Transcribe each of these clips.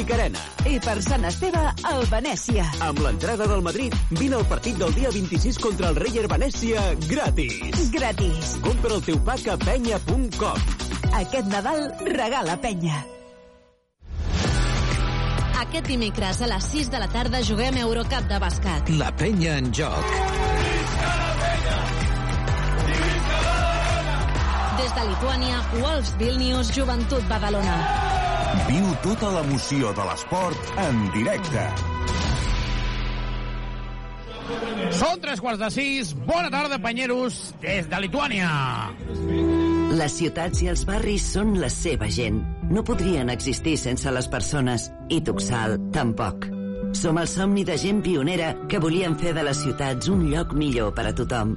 Olímpic Arena. I per Sant Esteve, el Venècia. Amb l'entrada del Madrid, vine al partit del dia 26 contra el Reyer Venècia gratis. Gratis. Compra el teu pack a penya.com. Aquest Nadal regala penya. Aquest dimecres a les 6 de la tarda juguem Eurocup de bàsquet. La penya en joc. Des de Lituània, Wolves Vilnius, Joventut Badalona. Viu tota l'emoció de l'esport en directe. Són tres quarts de sis. Bona tarda, panyeros, des de Lituània. Les ciutats i els barris són la seva gent. No podrien existir sense les persones, i Tuxal tampoc. Som el somni de gent pionera que volien fer de les ciutats un lloc millor per a tothom.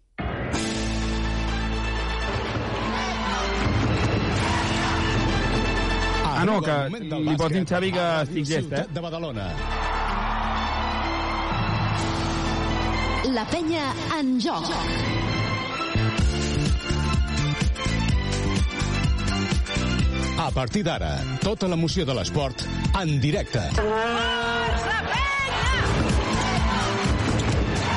Ah, no, que li posin Xavi que estic gest, eh? de Badalona. La penya en joc. A partir d'ara, tota l'emoció de l'esport en directe.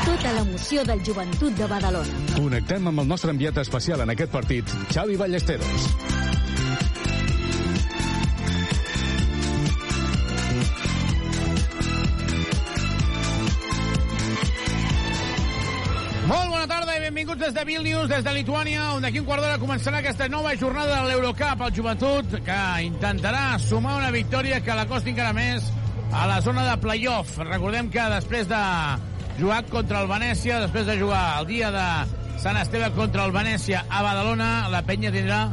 Tota l'emoció del joventut de Badalona. Connectem amb el nostre enviat especial en aquest partit, Xavi Ballesteros. Benvinguts des de Vilnius, des de Lituània, on d'aquí un quart d'hora començarà aquesta nova jornada de l'Eurocup al joventut, que intentarà sumar una victòria que l'acosti encara més a la zona de playoff. Recordem que després de jugar contra el Venècia, després de jugar el dia de Sant Esteve contra el Venècia a Badalona, la penya tindrà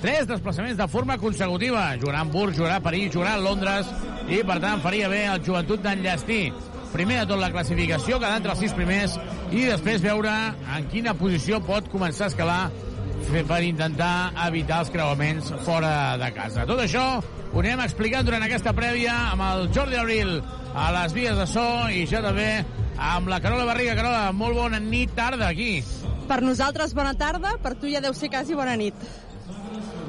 tres desplaçaments de forma consecutiva. Jugarà a Hamburg, jugarà a París, jugarà a Londres i, per tant, faria bé el joventut d'enllestir primer de tot la classificació, quedar entre els sis primers i després veure en quina posició pot començar a escalar per intentar evitar els creuaments fora de casa. Tot això ho anem explicant durant aquesta prèvia amb el Jordi Abril a les vies de so i ja també amb la Carola Barriga. Carola, molt bona nit, tarda aquí. Per nosaltres bona tarda, per tu ja deu ser quasi bona nit.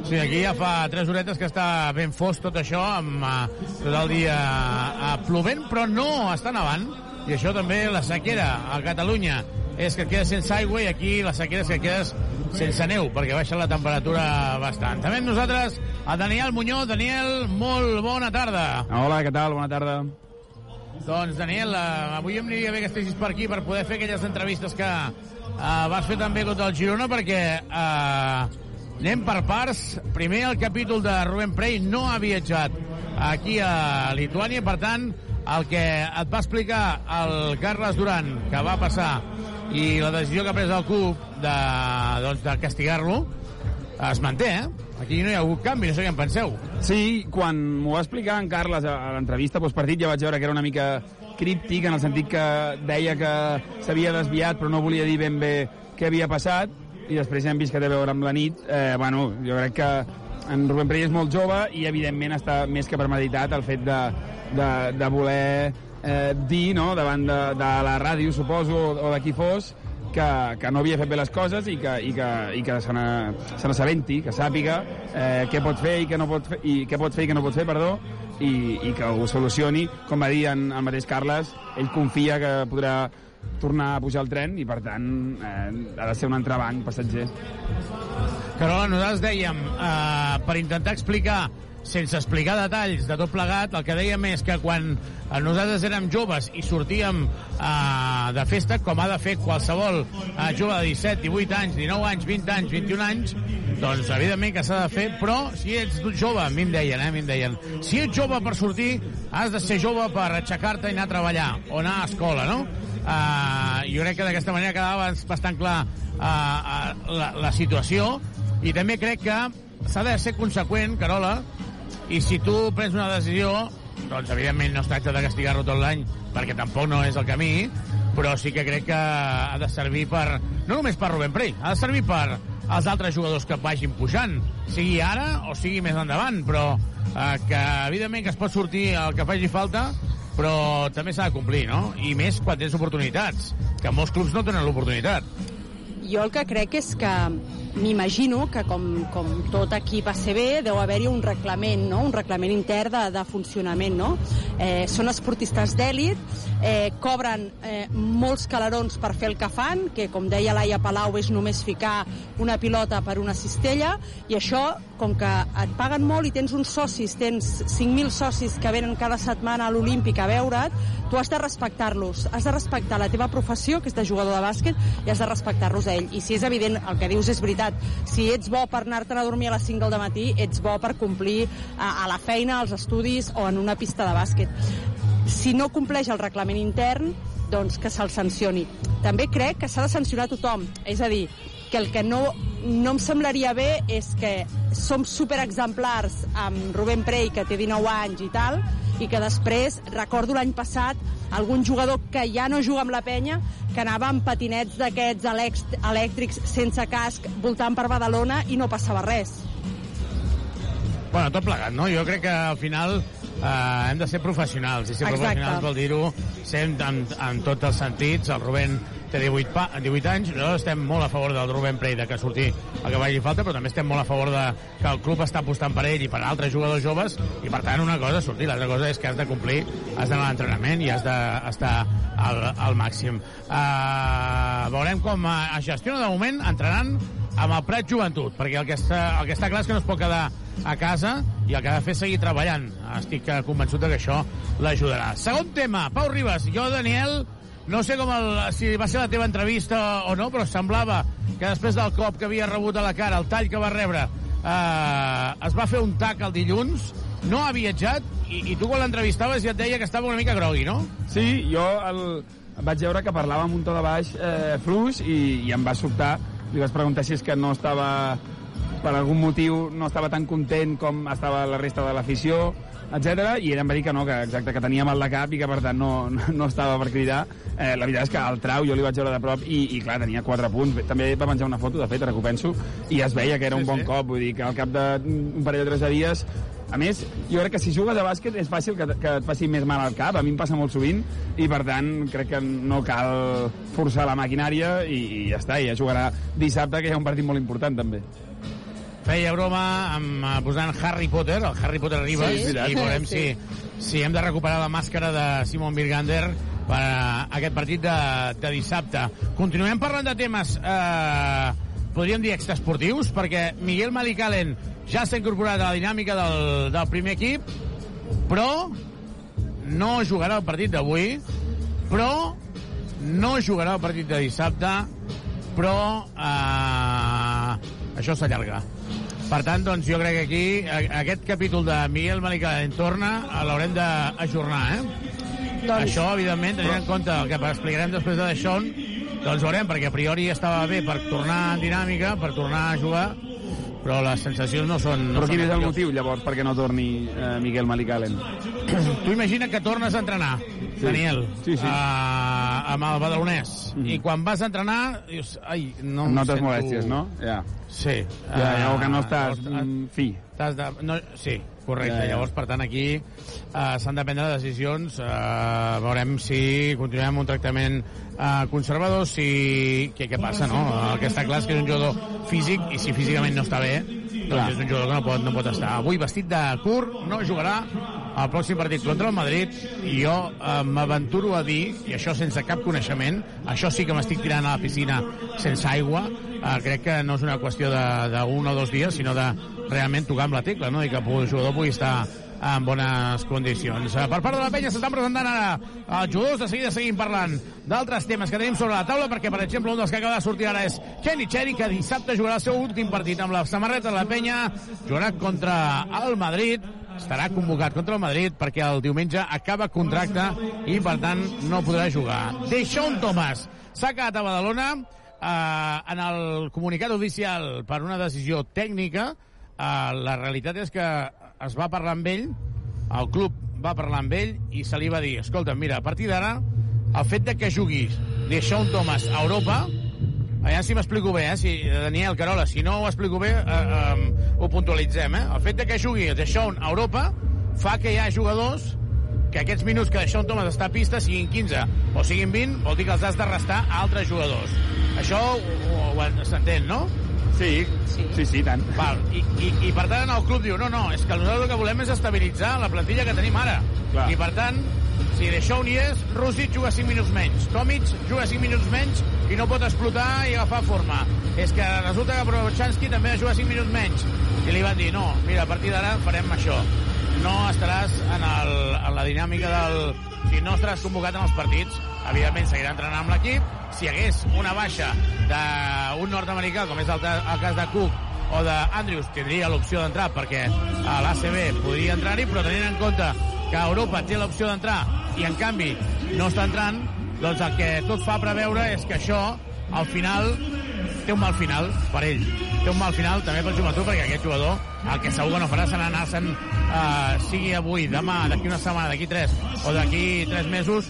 Sí, aquí ja fa tres horetes que està ben fos tot això, amb uh, tot el dia uh, plovent, però no està nevant. I això també la sequera a Catalunya és que et quedes sense aigua i aquí la sequera és que quedes sense neu, perquè baixa la temperatura bastant. També amb nosaltres a Daniel Muñoz. Daniel, molt bona tarda. Hola, què tal? Bona tarda. Doncs, Daniel, uh, avui em aniria bé que estiguis per aquí per poder fer aquelles entrevistes que uh, vas fer també contra el Girona, perquè uh, Anem per parts. Primer, el capítol de Rubén Prey no ha viatjat aquí a Lituània, per tant, el que et va explicar el Carles Duran, que va passar, i la decisió que ha pres el club de, doncs, de castigar-lo, es manté, eh? Aquí no hi ha hagut canvi, no sé què en penseu. Sí, quan m'ho va explicar en Carles a l'entrevista postpartit ja vaig veure que era una mica críptic en el sentit que deia que s'havia desviat però no volia dir ben bé què havia passat i després ja hem vist que té a veure amb la nit. Eh, bueno, jo crec que en Rubén Prey és molt jove i evidentment està més que premeditat el fet de, de, de voler eh, dir no, davant de, de la ràdio, suposo, o, o de qui fos, que, que no havia fet bé les coses i que, i que, i que se n'assabenti, que sàpiga eh, què pot fer i què no pot fer, i què pot fer i què no pot fer, perdó, i, i que ho solucioni. Com va dir en, el mateix Carles, ell confia que podrà tornar a pujar al tren i, per tant, eh, ha de ser un entrebanc passatger. Carola, nosaltres dèiem, eh, per intentar explicar sense explicar detalls de tot plegat, el que dèiem és que quan nosaltres érem joves i sortíem eh, de festa, com ha de fer qualsevol eh, jove de 17, 18 anys, 19 anys, 20 anys, 21 anys, doncs evidentment que s'ha de fer, però si ets jove, a mi em deien, eh, a mi em deien, si ets jove per sortir, has de ser jove per aixecar-te i anar a treballar, o anar a escola, no? Uh, jo crec que d'aquesta manera quedava bastant clar uh, uh, la, la situació. I també crec que s'ha de ser conseqüent, Carola, i si tu prens una decisió, doncs evidentment no es tracta de castigar-lo tot l'any, perquè tampoc no és el camí, però sí que crec que ha de servir per, no només per Rubén Prey, ha de servir per els altres jugadors que vagin pujant, sigui ara o sigui més endavant, però eh, que evidentment que es pot sortir el que faci falta, però també s'ha de complir, no? I més quan tens oportunitats, que molts clubs no tenen l'oportunitat. Jo el que crec és que m'imagino que com, com tot equip ACB deu haver-hi un reglament, no? un reglament intern de, de funcionament. No? Eh, són esportistes d'èlit, eh, cobren eh, molts calarons per fer el que fan, que com deia Laia Palau és només ficar una pilota per una cistella, i això, com que et paguen molt i tens uns socis, tens 5.000 socis que venen cada setmana a l'Olímpic a veure't, tu has de respectar-los, has de respectar la teva professió, que és de jugador de bàsquet, i has de respectar-los a ell. I si és evident, el que dius és veritat, si ets bo per anar-te'n a dormir a les 5 del matí, ets bo per complir a, a la feina, als estudis o en una pista de bàsquet. Si no compleix el reglament intern, doncs que se'l sancioni. També crec que s'ha de sancionar tothom, és a dir, que el que no, no em semblaria bé és que som superexemplars amb Rubén Prey, que té 19 anys i tal, i que després, recordo l'any passat, algun jugador que ja no juga amb la penya, que anava amb patinets d'aquests elèctrics sense casc voltant per Badalona i no passava res. Bueno, tot plegat, no? Jo crec que al final eh, hem de ser professionals, i ser Exacte. professionals vol dir-ho ser en, en, en tots els sentits. El Rubén té 18, pa, 18 anys, nosaltres estem molt a favor del Rubén Prey que surti el que vagi falta, però també estem molt a favor de que el club està apostant per ell i per altres jugadors joves, i per tant una cosa és sortir, l'altra cosa és que has de complir, has d'anar a l'entrenament i has d'estar al, al màxim. Uh, veurem com es gestiona de moment entrenant amb el Prat Joventut, perquè el que, està, el que està clar és que no es pot quedar a casa i el que ha de fer és seguir treballant. Estic convençut que això l'ajudarà. Segon tema, Pau Ribas. Jo, Daniel, no sé com el, si va ser la teva entrevista o no, però semblava que després del cop que havia rebut a la cara, el tall que va rebre, eh, es va fer un tac el dilluns, no ha viatjat, i, i tu quan l'entrevistaves ja et deia que estava una mica grogui, no? Sí, jo el, vaig veure que parlava amb un to de baix eh, fluix i, i em va sobtar. Li vaig preguntar si és que no estava per algun motiu no estava tan content com estava la resta de l'afició, etc. I ell em va dir que no, que exacte, que tenia mal de cap i que per tant no, no, estava per cridar. Eh, la veritat és que el trau jo li vaig veure de prop i, i clar, tenia 4 punts. També va menjar una foto, de fet, ara que ho penso, i es veia que era un Sí, bon sí. cop, vull dir que al cap d'un parell o tres de dies a més, jo crec que si jugues a bàsquet és fàcil que, que et faci més mal al cap, a mi em passa molt sovint, i per tant crec que no cal forçar la maquinària i, i ja està, i ja jugarà dissabte, que hi ha un partit molt important també. Feia broma amb eh, posant Harry Potter, el Harry Potter arriba, Sí. i veurem Sí. si, si hem de recuperar la màscara de Simon Birgander per a aquest partit de, de dissabte. Continuem parlant de temes, eh, podríem dir extraesportius, perquè Miguel Malicalen ja s'ha incorporat a la dinàmica del, del primer equip, però no jugarà el partit d'avui, però no jugarà el partit de dissabte, però eh, això s'allarga. Per tant, doncs, jo crec que aquí aquest capítol de Miguel Malicalen torna eh, l'haurem d'ajornar, eh? Doncs, Això, evidentment, tenint en compte el que explicarem després de Deixón, doncs veurem, perquè a priori estava bé per tornar en dinàmica, per tornar a jugar, però les sensacions no són... No Però quin és el motiu, llavors, perquè no torni eh, Miguel Malicalen? Tu imagina que tornes a entrenar, Sí. Daniel, Sí, sí. A, amb el badalonès, Mhm. i quan vas a entrenar, dius, ai, no notes sento... molèsties, no? Ja. Sí. Ja, ja, o que no Ah, estàs llavors, mm, fi. T'has de... No, sí, correcte. Ja, ja. Llavors, per tant, aquí uh, s'han de prendre decisions. Uh, veurem si continuem amb un tractament uh, conservador, si... Què, què passa, no? El que està clar és que és un jugador físic i si físicament no està bé, Clar. és un jugador que no pot, no pot estar. Avui vestit de curt, no jugarà el pròxim partit contra el Madrid i jo uh, m'aventuro a dir, i això sense cap coneixement, això sí que m'estic tirant a la piscina sense aigua, uh, crec que no és una qüestió d'un o dos dies, sinó de realment tocar amb la tecla, no? i que el jugador pugui estar en bones condicions. Eh, Per part de la penya s'estan presentant ara els jugadors, de seguida seguim parlant d'altres temes que tenim sobre la taula, perquè, per exemple, un dels que acaba de sortir ara és Kenny Cherry, que dissabte jugarà el seu últim partit amb la samarreta de la penya, jugarà contra el Madrid, estarà convocat contra el Madrid perquè el diumenge acaba contracte i, per tant, no podrà jugar. Deixón Thomas s'ha quedat a Badalona eh, en el comunicat oficial per una decisió tècnica eh, la realitat és que es va parlar amb ell el club va parlar amb ell i se li va dir, escolta, mira, a partir d'ara el fet de que jugui Deixón Thomas a Europa Allà si m'explico bé, eh? Si, Daniel Carola, si no ho explico bé, eh, eh, ho puntualitzem, eh? El fet de que jugui Deixón a Europa fa que hi ha jugadors que aquests minuts que Deixón Thomas està a pista siguin 15 o siguin 20, vol dir que els has de restar a altres jugadors. Això s'entén, no? Sí, sí, sí, sí tant. Val. I, i, I per tant el club diu, no, no, és que nosaltres el que volem és estabilitzar la plantilla que tenim ara. Clar. I per tant, si Deixón hi és, Rússic juga 5 minuts menys. Tomic juga 5 minuts menys i no pot explotar i agafar forma. És que resulta que Brochanski també jugar 5 minuts menys. I li van dir, no, mira, a partir d'ara farem això. No estaràs en, el, en la dinàmica del... Si no estaràs convocat en els partits, evidentment seguirà entrenant amb l'equip. Si hi hagués una baixa d'un nord-americà, com és el, el cas de Cook o d'Andrews, tindria l'opció d'entrar perquè a l'ACB podria entrar-hi, però tenint en compte que Europa té l'opció d'entrar i en canvi no està entrant, doncs el que tot fa preveure és que això, al final, té un mal final per ell. Té un mal final també pel joventut, perquè aquest jugador el que segur que no farà serà anar-se'n, eh, sigui avui, demà, d'aquí una setmana, d'aquí tres, o d'aquí tres mesos,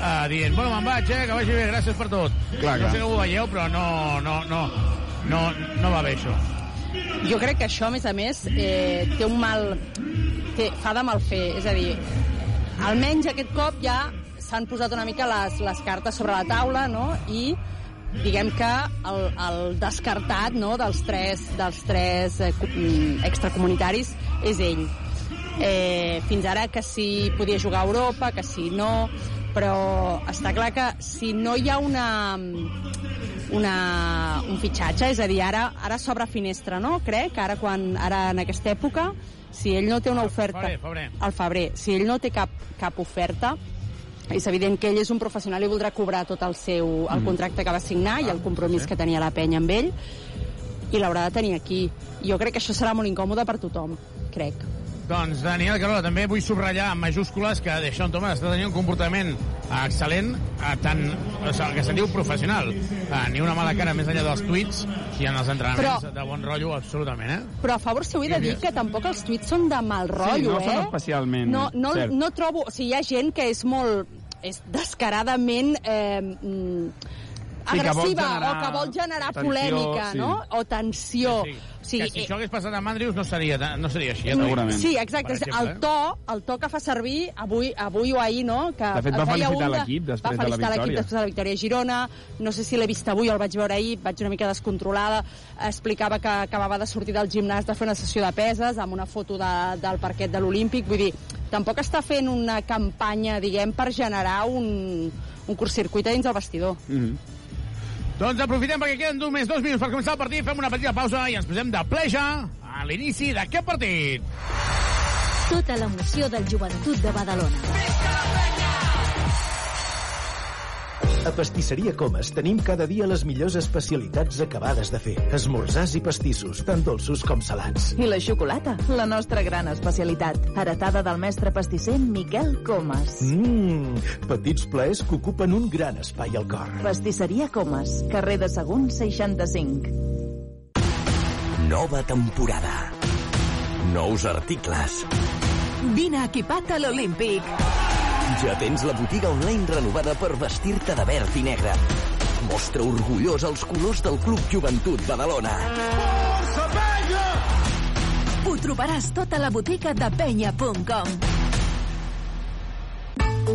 eh, dient, bueno, me'n vaig, eh, que vagi bé, gràcies per tot. Clar, no sé com ho veieu, però no, no, no, no, no va bé això. Jo crec que això, a més a més, eh, té un mal... Té, fa de mal fer. És a dir, almenys aquest cop ja s'han posat una mica les, les cartes sobre la taula, no?, i diguem que el, el descartat no, dels tres, dels tres eh, mm, extracomunitaris és ell. Eh, fins ara que si podia jugar a Europa, que si no, però està clar que si no hi ha una, una, un fitxatge, és a dir, ara, ara s'obre finestra, no? Crec, ara, quan, ara en aquesta època, si ell no té una oferta... Febrer, febrer. Al febrer. Si ell no té cap, cap oferta, és evident que ell és un professional i voldrà cobrar tot el seu el contracte que va signar i el compromís que tenia la penya amb ell i l'haurà de tenir aquí. Jo crec que això serà molt incòmode per tothom, crec. Doncs, Daniel Carola, també vull subratllar en majúscules que Deixón Thomas està tenint un comportament excel·lent, eh, tant, o sigui, que se'n diu professional. Eh, ni una mala cara més enllà dels tuits i en els entrenaments Però- de bon rotllo, absolutament, eh? Però a favor seu he de dir que tampoc els tuits són de mal rotllo, no eh? són especialment, No, no, cert. no trobo... O sigui, hi ha gent que és molt... és descaradament... Eh, agressiva generar o que vol generar tensió, polèmica, sí. no? O tensió. Sí, sí. O sigui, que si eh, això hagués passat amb Andrews no seria, no seria així. Eh, Segurament. Sí, exacte. El to, el to que fa servir avui, avui o ahir, no? Que De fet, va felicitar l'equip després va de la felicitar l'equip victòria. després de la victòria a Girona. No sé si l'he vist avui o el vaig veure ahir, vaig una mica descontrolada. Explicava que acabava de sortir del gimnàs de fer una sessió de peses amb una foto de, del parquet de l'Olímpic. Vull dir, tampoc està fent una campanya, diguem, per generar un, un curtcircuit dins del vestidor. Mm -hmm. Doncs aprofitem perquè queden només dos minuts per començar el partit, fem una petita pausa i ens posem de pleja a l'inici d'aquest partit. Tota l'emoció del joventut de Badalona. A Pastisseria Comas tenim cada dia les millors especialitats acabades de fer. Esmorzars i pastissos, tant dolços com salats. I la xocolata, la nostra gran especialitat, heretada del mestre pastisser Miquel Comas. Mmm, petits plaers que ocupen un gran espai al cor. Pastisseria Comas, carrer de Sagunt 65. Nova temporada. Nous articles. Vine equipat a l'Olímpic. Ja tens la botiga online renovada per vestir-te de verd i negre. Mostra orgullós els colors del Club Joventut Badalona. Ho trobaràs tot a la botiga de penya.com.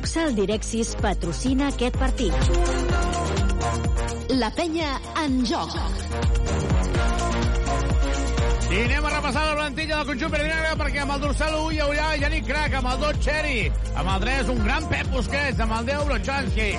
Tuxal Direxis patrocina aquest partit. La penya en joc. I anem a repassar la plantilla del conjunt verdinegre perquè amb el dorsal 1 hi haurà Yannick Crac, amb el 2 Cherry, amb el 3 un gran Pep Busquets, amb el 10 Brochanski,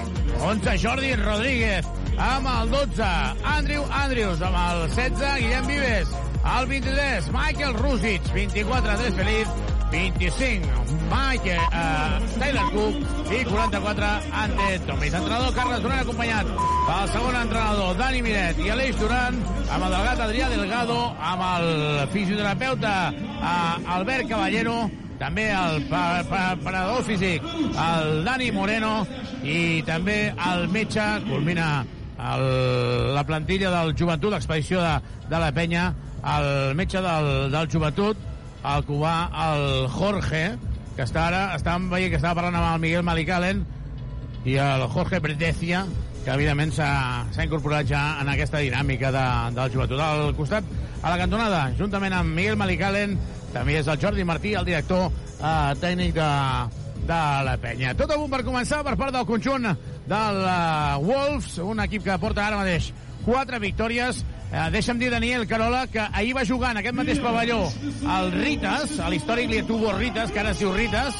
11 Jordi Rodríguez, amb el 12 Andrew Andrews, amb el 16 Guillem Vives, el 23 Michael Rusic, 24 Andrés Feliz, 25 Mike, uh, Taylor Cook i 44 Ante Tomis. Entrenador Carles Duran acompanyat pel segon entrenador Dani Miret i Aleix Duran amb el delegat Adrià Delgado amb el fisioterapeuta uh, Albert Caballero també el preparador físic el Dani Moreno i també el metge culmina el, la plantilla del joventut, l'expedició de, de la penya el metge del, del joventut el cubà, el Jorge, que està ara, estàvem veient que estava parlant amb el Miguel Malicalen i el Jorge Bretecia, que evidentment s'ha incorporat ja en aquesta dinàmica de, del joventut. Al costat, a la cantonada, juntament amb Miguel Malicalen, també és el Jordi Martí, el director eh, tècnic de, de la penya. Tot a punt per començar per part del conjunt del uh, Wolves, un equip que porta ara mateix quatre victòries. Eh, deixa'm dir, Daniel Carola, que ahir va jugar en aquest mateix pavelló el Ritas, a l'històric li tuvo Ritas, que ara es diu Ritas,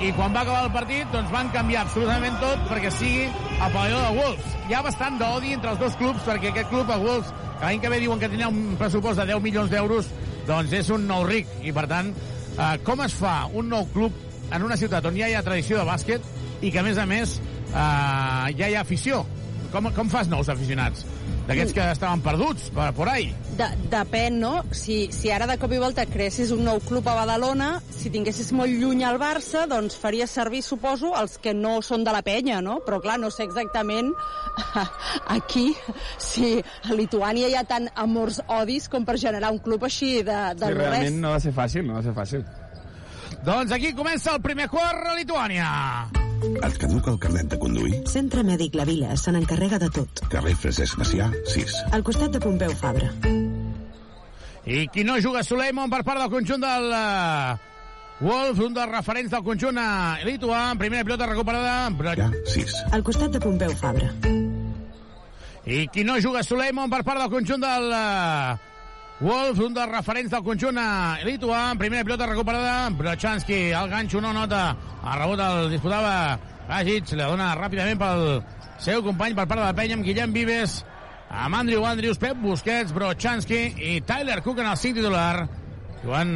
i quan va acabar el partit doncs van canviar absolutament tot perquè sigui el pavelló de Wolves. Hi ha bastant d'odi entre els dos clubs perquè aquest club, el Wolves, l'any que ve diuen que tenia un pressupost de 10 milions d'euros, doncs és un nou ric. I per tant, eh, com es fa un nou club en una ciutat on ja hi ha tradició de bàsquet i que a més a més eh, ja hi ha afició? Com, com fas nous aficionats? D'aquests que estaven perduts per, por ahí? De, depèn, no? Si, si ara de cop i volta creessis un nou club a Badalona, si tinguessis molt lluny al Barça, doncs faria servir, suposo, els que no són de la penya, no? Però clar, no sé exactament aquí si a Lituània hi ha tant amors odis com per generar un club així de, de sí, res. realment no va ser fàcil, no va ser fàcil. Doncs aquí comença el primer quart a Lituània. Et caduca el carnet de conduir? Centre Mèdic La Vila se n'encarrega de tot. Carrer Francesc Macià, 6. Al costat de Pompeu Fabra. I qui no juga Suleiman per part del conjunt del uh, Wolves, un dels referents del conjunt uh, lituà, en primera pilota recuperada. Però... Ja, 6. Al costat de Pompeu Fabra. I qui no juga Suleiman per part del conjunt del uh, Wolves, un dels referents del conjunt lituà, primera pilota recuperada, Brochanski, el ganxo no nota, el rebot el disputava Bajic, la dona ràpidament pel seu company per part de la penya amb Guillem Vives, amb Andrew Andrews, Pep Busquets, Brochanski i Tyler Cook en el 5 titular, jugant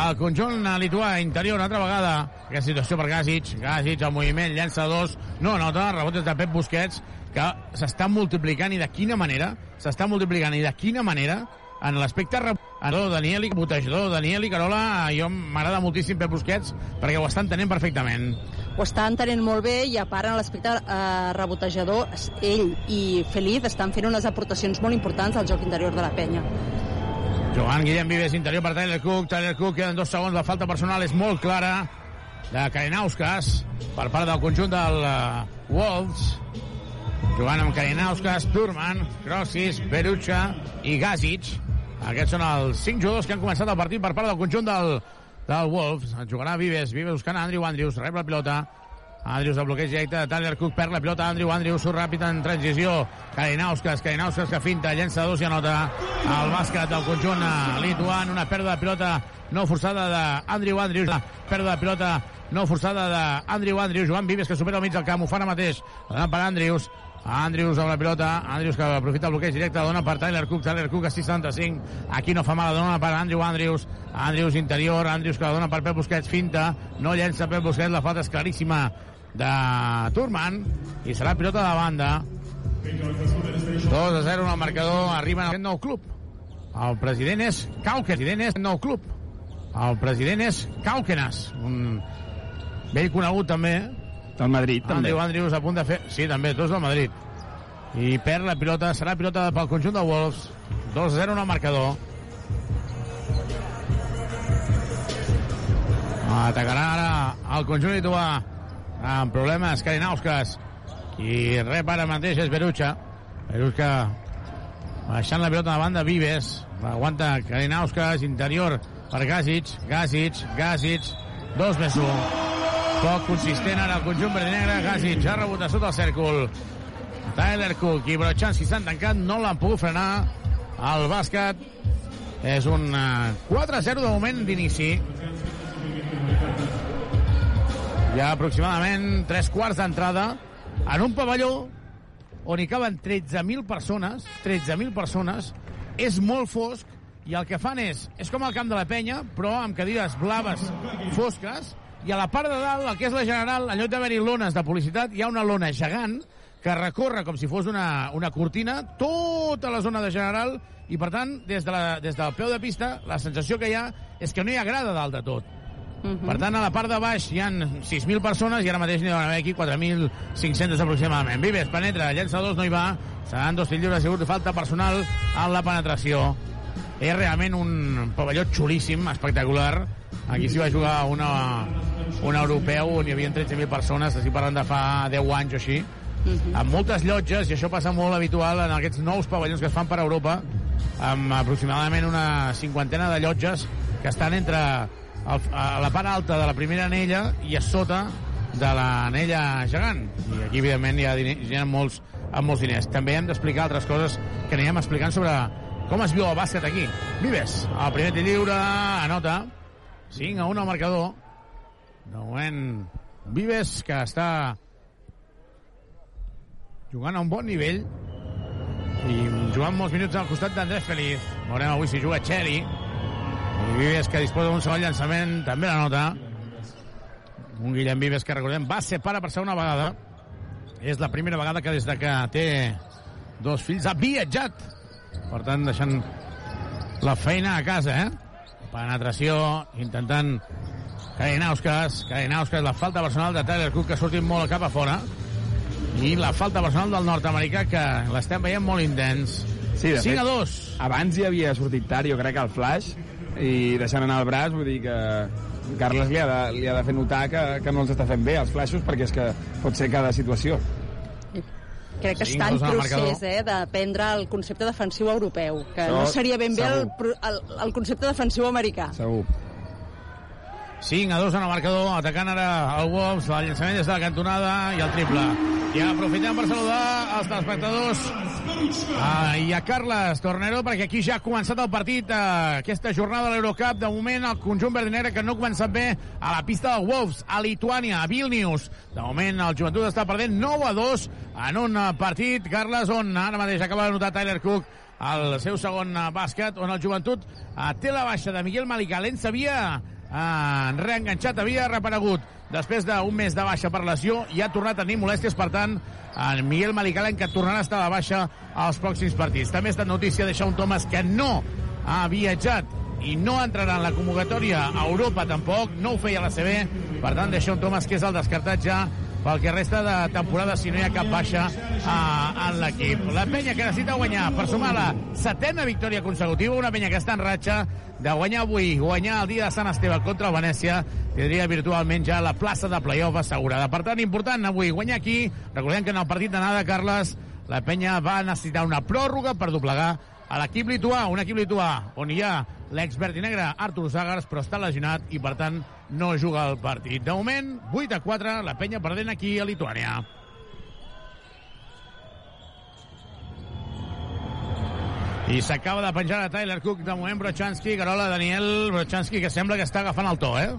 el conjunt lituà interior una altra vegada. Aquesta situació per Gasic. Gasic, el moviment, llença dos. No nota, rebot de Pep Busquets, que s'està multiplicant i de quina manera? S'està multiplicant i de quina manera en l'aspecte rebotador Daniel i botejador Daniel i Carola jo m'agrada moltíssim Pep Busquets perquè ho està entenent perfectament. Ho està entenent molt bé i a part en l'aspecte eh, rebotejador ell i Feliz estan fent unes aportacions molt importants al joc interior de la penya. Joan Guillem Vives interior per Tyler Cook Tyler Cook queden dos segons la falta personal és molt clara de Karenauskas per part del conjunt del uh, Wolves. Jugant amb Karenauskas, Turman, Crossis, Berucha i Gazic. Aquests són els cinc jugadors que han començat el partit per part del conjunt del, del Wolves. Jugarà Vives, Vives buscant Andrew Andrews, rep la pilota. Andrews, el bloqueig directe de Tyler Cook, perd la pilota, Andrew Andrews, surt ràpid en transició, Karenauskas, Karenauskas que finta, llença dos i anota. El bàsquet del conjunt lituan, una pèrdua de pilota no forçada d'Andrew Andrews, pèrdua de pilota no forçada d'Andrew Andrews, Joan Vives que supera al mig del camp, ho fa ara mateix, per Andrews, Andrews amb la pilota, Andrews que aprofita el bloqueig directe, dona per Tyler Cook, Tyler Cook a 675, aquí no fa mal, dona per Andrew. Andrews, Andrews interior, Andrews que la dona per Pep Busquets, finta, no llença Pep Busquets, la falta és claríssima de Turman, i serà pilota de banda. 2 a 0 en el marcador, arriben a aquest nou club. El president és Cauquenas, el president és nou club. El president és Cauquenas, un vell conegut també, del Madrid, també. Andrew Andrews a punt de fer... Sí, també, dos del Madrid. I perd la pilota, serà pilota pel conjunt de Wolves. 2-0 en el marcador. Atacarà ara el conjunt lituà amb problemes Karinauskas i rep ara mateix és Berucha Berucha baixant la pilota de banda Vives aguanta Karinauskas interior per Gasic Gasic, Gasic 2 més 1 poc consistent ara el conjunt verd negre Gasic ha rebut a sota el cèrcol Tyler Cook i Brochanski s'han tancat no l'han pogut frenar el bàsquet. És un eh, 4-0 de moment d'inici. Ja aproximadament tres quarts d'entrada en un pavelló on hi caben 13.000 persones, 13.000 persones, és molt fosc i el que fan és, és com el camp de la penya, però amb cadires blaves fosques, i a la part de dalt, el que és la general, en lloc d'haver-hi lones de publicitat, hi ha una lona gegant que recorre com si fos una, una cortina tota la zona de general i, per tant, des, de la, des del peu de pista, la sensació que hi ha és que no hi ha grada dalt de tot. Uh -huh. Per tant, a la part de baix hi han 6.000 persones i ara mateix n'hi deuen haver aquí 4.500 aproximadament. Vives, penetra, llença dos, no hi va. Seran dos tirs lliures, ha sigut falta personal en la penetració. És realment un pavelló xulíssim, espectacular. Aquí s'hi va jugar una, un europeu on hi havia 13.000 persones, estic parlant de fa 10 anys o així, uh -huh. amb moltes llotges, i això passa molt habitual en aquests nous pavellons que es fan per Europa, amb aproximadament una cinquantena de llotges que estan entre el, a la part alta de la primera anella i a sota de l'anella gegant. I aquí, evidentment, hi ha, diner, hi ha molts, amb molts diners. També hem d'explicar altres coses que anirem explicant sobre com es viu el bàsquet aquí. Vives, el primer tir lliure, anota. 5 a 1 al marcador. De moment, Vives, que està jugant a un bon nivell i jugant molts minuts al costat d'Andrés Feliz. Veurem avui si juga Xeri. I Vives, que disposa d'un segon llançament, també la nota. Un Guillem Vives que, recordem, va ser pare per segona vegada. És la primera vegada que des de que té dos fills ha viatjat. Per tant, deixant la feina a casa, eh? Penetració, intentant Kainauskas, Kainauskas, la falta personal de Tyler Cook que ha sortit molt cap a fora i la falta personal del nord-americà que l'estem veient molt intens. Sí, de 5 fet, a 2. Abans hi havia sortit tard, jo crec, al flash, i deixant anar el braç, vull dir que Carles li ha de, li ha de fer notar que, que no els està fent bé, els flashos, perquè és que pot ser cada situació. Crec que Sí, està en procés eh, d'aprendre el concepte defensiu europeu, que Això no seria ben bé el, el, el concepte defensiu americà. Segur. 5 a 2 en el marcador, atacant ara el Wolves, el llançament des de la cantonada i el triple. I aprofitem per saludar els telespectadors ah, i a Carles Tornero, perquè aquí ja ha començat el partit, eh, aquesta jornada de l'Eurocup. De moment, el conjunt verdinegre que no ha començat bé a la pista del Wolves, a Lituània, a Vilnius. De moment, el joventut està perdent 9 a 2 en un eh, partit, Carles, on ara mateix acaba de notar Tyler Cook el seu segon eh, bàsquet, on el joventut eh, té la baixa de Miguel Malicalent, s'havia eh, reenganxat, havia reparegut després d'un mes de baixa per lesió i ha tornat a tenir molèsties, per tant, en Miguel Malicalen, que tornarà a estar a la baixa als pròxims partits. També estat notícia de Shaun Thomas, que no ha viatjat i no entrarà en la convocatòria a Europa tampoc, no ho feia la CB, per tant, de Shaun Thomas, que és el descartat ja pel que resta de temporada si no hi ha cap baixa uh, en l'equip. La penya que necessita guanyar per sumar la setena victòria consecutiva, una penya que està en ratxa de guanyar avui, guanyar el dia de Sant Esteve contra el Venècia, tindria virtualment ja la plaça de playoff assegurada. Per tant, important avui guanyar aquí. Recordem que en el partit d'anada, Carles, la penya va necessitar una pròrroga per doblegar a l'equip lituà, un equip lituà on hi ha l'expert i negre Artur Sagars, però està lesionat i, per tant, no juga el partit. De moment, 8 a 4, la penya perdent aquí a Lituània. I s'acaba de penjar a Tyler Cook, de moment Brochanski, Carola, Daniel Brochanski, que sembla que està agafant el to, eh?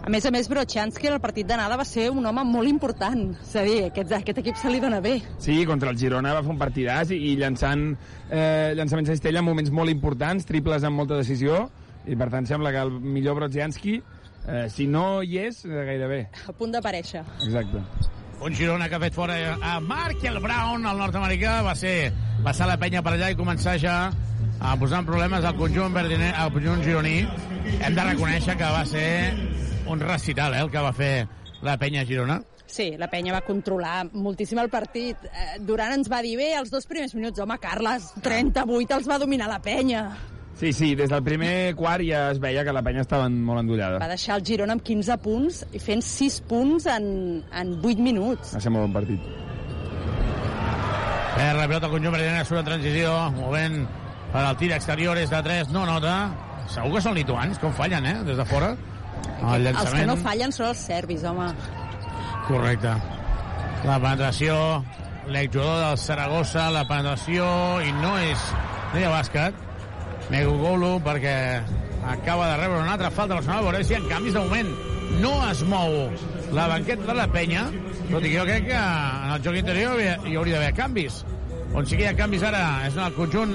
A més a més, Brochanski en el partit d'anada va ser un home molt important. És a dir, aquest, aquest equip se li dona bé. Sí, contra el Girona va fer un partidàs i, i llançant eh, llançaments a cistella en moments molt importants, triples amb molta decisió, i per tant sembla que el millor Brodzianski, eh, si no hi és, gairebé. A punt d'aparèixer. Exacte. Un Girona que ha fet fora a Markel Brown, el nord-americà, va ser passar la penya per allà i començar ja a posar en problemes al conjunt, verdiner, al conjunt gironí. Hem de reconèixer que va ser un recital, eh, el que va fer la penya Girona. Sí, la penya va controlar moltíssim el partit. Eh, Durant ens va dir, bé, els dos primers minuts, home, Carles, 38 els va dominar la penya. Sí, sí, des del primer quart ja es veia que la penya estava molt endollada. Va deixar el Girona amb 15 punts i fent 6 punts en, en 8 minuts. Va ser molt bon partit. Eh, rebot el conjunt verdiner, surt en transició, movent per al tir exterior, és de 3, no nota. Segur que són lituans, com fallen, eh, des de fora. El Els que no fallen són els serbis, home. Correcte. La penetració, l'exjugador del Saragossa, la penetració, i no és... No hi ha bàsquet. Megugolo perquè acaba de rebre una altra falta personal. Veurem si hi ha canvis de moment. No es mou la banqueta de la penya, tot i que jo crec que en el joc interior hi, hauria d'haver canvis. On sí que hi ha canvis ara és en el conjunt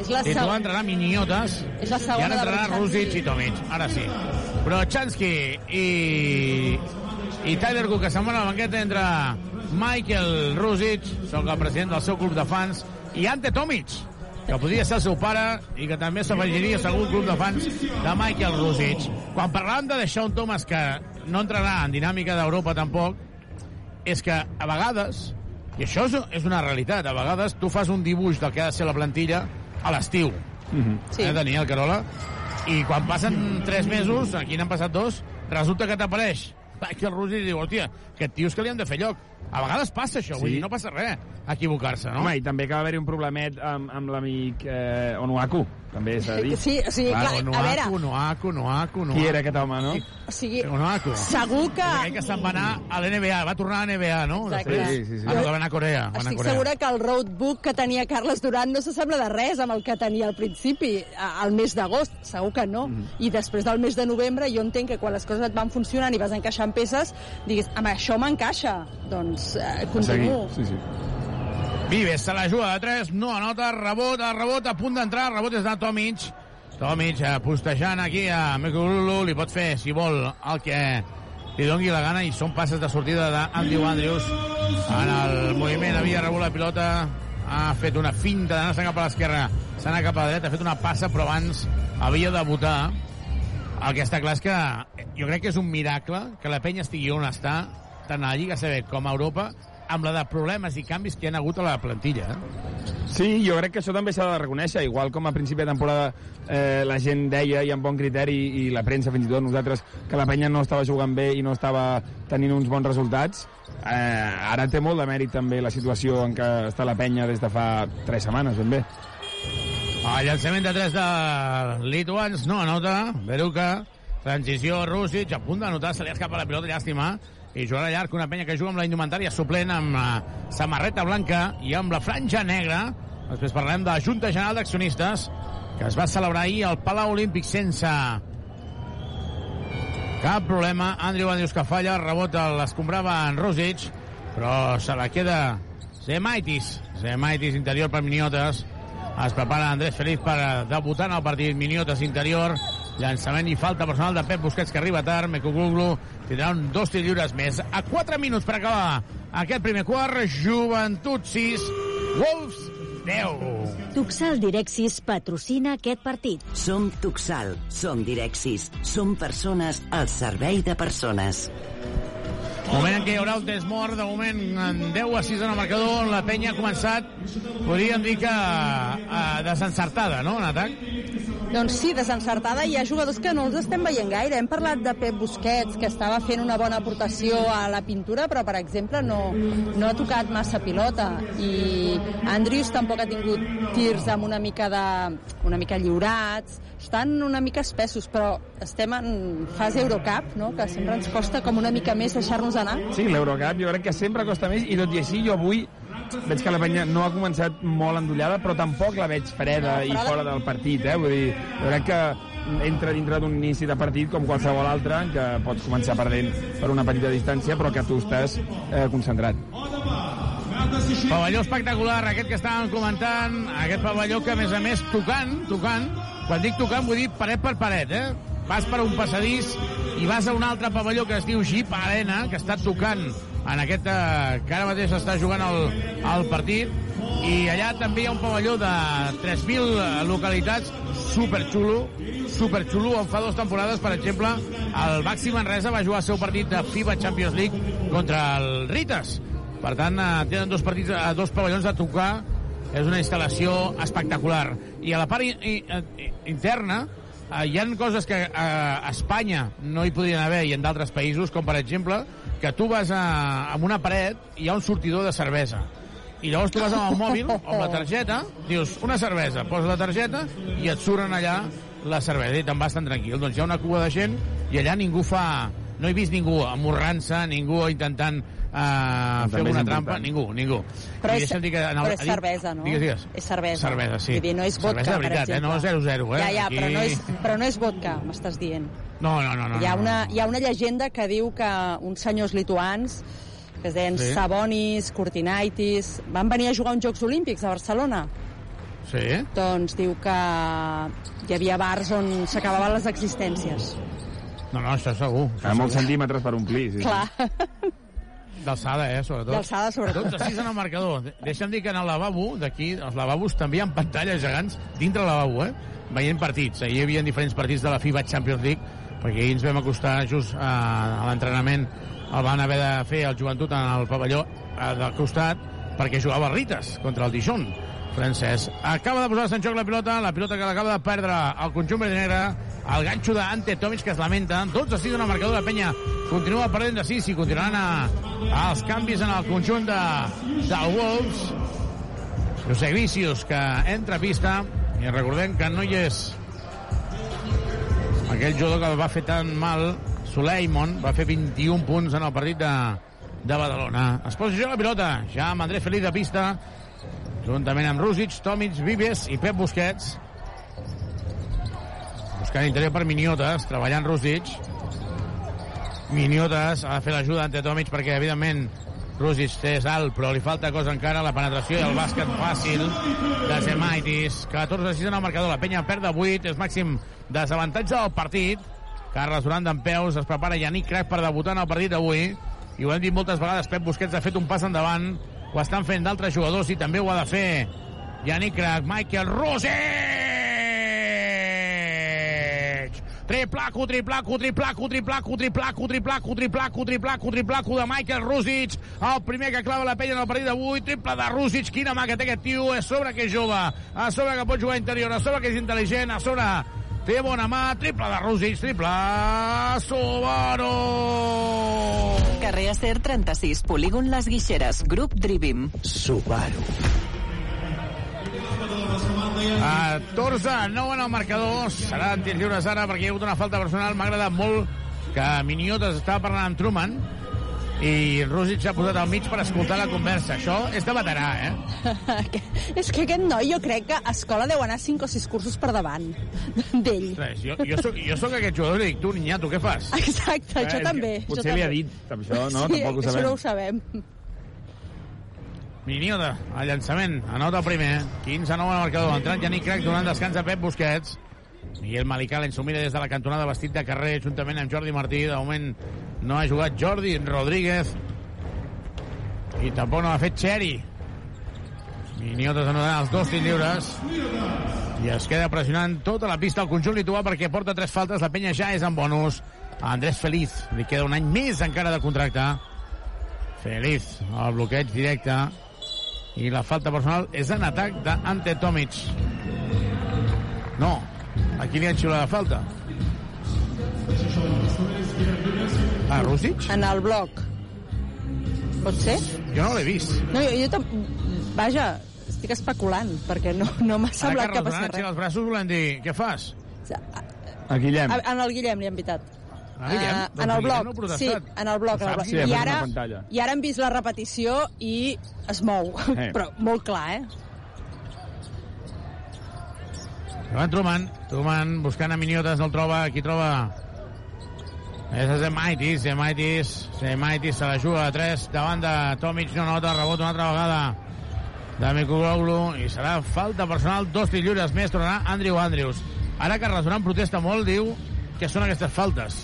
És la titular seg- entrarà És la i ara entrarà. Rusic i Tomic. Ara sí. Però Chansky i, i Tyler Cook, que se'n van a la banqueta entre Michael Rusic, sóc el president del seu club de fans, i Ante Tomic, que podria ser el seu pare i que també s'afegiria a segur club de fans de Michael Rusic. Quan parlàvem de Deshaun Thomas, que no entrarà en dinàmica d'Europa tampoc, és que a vegades, i això és, una realitat, a vegades tu fas un dibuix del que ha de ser la plantilla a l'estiu, Sí. eh, Daniel Carola, i quan passen tres mesos, aquí n'han passat dos, resulta que t'apareix Michael Rusi i diu, hòstia, aquest tio és que li han de fer lloc. A vegades passa això, vull Sí. dir, no passa res equivocar-se, no? Home, i també que va haver-hi un problemet amb, amb l'amic eh, Onuaku, també s'ha dir. Sí, o sigui, clar, a veure... Onuaku, Onuaku, Onuaku. Qui era aquest home, no? O sigui, Onuaku. segur que... Aquell que se'n va anar a l'NBA, va tornar a l'NBA, no? Exacte. Sí, sí, sí. Ah, no, que va anar a Corea. Va anar a Estic Corea. segura que el roadbook que tenia Carles Duran no s'assembla de res amb el que tenia al principi, al mes d'agost, segur que no. Mhm. I després del mes de novembre jo entenc que quan les coses et van funcionant i vas encaixant peces, diguis, amb això m'encaixa, doncs eh, continuo. Sí, sí. Vives se la juga de 3, no anota, rebot, a rebot, a punt d'entrar, rebot és de Tomic. Tomic eh, postejant aquí a Mekululu, li pot fer, si vol, el que li dongui la gana, i són passes de sortida d'Andrew Andrews. En el moviment havia rebut la pilota, ha fet una finta d'anar-se cap a l'esquerra, s'ha anat cap a la dreta, ha fet una passa, però abans havia de votar. El que està clar és que jo crec que és un miracle que la penya estigui on està, tant a la Lliga CB com a Europa, amb la de problemes i canvis que hi ha hagut a la plantilla. Eh? Sí, jo crec que això també s'ha de reconèixer, igual com a principi de temporada eh, la gent deia, i amb bon criteri, i la premsa fins i tot nosaltres, que la penya no estava jugant bé i no estava tenint uns bons resultats, eh, ara té molt de mèrit també la situació en què està la penya des de fa tres setmanes, ben bé. El llançament de 3 de lituans no anota. Beruca, transició Rússic, a punt d'anotar, se li escapa la pilota, llàstima. I jugarà llarg una penya que juga amb la indumentària suplent amb eh, samarreta blanca i amb la franja negra. Després parlem de la Junta General d'Accionistes que es va celebrar ahir al Palau Olímpic sense cap problema. Andrew Andrews que falla, el rebot l'escombrava en Rosic, però se la queda Zemaitis. Zemaitis interior per Miniotes. Es prepara Andrés Feliz per eh, debutar en el partit. Miniotes interior. Llançament i falta personal de Pep Busquets que arriba tard. Mekuguglu tindrà un dos tirs lliures més. A 4 minuts per acabar aquest primer quart. Joventut 6, Wolves 10. Tuxal Direxis patrocina aquest partit. Som Tuxal, som Direxis, som persones al servei de persones. Moment en què hi haurà un test mort, de moment en 10 a 6 en el marcador, la penya ha començat, podríem dir que eh, desencertada, no?, en atac. Doncs sí, desencertada, hi ha jugadors que no els estem veient gaire. Hem parlat de Pep Busquets, que estava fent una bona aportació a la pintura, però, per exemple, no, no ha tocat massa pilota. I Andrius tampoc ha tingut tirs amb una mica, de, una mica lliurats. Estan una mica espessos, però estem en fase Eurocup, no? que sempre ens costa com una mica més deixar-nos anar. Sí, l'Eurocup jo crec que sempre costa més i tot i així jo avui veig que la penya no ha començat molt endollada però tampoc la veig freda No, i fora del partit, eh? Vull dir, jo crec que entra dintre d'un inici de partit com qualsevol altre, en què pots començar perdent per una petita distància però que tu estàs eh, concentrat. Pavelló espectacular, aquest que estàvem comentant, aquest pavelló que, a més a més, tocant, tocant, quan dic tocant vull dir paret per paret, eh? Vas per un passadís i vas a un altre pavelló que es diu Jeep Arena, que està tocant en aquest eh, que ara mateix està jugant el, el partit, i allà també hi ha un pavelló de 3.000 localitats superxulo, superxulo, on fa dues temporades, per exemple, el Baxi Manresa va jugar el seu partit de FIBA Champions League contra el Ritas. Per tant, eh, tenen dos partits, eh, dos pavellons a tocar, és una instal·lació espectacular. I a la part interna, eh, hi han coses que eh, a Espanya no hi podrien haver i en d'altres països, com per exemple que tu vas a, a una paret i hi ha un sortidor de cervesa i llavors tu vas amb el mòbil, amb la targeta, dius, una cervesa, poses la targeta i et surten allà la cervesa i te'n vas tan tranquil. Doncs hi ha una cua de gent i allà ningú fa... No he vist ningú amorrant-se, ningú intentant uh, fer També és alguna trampa? important. Ningú, ningú. Però I és, dir que en el- però és cervesa, no? Digues, digues. És cervesa. Cervesa, sí. Dir, no és vodka, Cervesa de per veritat, eh? No 0-0, eh? Ja, ja, Aquí- però, no és, però no és vodka, m'estàs dient. No, no, no. no hi, ha no, una, hi ha una llegenda que diu que uns senyors lituans que es deien Sí. sí. Sabonis, Cortinaitis, van venir a jugar uns Jocs Olímpics a Barcelona. Sí? Doncs diu que hi havia bars on s'acabaven les existències. No, no, això segur. Això A molts centímetres per omplir, sí. Clar. D'alçada, eh, sobretot. D'alçada, sobretot. 12 a 6 en el marcador. De- Deixa'm dir que en el lavabo, d'aquí, els lavabos també hi ha pantalles gegants dintre el lavabo, eh? Veient partits. Ahir hi havia diferents partits de la FIBA Champions League, perquè ahir ens vam acostar just a, a l'entrenament. El van haver de fer el joventut en el pavelló eh, del costat perquè jugava Rites contra el Dijon francès. Acaba de posar-se en joc la pilota, la pilota que l'acaba de perdre el conjunt verd negre, el ganxo d'Ante Tomic que es lamenta, 12 a 6 en el marcador de Penya, continua perdent de 6 i continuaran a, a els canvis en el conjunt de, del Wolves. José Vicius que entra a pista i recordem que no hi és aquell jugador que va fer tan mal Suleimon, va fer 21 punts en el partit de, de Badalona. Es posa jo la pilota, ja amb André Feliz de pista, juntament amb Rúsic, Tomic, Vives i Pep Busquets. Buscant interior per Miniotes, treballant Rúsic. Miniotes ha de fer l'ajuda ante Tomic perquè, evidentment, Rúsic és alt, però li falta cosa encara, la penetració i el bàsquet fàcil de Zemaitis. 14 a 6 en el marcador, la penya perd de 8, és màxim desavantatge del partit. Carles Durant d'en peus, es prepara Yannick Crac per debutar en el partit d'avui. I ho hem dit moltes vegades, Pep Busquets ha fet un pas endavant, ho estan fent d'altres jugadors i també ho ha de fer Yannick Crac, Michael Rosic! Triplaco, triplaco, triplaco, triplaco, triplaco, triplaco, triplaco, triplaco, triplaco de Michael Rosic, el primer que clava la penya en el partit d'avui, triple de Rosic, quina mà que té aquest tio, a sobre que és jove, a sobre que pot jugar interior, a sobre que és intel·ligent, a sobre té bona mà, triple de Rosic, triple Subaru! Carrer Acer 36, polígon Les Guixeres, grup Drivim. Subaru. A 14, 9 en el marcador. Serà en tirs lliures ara perquè hi ha hagut una falta personal. M'ha agradat molt que Miniotes estava parlant amb Truman i Rússic s'ha posat al mig per escoltar la conversa. Això és de veterà, eh? És que aquest noi jo crec que a escola deu anar 5 o 6 cursos per davant d'ell. Jo, jo, soc, jo soc aquest jugador i dic, tu, niñato, què fas? Exacte, Eh, és també. Potser li ha també. dit això, no? Sí, Tampoc ho això sabem. no ho sabem. Minioda, al llançament, anota el primer. 15 9 en el marcador. Entrant Yannick Crac donant descans a Pep Busquets. Miguel Malicalen s'ho mira des de la cantonada vestit de carrer juntament amb Jordi Martí. De moment no ha jugat Jordi Rodríguez. I tampoc no ha fet Xeri. Miniotes anotant els dos tirs lliures. I es queda pressionant tota la pista al conjunt lituà perquè porta tres faltes. La penya ja és en bonus. A Andrés Feliz li queda un any més encara de contracte. Feliz, el bloqueig directe. I la falta personal és en atac d'Ante Tomic. No, aquí li han xiulat la falta. Ah, Rússic? En el bloc. Pot ser? Jo no l'he vist. No, jo, jo tam... Vaja, estic especulant, perquè no, no m'ha semblat que Ara, passés Carles, res. els braços volen dir, què fas? A Guillem. A, en el Guillem li han pitat. Ah, Guillem? Ah, Doncs en el bloc, no sí, en el bloc. En el bloc. Sí, I, ara. I ara hem vist la repetició i es mou, Eh. però molt clar, eh? Joan Truman, Truman buscant a Miniotes, no el troba, aquí troba és a Zemaitis, Zemaitis, Zemaitis se la juga a 3 davant de Tomic, no nota, rebot una altra vegada de Mikoglu i serà falta personal, dos lliures més, tornarà Andrew Andrews. Ara que Resonant protesta molt, diu que són aquestes faltes.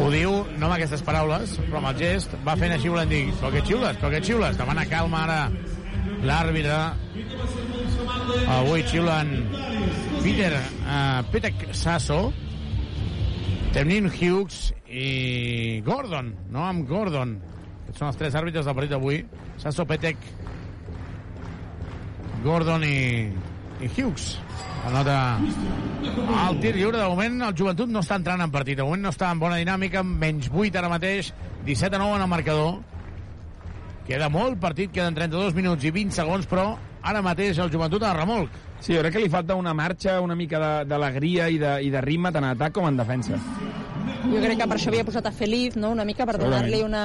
Ho diu, no amb aquestes paraules, però amb el gest, va fent així volent dir, però què xiules, però què xiules? Demana calma ara l'àrbitre. Avui xiulen Peter, uh, Peter Sasso, Temnin Hughes i Gordon, no amb Gordon. Aquests són els tres àrbitres del partit d'avui. Sasso, Petek, Gordon i, i Hughes. Anota el tir lliure. De moment el joventut no està entrant en partit. De moment no està en bona dinàmica, menys 8 ara mateix. 17 a 9 en el marcador. Queda molt partit, queden 32 minuts i 20 segons, però ara mateix el joventut a remolc. Sí, jo crec que li falta una marxa, una mica de- d'alegria i, de, i de ritme tant en atac com en defensa. Jo crec que per això havia posat a Feliz, no?, una mica per donar-li una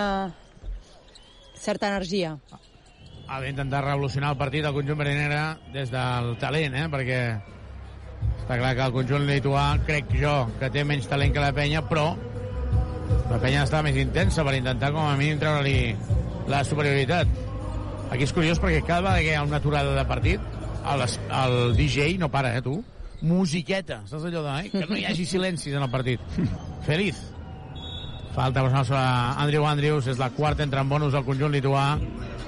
certa energia. Ha d'intentar revolucionar el partit al conjunt verinera des del talent, eh? perquè està clar que el conjunt lituà crec jo que té menys talent que la penya, però la penya està més intensa per intentar com a mínim treure-li la superioritat. Aquí és curiós perquè cada vegada que hi ha una aturada de partit, el, el DJ no para, eh, tu? Musiqueta, saps allò de, eh? que no hi hagi silencis en el partit. Feliz. Falta personal sobre Andrew Andrews, és la quarta entra en bonus del conjunt lituà,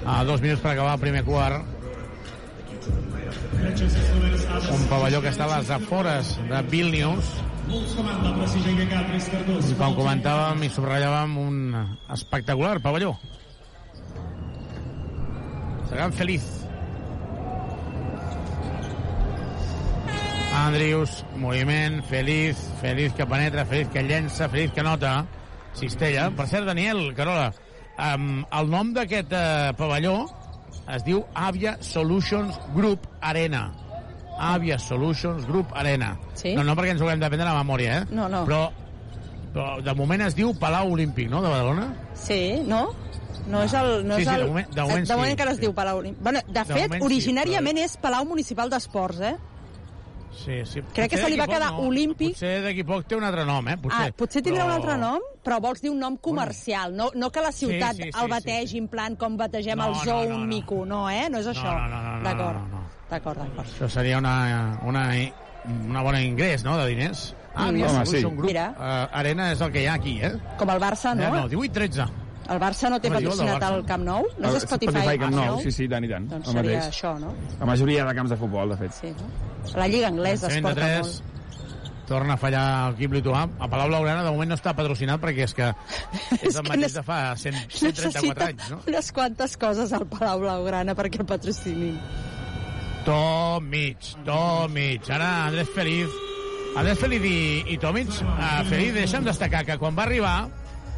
a dos minuts per acabar el primer quart. Un pavelló que està a les afores de Vilnius, i com comentàvem i subratllàvem un espectacular pavelló. Seran feliç. Andrius, moviment, feliç, feliç que penetra, feliç que llença, feliç que nota. Cistella. Per cert, Daniel, Carola, um, el nom d'aquest uh, pavelló es diu Avia Solutions Group Arena. Avia Solutions Group Arena. Sí? No, no perquè ens ho haguem d'aprendre a la memòria, eh? No, no. Però, però de moment es diu Palau Olímpic, no?, de Badalona? Sí, no? No és el... No Sí, és sí, el... de moment- de moment de moment sí. encara es diu Palau. Bueno, de, De fet, moment sí, originàriament és Palau Municipal d'Esports, eh? Sí, sí. Crec que Potser se li va quedar no. Olímpic. Potser d'aquí poc té un altre nom, eh? Potser, ah, potser tindrà però- un altre nom, però vols dir un nom comercial, no, no que la ciutat Sí, sí, sí, el sí, bategi en plan com bategem No, el no, Zoo no, no. Mico, no, eh? No és això. no, no, no, no, D'acord, no, no. d'acord, d'acord. Això seria una, una, una bona ingrés, no?, de diners. Ah, mira, Home, sí. Group. Mira. Uh, Arena és el que hi ha aquí, eh? Com el Barça, no? Eh, no 18-13. El Barça no té patrocinat al Camp Nou? No és Spotify, Spotify Camp Nou, sí, sí, tant i tant. Doncs el seria mateix. això, no? La majoria de camps de futbol, de fet. Sí, no? La Lliga Anglesa es porta 23, molt. torna a fallar l'equip lituà. A Palau Blaugrana de moment no està patrocinat perquè és que és el mateix de fa 100, 134 anys, no? unes quantes coses al Palau Blaugrana perquè el patrocinin. Tomic, Tomic. Ara Andrés Feliz. Andrés Feliz i, i Tomic. Uh, Feliz, deixa'm destacar que quan va arribar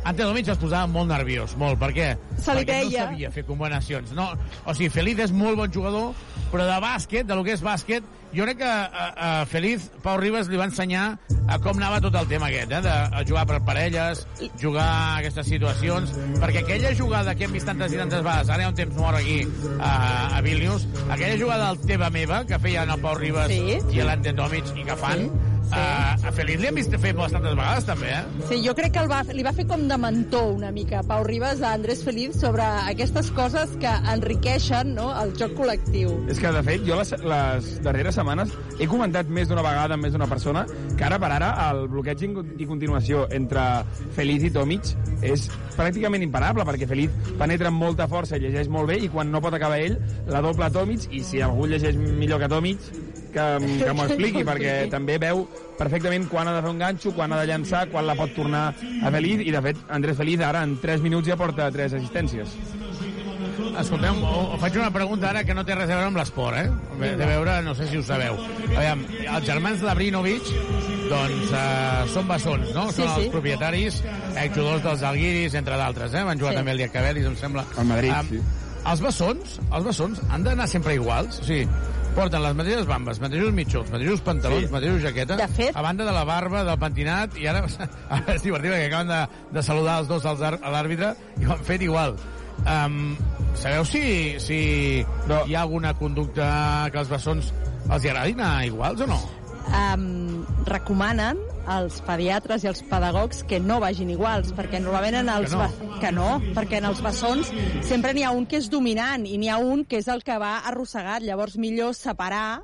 Ante Tomic es posava molt nerviós, molt. Per què? Se li Perquè veia. no sabia fer combinacions. No, o sigui, Feliz és molt bon jugador, però de bàsquet, de lo que és bàsquet, jo crec que a, a Feliz, Pau Ribas li va ensenyar a com anava tot el tema aquest, eh? de a jugar per parelles, jugar a aquestes situacions, perquè aquella jugada que hem vist tantes i tantes vegades, ara hi ha un temps mort aquí a, a Vilnius, aquella jugada del teva meva que feien el Pau Ribas Sí. i l'Ante Tomic i que fan, Sí. A, a Feliz li hem vist fer bastantes vegades també, eh? Sí, jo crec que el va, li va fer com de mentor una mica Pau Ribas a Andrés Feliz sobre aquestes coses que enriqueixen no, el joc col·lectiu. És que, de fet, jo les, les darreres setmanes he comentat més d'una vegada amb més d'una persona que ara per ara el bloqueig i continuació entre Feliz i Tomic és pràcticament imparable, perquè Feliz penetra amb molta força i llegeix molt bé, i quan no pot acabar ell, la doble Tomic, i si algú llegeix millor que Tomic, que, que m'ho expliqui, perquè també veu perfectament quan ha de fer un ganxo, quan ha de llançar, quan la pot tornar a Feliz, i de fet, Andrés Feliz ara en 3 minuts ja porta 3 assistències. Escolteu, o- faig una pregunta ara que no té res a veure amb l'esport, eh? De, veure, no sé si ho sabeu. Aviam, els germans Labrinovic, doncs, eh, són bessons, no? Sí, són els sí. propietaris, exjugadors dels Alguiris, entre d'altres, eh? Van jugar Sí. també el Diacabelis, em sembla. Al Madrid, Em, sí. Els bessons, els bessons han d'anar sempre iguals, o sigui, porten les mateixes bambes, mateixos mitjons, mateixos pantalons, Sí. mateixos jaqueta, De fet- a banda de la barba, del pentinat, i ara, ara és divertit perquè acaben de, de saludar els dos a l'àrbitre i ho han fet igual. Um, sabeu si, si No. hi ha alguna conducta que els bessons els hi agradi anar iguals o no? Um, recomanen als pediatres i als pedagogs que no vagin iguals, perquè normalment en els... Que no? que no, perquè en els bessons sempre n'hi ha un que és dominant i n'hi ha un que és el que va arrossegat. Llavors millor separar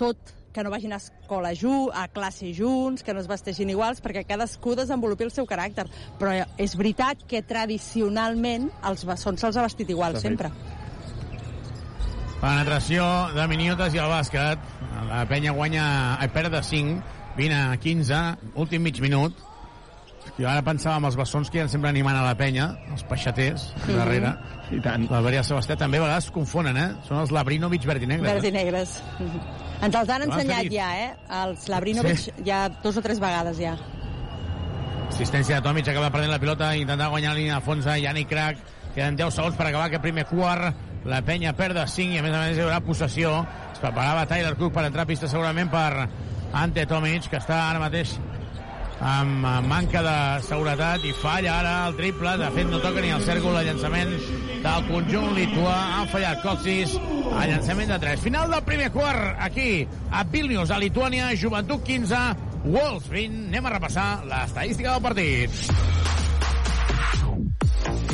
tot que no vagin a escola junts, a classe junts, que no es vesteixin iguals, perquè cadascú desenvolupi el seu caràcter. Però és veritat que tradicionalment els bessons se'ls ha vestit igual, sempre. Penetració de miniotes i el bàsquet. La penya guanya, ai, perd de 5, 20 a 15, últim mig minut. Jo ara pensava en els bessons que hi ha sempre animant a la penya, els peixaters, darrere. I tant. L'Alberià Sebastià també a vegades es confonen, eh? Són els Labrinovic verd i negre. Verds i negres. Ens els han ensenyat ja, eh? Els Labrinovic Sí. ja dos o tres vegades ja. Assistència de Tomic, acaba perdent la pilota, intentar guanyar la línia de fons a Yannick Crac. Queden 10 segons per acabar aquest primer quart. La penya perd de 5 i a més a més hi haurà possessió. Es preparava Tyler Cook per entrar a pista segurament per Ante Tomic, que està ara mateix amb eh, manca de seguretat i falla ara el triple. De fet, no toca ni el cèrcol de llançament del conjunt lituà. Han fallat Coxis a llançament de 3. Final del primer quart aquí a Vilnius, a Lituània. Joventut 15, Wolves 20. Anem a repassar l'estadística del partit.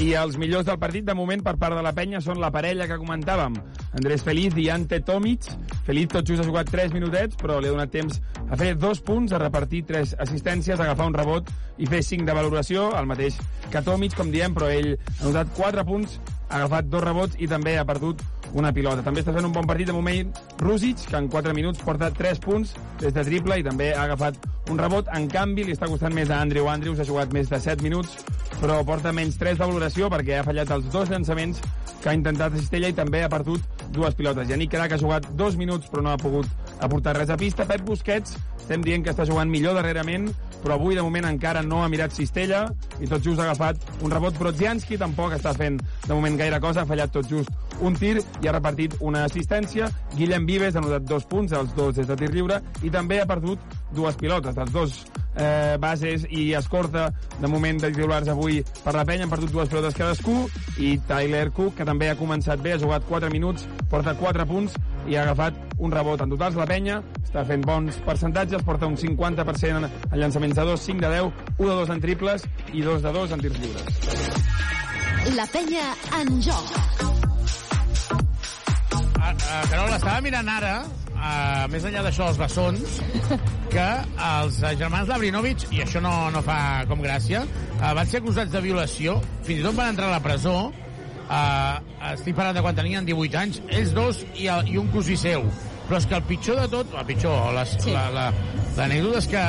I els millors del partit, de moment, per part de la penya, són la parella que comentàvem. Andrés Feliz i Ante Tomic. Feliz tot just ha jugat 3 minutets, però li ha donat temps a fer dos punts, a repartir tres assistències, a agafar un rebot i fer 5 de valoració, el mateix que Tomic, com diem, però ell ha notat 4 punts, ha agafat dos rebots i també ha perdut una pilota. També està fent un bon partit de moment Rusic, que en 4 minuts porta 3 punts des de triple i també ha agafat un rebot. En canvi, li està costant més a Andrew Andrews, ha jugat més de 7 minuts, però porta menys 3 de valoració perquè ha fallat els dos llançaments que ha intentat a Cistella i també ha perdut dues pilotes. Yannick Crac ha jugat 2 minuts però no ha pogut aportar res a pista. Pep Busquets, estem dient que està jugant millor darrerament, però avui de moment encara no ha mirat Cistella i tot just ha agafat un rebot. Brodzianski tampoc està fent de moment gaire cosa, ha fallat tot just un tir i ha repartit una assistència. Guillem Vives ha notat dos punts, els dos des de tir lliure, i també ha perdut dues pilotes. dels dos eh, bases i escorta de moment de titulars avui per la penya han perdut dues pilotes cadascú i Tyler Cook, que també ha començat bé, ha jugat 4 minuts, porta 4 punts i ha agafat un rebot. En totals, la penya està fent bons percentatges, porta un 50% en llançaments de 2, 5 de 10, 1 de 2 en triples i 2 de 2 en tirs lliures. La penya en joc. Uh, Carol, estava mirant ara, uh, més enllà d'això dels bessons, que els uh, germans Labrinovic, i això no, no fa com gràcia, uh, van ser acusats de violació, fins i tot van entrar a la presó, uh, estic parlant de quan tenien 18 anys, ells dos i, el, i un cosí seu. Però és que el pitjor de tot, el pitjor, sí. l'anècdota la, la, és que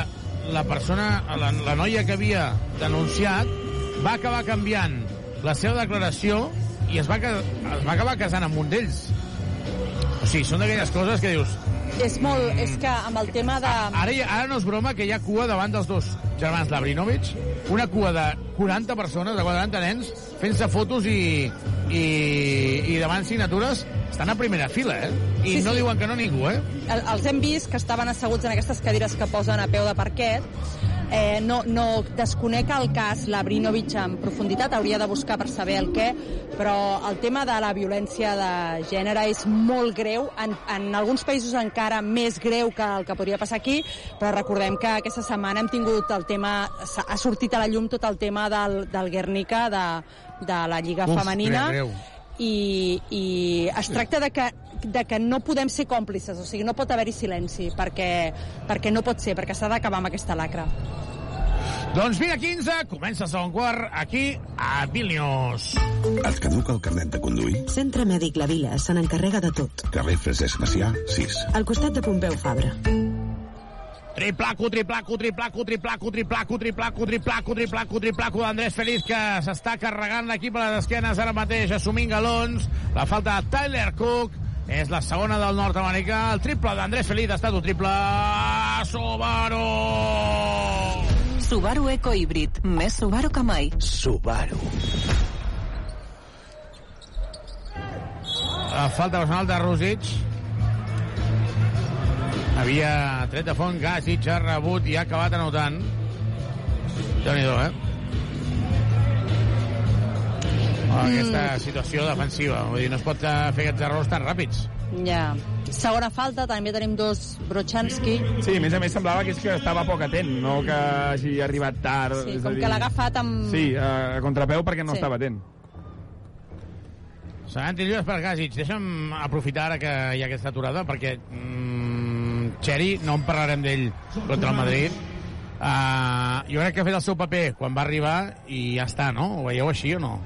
la persona, la, la noia que havia denunciat va acabar canviant la seva declaració i es va, es va acabar casant amb un d'ells. O sigui, són d'aquelles coses que dius... És molt... És que amb el tema de... Ara, ara no és broma que hi ha cua davant dels dos germans Labrinovic, una cua de 40 persones, de 40 nens, fent-se fotos i, i, i davant signatures, estan a primera fila, eh? I Sí, no sí. diuen que no ningú, eh? El- Els hem vist que estaven asseguts en aquestes cadires que posen a peu de parquet. Eh, no, no desconec el cas Labrinovic en profunditat, hauria de buscar per saber el què, però el tema de la violència de gènere és molt greu, en, en alguns països encara més greu que el que podria passar aquí, però recordem que aquesta setmana hem tingut el tema, ha sortit a la llum tot el tema del, del Guernica, de, de la Lliga Uf, Femenina, greu, greu. i, i es tracta de que, de que no podem ser còmplices, o sigui, no pot haver-hi silenci, perquè, perquè no pot ser, perquè s'ha d'acabar amb aquesta lacra. Doncs 20 a 15, comença el segon quart aquí a Vilnius. Et caduca el carnet de conduir? Centre Mèdic La Vila se n'encarrega de tot. Carrer Francesc Macià, 6. Al costat de Pompeu Fabra. Triplaco, triplaco, triplaco, triplaco, triplaco, triplaco, triplaco, triplaco, triplaco d'Andrés Feliz, que s'està carregant l'equip a les esquenes ara mateix, assumint galons. La falta de Tyler Cook. És la segona del nord-americà. El triple d'Andrés Feliz ha estat un triple Subaru. Subaru Eco Híbrid. Més Subaru que mai. Subaru. La falta personal de Rosic. Havia tret de font Gasic, ha rebut i ha acabat anotant. déu nhi eh? Aquesta situació defensiva. Vull dir, no es pot eh, fer aquests errors tan ràpids. Ja. Segona falta, també tenim dos Brochanski. Sí, a més a més semblava que és que estava poc atent, no que hagi arribat tard. Sí, és a com dir- que l'ha agafat amb... Sí, a contrapeu perquè no Sí. estava atent. Seran lliures per Gasic. Deixa'm aprofitar ara que hi ha aquesta aturada, perquè mm, Xeri, no en parlarem d'ell contra el Madrid, uh, jo crec que ha fet el seu paper quan va arribar i ja està, no? Ho veieu així o no?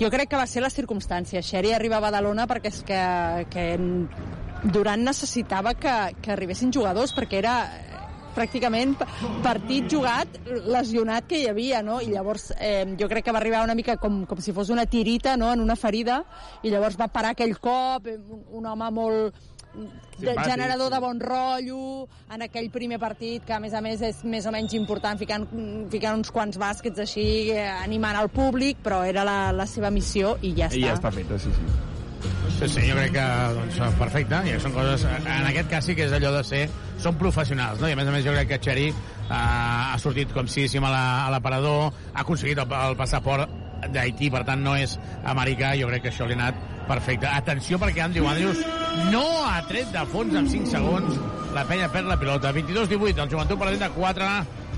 Jo crec que va ser la circumstància. Xeri arriba a Badalona perquè és que, que Durant necessitava que, que arribessin jugadors perquè era eh, pràcticament partit jugat lesionat que hi havia, no? I llavors eh, jo crec que va arribar una mica com, com si fos una tirita, no?, en una ferida, i llavors va parar aquell cop, eh, un, un home molt de, Simpàtic. generador de bon rotllo en aquell primer partit que a més a més és més o menys important ficant, ficant uns quants bàsquets així eh, animant al públic però era la, la seva missió i ja I està ja està feta, sí, sí. Sí, sí, jo crec que doncs, perfecte, i són coses, en aquest cas sí que és allò de ser, són professionals, no? i a més a més jo crec que Xeri ha sortit com si la- a l'aparador, ha aconseguit el, el passaport d'Haití, per tant no és americà, jo crec que això li ha anat perfecte. Atenció perquè Andrew Andrews no ha tret de fons en 5 segons, la penya perd la pilota. 22-18, el joventut perdent de 4,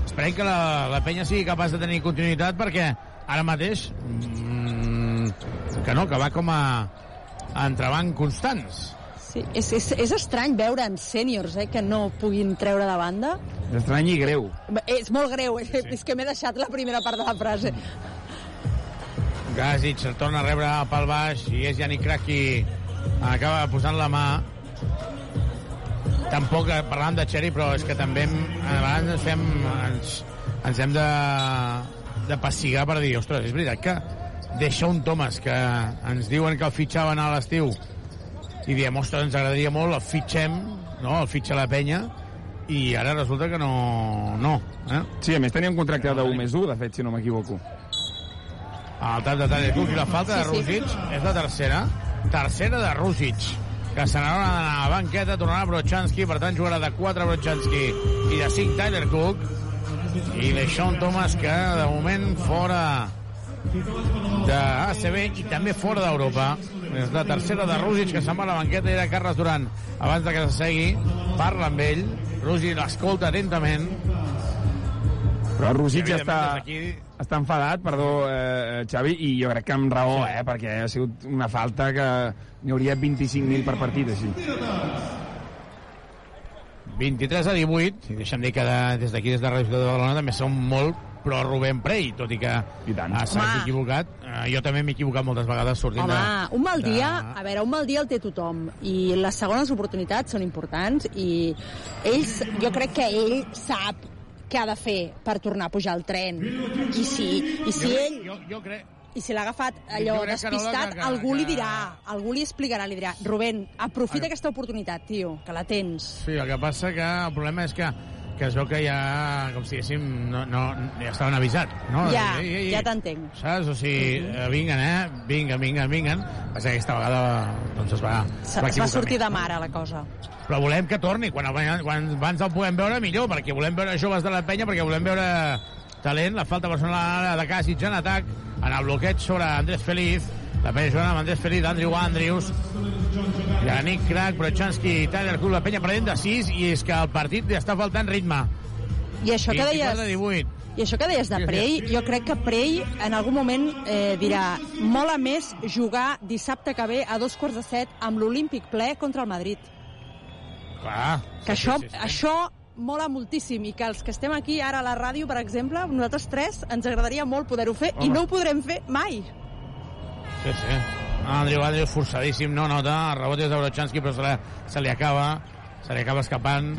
esperem que la, la penya sigui capaç de tenir continuïtat perquè ara mateix mm, que no, que va com a, a entrebanc constants. Sí, és, és, és estrany veure en sèniors eh, que no puguin treure de banda. És estrany i greu. És molt greu, sí. és que m'he deixat la primera part de la frase. Gasic el torna a rebre pel baix i és Yannick Crac qui acaba posant la mà tampoc eh, parlant de Xeri però és que també hem, a vegades ens fem ens, ens hem de de passigar per dir, ostres, és veritat que deixa un Thomas que ens diuen que el fitxaven a l'estiu i diem, ostres, ens agradaria molt, el fitxem, no? el fitxa la penya i ara resulta que no... no eh? Sí, a més tenia un contracte de 1 més 1, de fet, si no m'equivoco. El tap de Tadej Cook i la falta de. Rússic és la tercera. Tercera de Rússic, que se n'haurà d'anar a la banqueta, tornarà Brochanski, per tant jugarà de 4 Brochanski i de 5 Tyler Cook. I Leixon Thomas, que de moment fora de ACB i també fora d'Europa. És la tercera de Rússic, que se'n va a la banqueta, i era Carles Duran. Abans de que s'assegui, parla amb ell. Rússic l'escolta atentament. Però Rússic ja està, des està enfadat, perdó, eh, Xavi, i jo crec que amb raó, eh, perquè ha sigut una falta que n'hi hauria 25.000 per partit, així. 23 a 18, i deixa'm dir que de, des d'aquí, des de Ràdio Ciutat de Badalona, també som molt pro Rubén Prey, tot i que s'ha equivocat. Eh, jo també m'he equivocat moltes vegades sortint Home, de... un mal de- dia, a veure, un mal dia el té tothom i les segones oportunitats són importants i ells, jo crec que ell sap què ha de fer per tornar a pujar al tren i si, i si Jo ell Jo, jo crec... i si l'ha agafat allò despistat, que- que- algú li dirà, algú li explicarà, li dirà, Rubén, aprofita aquesta oportunitat, tio, que la tens. Sí, el que passa que el problema és que que es veu que ja, com si diguéssim, no, no, ja estaven avisats, no? Ja, Ei, ei, ei. ja t'entenc. Saps? O sigui, eh, vinguen, eh? Vinguen, vinguen, vinguen. Passa que aquesta vegada doncs es va, es va Es va sortir de mare, la cosa. Però volem que torni. Quan, quan abans el puguem veure, millor, perquè volem veure joves de la penya, perquè volem veure talent. La falta personal de Casic en atac, en el bloqueig sobre Andrés Feliz. La penya jugant amb Andrés Feliz, Andrew Andrews, Yannick Crac, Brochanski Tyler Cook. La penya perdent de 6 i és que el partit li està faltant ritme. I això que deies... 24-18. I això que deies de Prey, jo crec que Prey en algun moment eh, dirà mola més jugar dissabte que ve a dos quarts de set amb l'Olímpic ple contra el Madrid. Clar. Que això, això mola moltíssim i que els que estem aquí ara a la ràdio, per exemple, nosaltres tres, ens agradaria molt poder-ho fer i Home. no ho podrem fer mai. Sí, sí. Andrew Andrews forçadíssim, no nota, el rebot és de Brochanski, però se, la, se li acaba, se li acaba escapant.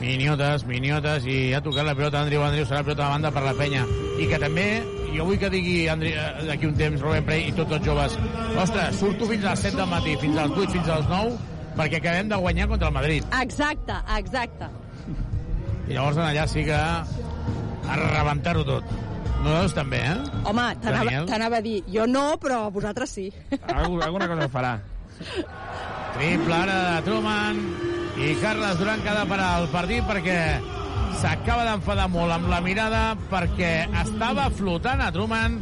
Miniotes, miniotes, i ha tocat la pilota Andrew Andrews, serà la pilota de banda per la penya. I que també, jo vull que digui Andri- eh, d'aquí un temps Rubén Prey i tots els joves, ostres, surto fins a les 7 del matí, fins als 8, fins als 9, perquè acabem de guanyar contra el Madrid. Exacte, exacte. I llavors allà sí que a rebentar-ho tot. Nosaltres també, eh? Home, t'anava a dir, jo no, però vosaltres sí. Alguna cosa farà. Triple ara de Truman i Carles Duran que ha de parar el partit perquè s'acaba d'enfadar molt amb la mirada perquè estava flotant a Truman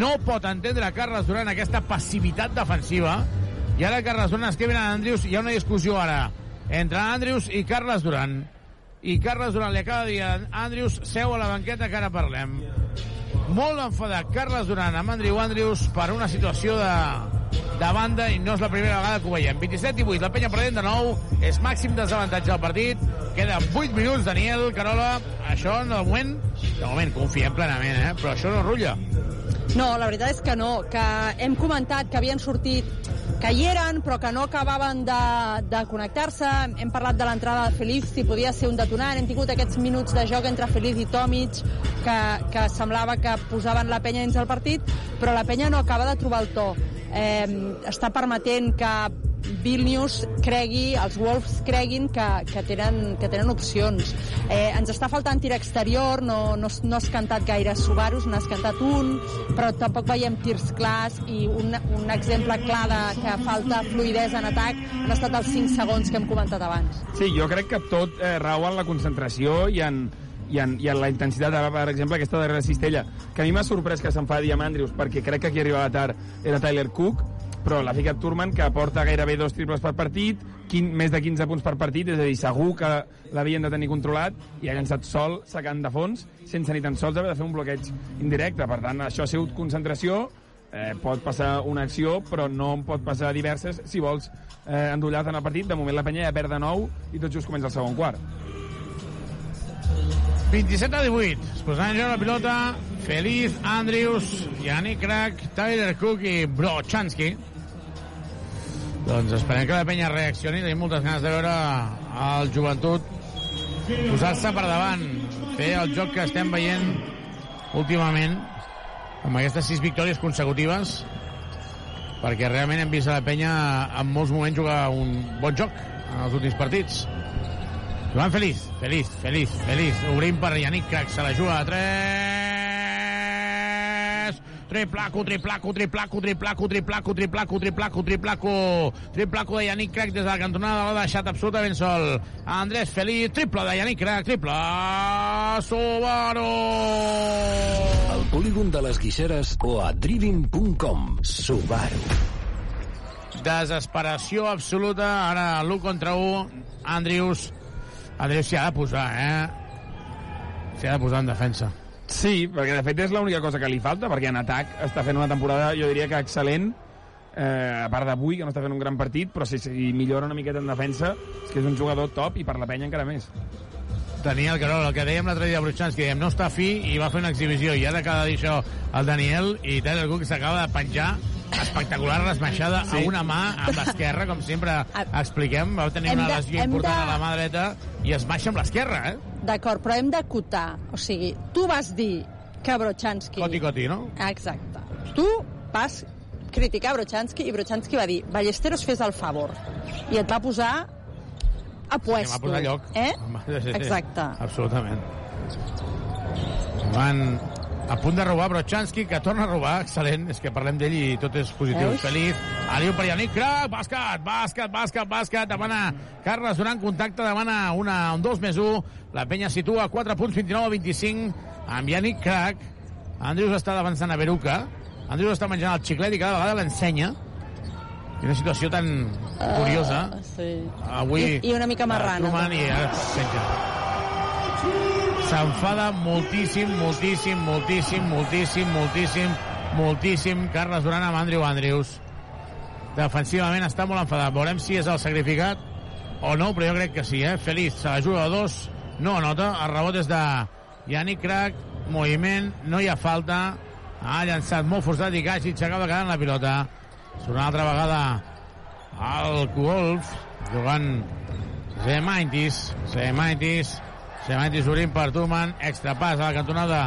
no pot entendre Carles Duran aquesta passivitat defensiva i ara Carles Duran escriuen a Andrius hi ha una discussió ara entre Andrius i Carles Duran i Carles Duran li acaba a Andrius seu a la banqueta que ara parlem molt enfadat Carles Duran amb Andrew Andrews per una situació de, de banda i no és la primera vegada que ho veiem. 27 i 8, la penya perdent de nou, és màxim desavantatge del partit, queden 8 minuts, Daniel, Carola, això de moment, de moment confiem plenament, eh? però això no rutlla. No, la veritat és que no, que hem comentat que havien sortit, que hi eren, però que no acabaven de, de connectar-se. Hem parlat de l'entrada de Feliz, si podia ser un detonant. Hem tingut aquests minuts de joc entre Feliz i Tomic, que, que semblava que posaven la penya dins del partit, però la penya no acaba de trobar el to. Eh, està permetent que Vilnius cregui, els Wolves creguin que, que, tenen, que tenen opcions. Eh, ens està faltant tir exterior, no, no, no has cantat gaire Subarus, n'has cantat un, però tampoc veiem tirs clars i un, un exemple clar de que falta fluidesa en atac han estat els 5 segons que hem comentat abans. Sí, jo crec que tot eh, rau en la concentració i en, i en, i en la intensitat, ara, per exemple, aquesta darrera cistella, que a mi m'ha sorprès que s'enfadi amb Andrews, perquè crec que qui arribava tard era Tyler Cook, però l'ha ficat Turman, que aporta gairebé dos triples per partit, quin, més de 15 punts per partit, és a dir, segur que l'havien de tenir controlat, i ha llançat sol, sacant de fons, sense ni tan sols haver de fer un bloqueig indirecte. Per tant, això ha sigut concentració, eh, pot passar una acció, però no en pot passar diverses si vols eh, endollar tant el partit. De moment la penya ja perd de nou i tot just comença el segon quart. 27 a 18. Es posaran a la pilota Feliz, Andrews, Yannick Crack, Tyler Cook i Brochansky. Doncs esperem que la penya reaccioni. Tenim moltes ganes de veure el joventut posar-se per davant, fer el joc que estem veient últimament amb aquestes sis victòries consecutives perquè realment hem vist a la penya en molts moments jugar un bon joc en els últims partits. Joan Feliz, Feliz, Feliz, Feliz. Obrim per Yannick Crac, se la juga a 3. Triplaco, triplaco, triplaco, triplaco, triplaco, triplaco, triplaco, triplaco. Triplaco de Yannick Crac des de la cantonada, l'ha deixat absolutament sol. Andrés Feliz, triple de Yannick Crac, triple. Subaru! Al polígon de les Guixeres o a driving.com. Subaru. Desesperació absoluta, ara l'1 contra 1. Andrius, Andrius s'hi ha de posar, eh? S'hi ha de posar en defensa. Sí, perquè de fet és l'única cosa que li falta, perquè en atac està fent una temporada, jo diria que excel·lent, eh, a part d'avui, que no està fent un gran partit, però si, si millora una miqueta en defensa, és que és un jugador top i per la penya encara més. Daniel Carol, el que dèiem l'altre dia a Bruixans, que dèiem no està fi i va fer una exhibició, i ara de dir això el Daniel, i Tyler Cook s'acaba de penjar espectacular resmaixada sí. a una mà amb l'esquerra, com sempre expliquem, va tenir Hem una de- lesió hem important de- a la mà dreta i es baixa amb l'esquerra, eh? D'acord, però hem d'acotar. O sigui, tu vas dir que Brochansky... Coti, coti, no? Exacte. Tu vas criticar Brochansky i Brochansky va dir Ballesteros fes el favor. I et va posar a puesto. Sí, va posar lloc. Eh? Sí, sí, sí. Exacte. Absolutament. Van a punt de robar Brochansky, que torna a robar, excel·lent, és que parlem d'ell i tot és positiu. Veus? Feliç, Aliu per Yannick, crac, bàsquet, bàsquet, bàsquet, bàsquet, demana Carles Duran, contacte, demana una, un 2 més 1, la penya situa 4 punts, 29 a 25, amb Yannick Crac, Andrius està avançant a Beruca, Andrius està menjant el xiclet i cada vegada l'ensenya, i una situació tan curiosa. Uh, sí. Avui... I, I una mica marrana. Truman i ara penja. S'enfada moltíssim, moltíssim, moltíssim, moltíssim, moltíssim, moltíssim Carles Duran amb Andrew Andrews. Defensivament està molt enfadat. Veurem si és el sacrificat o no, però jo crec que sí, eh? Feliç, se la juga a dos, no anota, el rebot és de Yannick Crac, moviment, no hi ha falta, ha llançat molt forçat i Gajic s'acaba quedant la pilota. És una altra vegada el Wolf, jugant Zemaitis, Zemaitis, Zemaitis obrint per Tuman, extra pas a la cantonada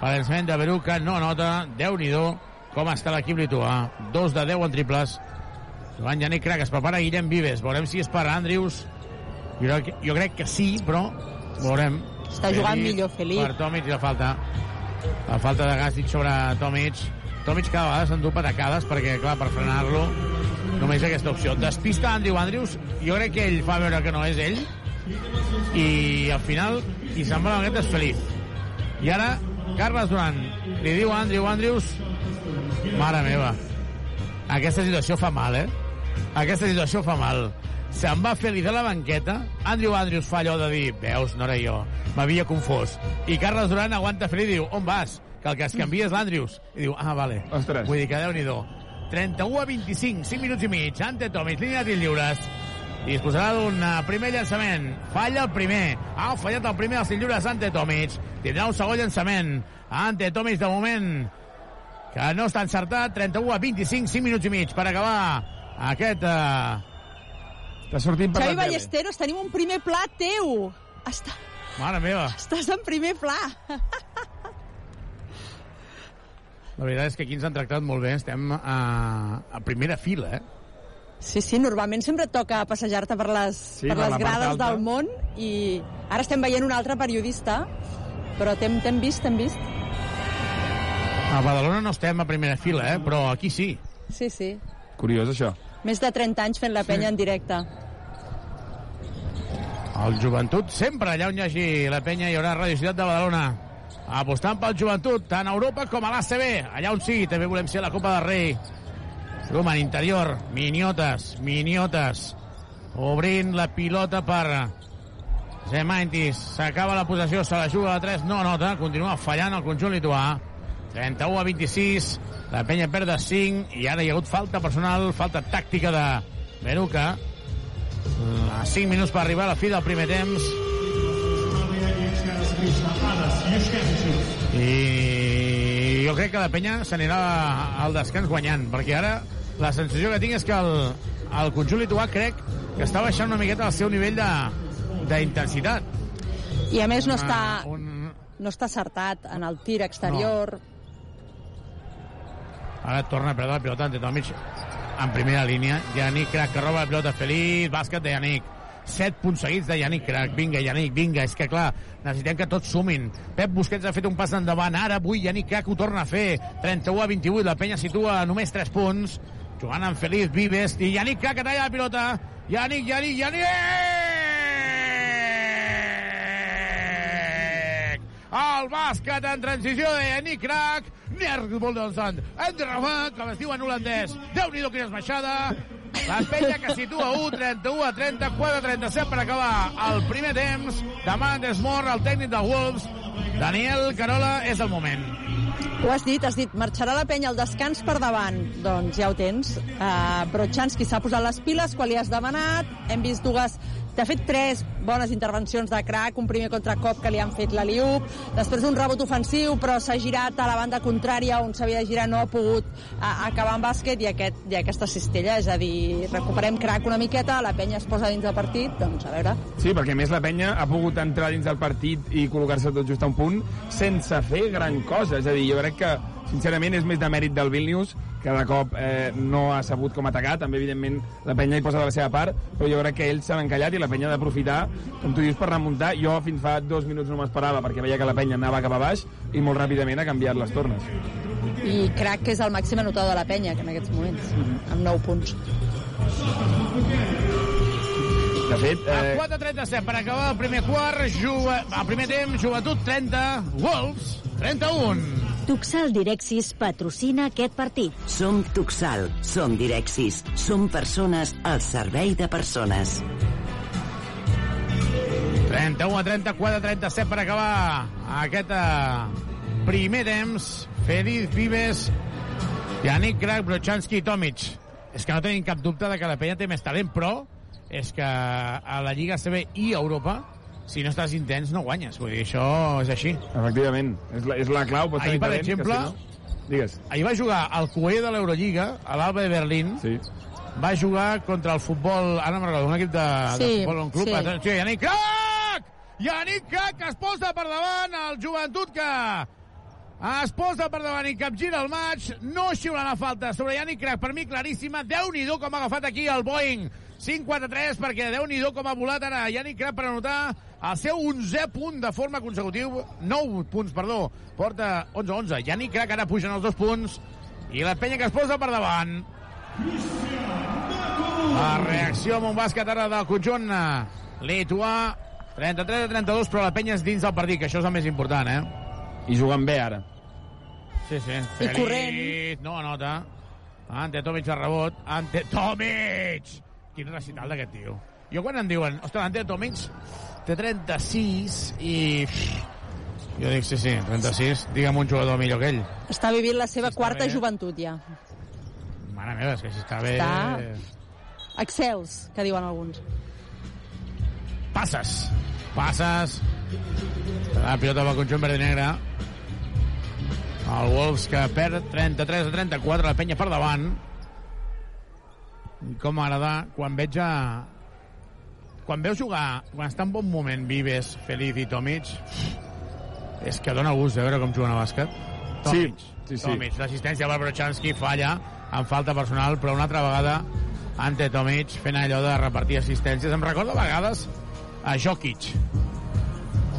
per llançament de Beruca, no anota, déu nhi com està l'equip lituà, dos de 10 en triples, Joan Janik Crac, es prepara Guillem Vives, veurem si és per Andrius, jo, crec- jo crec que sí, però veurem. Està jugant millor, Felip. Per Tomic i la falta. La falta de Gàstic sobre Tomic. Tomic cada vegada s'endú patacades perquè, clar, per frenar-lo només aquesta opció. Despista Andrew Andrews, jo crec que ell fa veure que no és ell i al final la banqueta és feliç. I ara, Carles Duran li diu a Andrew Andrews mare meva, aquesta situació fa mal, eh? Aquesta situació fa mal. Se'n va feliç a la banqueta, Andrew Andrews fa allò de dir, veus, no era jo, m'havia confós. I Carles Duran aguanta feliç i diu, on vas? Que el que es canvia és l'Andrews. I diu, ah, vale. Ostres. Vull dir que déu nhi 31 a 25, 5 minuts i mig. Ante Tomis, línia de lliures. I es posarà d'un eh, primer llançament. Falla el primer. Ha fallat el primer dels lliures Ante Tomic. Tindrà un segon llançament. Ante Tomic, de moment, que no està encertat. 31 a 25, 5 minuts i mig per acabar aquest... Eh... Està sortint Xavi Ballesteros, tenim un primer pla teu. Està, Mare meva. estàs en primer pla. La veritat és que aquí ens han tractat molt bé. Estem a, a primera fila, eh? Sí, sí, normalment sempre et toca passejar-te per les, Sí, per per les grades alta. del món i ara estem veient un altre periodista, però t'hem vist, t'hem vist. A Badalona no estem a primera fila, eh? Però aquí sí. Sí, sí. Curiós, això. Més de 30 anys fent la penya en directe. El joventut sempre allà on hi hagi la penya hi haurà Radio Ciutat de Badalona apostant pel joventut, tant a Europa com a l'ACB. Allà on sigui, també volem ser la Copa del Rei. Truman interior, Miniotes, Miniotes, obrint la pilota per Zemantis. S'acaba la possessió, se la juga a 3, no nota, continua fallant el conjunt lituà. 31 a 26, la penya perd de 5 i ara hi ha hagut falta personal, falta tàctica de Beruca. A 5 minuts per arribar a la fi del primer temps. I jo crec que la penya s'anirà al descans guanyant, perquè ara la sensació que tinc és que el, el conjunt lituà crec que està baixant una miqueta el seu nivell d'intensitat. I a més no Ah, està, un- no està acertat en el tir exterior. Ara torna a perdre la pilota ante Tomic en primera línia. Yannick Crac que roba la pilota feliç. Bàsquet de Yannick. 7 punts seguits de Yannick Crac. Vinga, Yannick, vinga. És que, clar, necessitem que tots sumin. Pep Busquets ha fet un pas endavant. Ara avui Yannick Crac ho torna a fer. 31 a 28. La penya situa només 3 punts. Jugant amb Feliz Vives. I Yannick Crac que talla la pilota. Yannick, Yannick, Yannick! El bàsquet en transició de Yannick Crac. Nergboldensan. Endravant, com es diu en holandès. Déu-n'hi-do quina esbaixada. La penya que situa 1, 31 a 34 a 37 per acabar el primer temps. Demà Desmor, el tècnic dels Wolves. Daniel Carola, és el moment. Ho has dit, has dit, marxarà la penya al descans per davant. Doncs ja ho tens. Uh, Brochanski s'ha posat les piles quan li has demanat. Hem vist dues... De fet, tres bones intervencions de crack, un primer contracop que li han fet la Liup, després un rebot ofensiu, però s'ha girat a la banda contrària on s'havia de girar, no ha pogut acabar en bàsquet i, aquest, i aquesta cistella, és a dir, recuperem crack una miqueta, la penya es posa dins del partit, doncs a veure... Sí, perquè més la penya ha pogut entrar dins del partit i col·locar-se tot just a un punt sense fer gran cosa. És a dir, jo crec que, sincerament, és més de mèrit del Vilnius, que de cop eh, no ha sabut com atacar. També, evidentment, la penya hi posa de la seva part, però jo crec que ells s'han encallat i la penya ha d'aprofitar, com tu dius, per remuntar. Jo fins fa dos minuts no m'esperava perquè veia que la penya anava cap a baix i molt ràpidament ha canviat les tornes. I crack que és el màxim anotador de la penya, que en aquests moments, amb 9 punts. De fet, A eh, 4.37 per acabar el primer quart, juga, el primer temps, joventut 30, Wolves 31. Tuxal Direxis patrocina aquest partit. Som Tuxal, som Direxis, som persones al servei de persones. 31 a 34, 37 per acabar aquest eh, primer temps. Feliz Vives, Yannick Crac, Brochanski i Tomic. És que no tenim cap dubte de que la penya té més talent, però és que a la Lliga CB i a Europa, si no estàs intens, no guanyes. Vull dir, això és així. efectivament, és la, és la clau. Pots Ahir, per talent, exemple, si no... Digues. Ahir va jugar el cuer de l'Eurolliga, a l'Alba de Berlín. Sí. Va jugar contra el futbol... Ara no me'n recordo, un equip de, de Sí, futbol, un club. sí. Atenció, Yannick Crac! Yannick Crac que es posa per davant el joventut que es posa per davant i capgira el maig. No xiula la falta sobre Yannick Crac. Per mi, claríssima. Déu-n'hi-do com ha agafat aquí el Boeing 5-4-3, perquè Déu-n'hi-do com ha volat ara Yannick Crac per anotar el seu 11è punt de forma consecutiu. 9 punts, perdó. Porta 11-11. Yannick Crac ara pugen els dos punts. I la penya que es posa per davant. La reacció amb un bàsquet ara del conjunt eh, lituà. 33 a 32, però la penya és dins del partit, que això és el més important, eh? I jugant bé ara. Sí, sí. I Feliz. corrent. No anota. Ante Tomic al rebot. Ante Tomic! Quin recital d'aquest tio. Jo quan em diuen, ostres, Ante Tomic té 36 i... Jo dic, sí, sí, 36. Digue'm un jugador millor que ell. Està vivint la seva està quarta bé. joventut, ja. Mare meva, és que si està bé... Està- Excels, que diuen alguns. Passes. Passes. La pilota pel conjunt verd i negre. El Wolves que perd 33 a 34, la penya per davant. Com m'agrada quan veig a... Quan veus jugar, quan està en bon moment Vives, Feliz i Tomic, és que dona gust de veure com juguen a bàsquet. Tomic, Sí, sí, sí. Tomic. L'assistència de Brochanski falla en falta personal, però una altra vegada ante Tomic fent allò de repartir assistències. Em recorda a vegades a Jokic,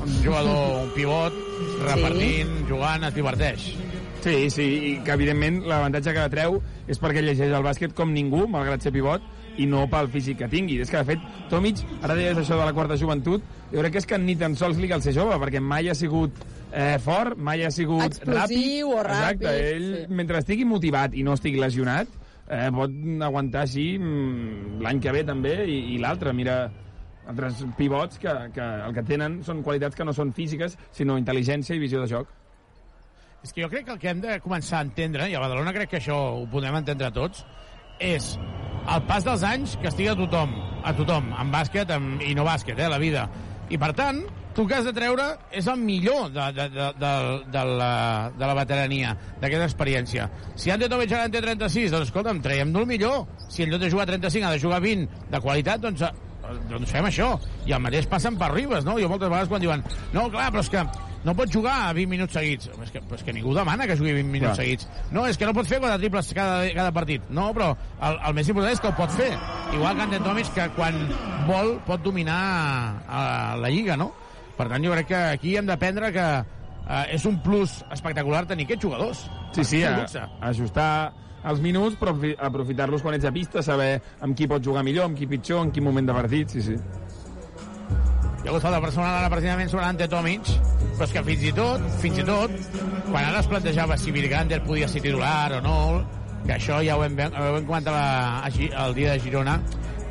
un jugador, un pivot, repartint, jugant, es diverteix. Sí, sí, i que evidentment l'avantatge que treu és perquè llegeix el bàsquet com ningú, malgrat ser pivot, i no pel físic que tingui. És que, de fet, Tomic, ara deies això de la quarta joventut, jo crec que és que ni tan sols li cal ser jove, perquè mai ha sigut eh, fort, mai ha sigut Explosiu ràpid. o ràpid, Exacte, ell, sí. mentre estigui motivat i no estigui lesionat, eh, pot aguantar així mm, l'any que ve també i, i l'altre. Mira, altres pivots que, que el que tenen són qualitats que no són físiques, sinó intel·ligència i visió de joc. És que jo crec que el que hem de començar a entendre, i a Badalona crec que això ho podem entendre tots, és el pas dels anys que estigui a tothom, a tothom, en bàsquet en, i no bàsquet, eh, la vida. I per tant, tu que has de treure és el millor de, de, de, de, de, la, de la veterania, d'aquesta experiència. Si Ante Tomic ara en té 36, doncs escolta'm, traiem el millor. Si en lloc de jugar 35 ha de jugar 20 de qualitat, doncs, doncs fem això. I el mateix passen per Ribes, no? Jo moltes vegades quan diuen, no, clar, però és que no pot jugar 20 minuts seguits. És que, és que ningú demana que jugui 20 minuts Clar. seguits. No, és que no pot fer quatre triples cada, cada partit. No, però el, el més important és que ho pot fer. Igual que Ante Tomic, que quan vol pot dominar a la Lliga, no? Per tant, jo crec que aquí hem d'aprendre que eh, és un plus espectacular tenir aquests jugadors. Sí, sí, a, ajustar els minuts, però aprofi- aprofitar-los quan ets a pista, saber amb qui pots jugar millor, amb qui pitjor, en quin moment de partit, sí, sí. Hi ha hagut falta personal ara precisament sobre Ante Tomic, però és que fins i tot, fins i tot, quan ara es plantejava si Virgander podia ser titular o no, que això ja ho hem, ho hem comentat la, el dia de Girona,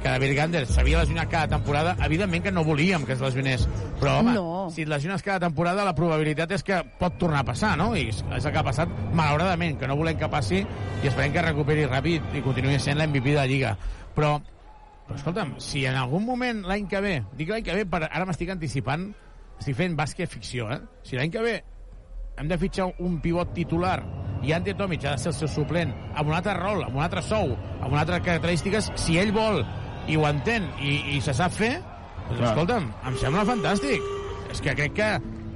que de Virgander s'havia lesionat cada temporada, evidentment que no volíem que es lesionés, però home, No. si et lesiones cada temporada la probabilitat és que pot tornar a passar, no? I és és el que ha passat, malauradament, que no volem que passi i esperem que recuperi ràpid i continuï sent l'MVP de la Lliga. Però però escolta'm, si en algun moment l'any que ve, dic l'any que ve, per, ara m'estic anticipant, estic fent bàsquet ficció, eh? Si l'any que ve hem de fitxar un pivot titular i Ante Tomic ha de ser el seu suplent amb un altre rol, amb un altre sou, amb unes altres característiques, si ell vol i ho entén i, i se sap fer, doncs Clar. escolta'm, em sembla fantàstic. És que crec que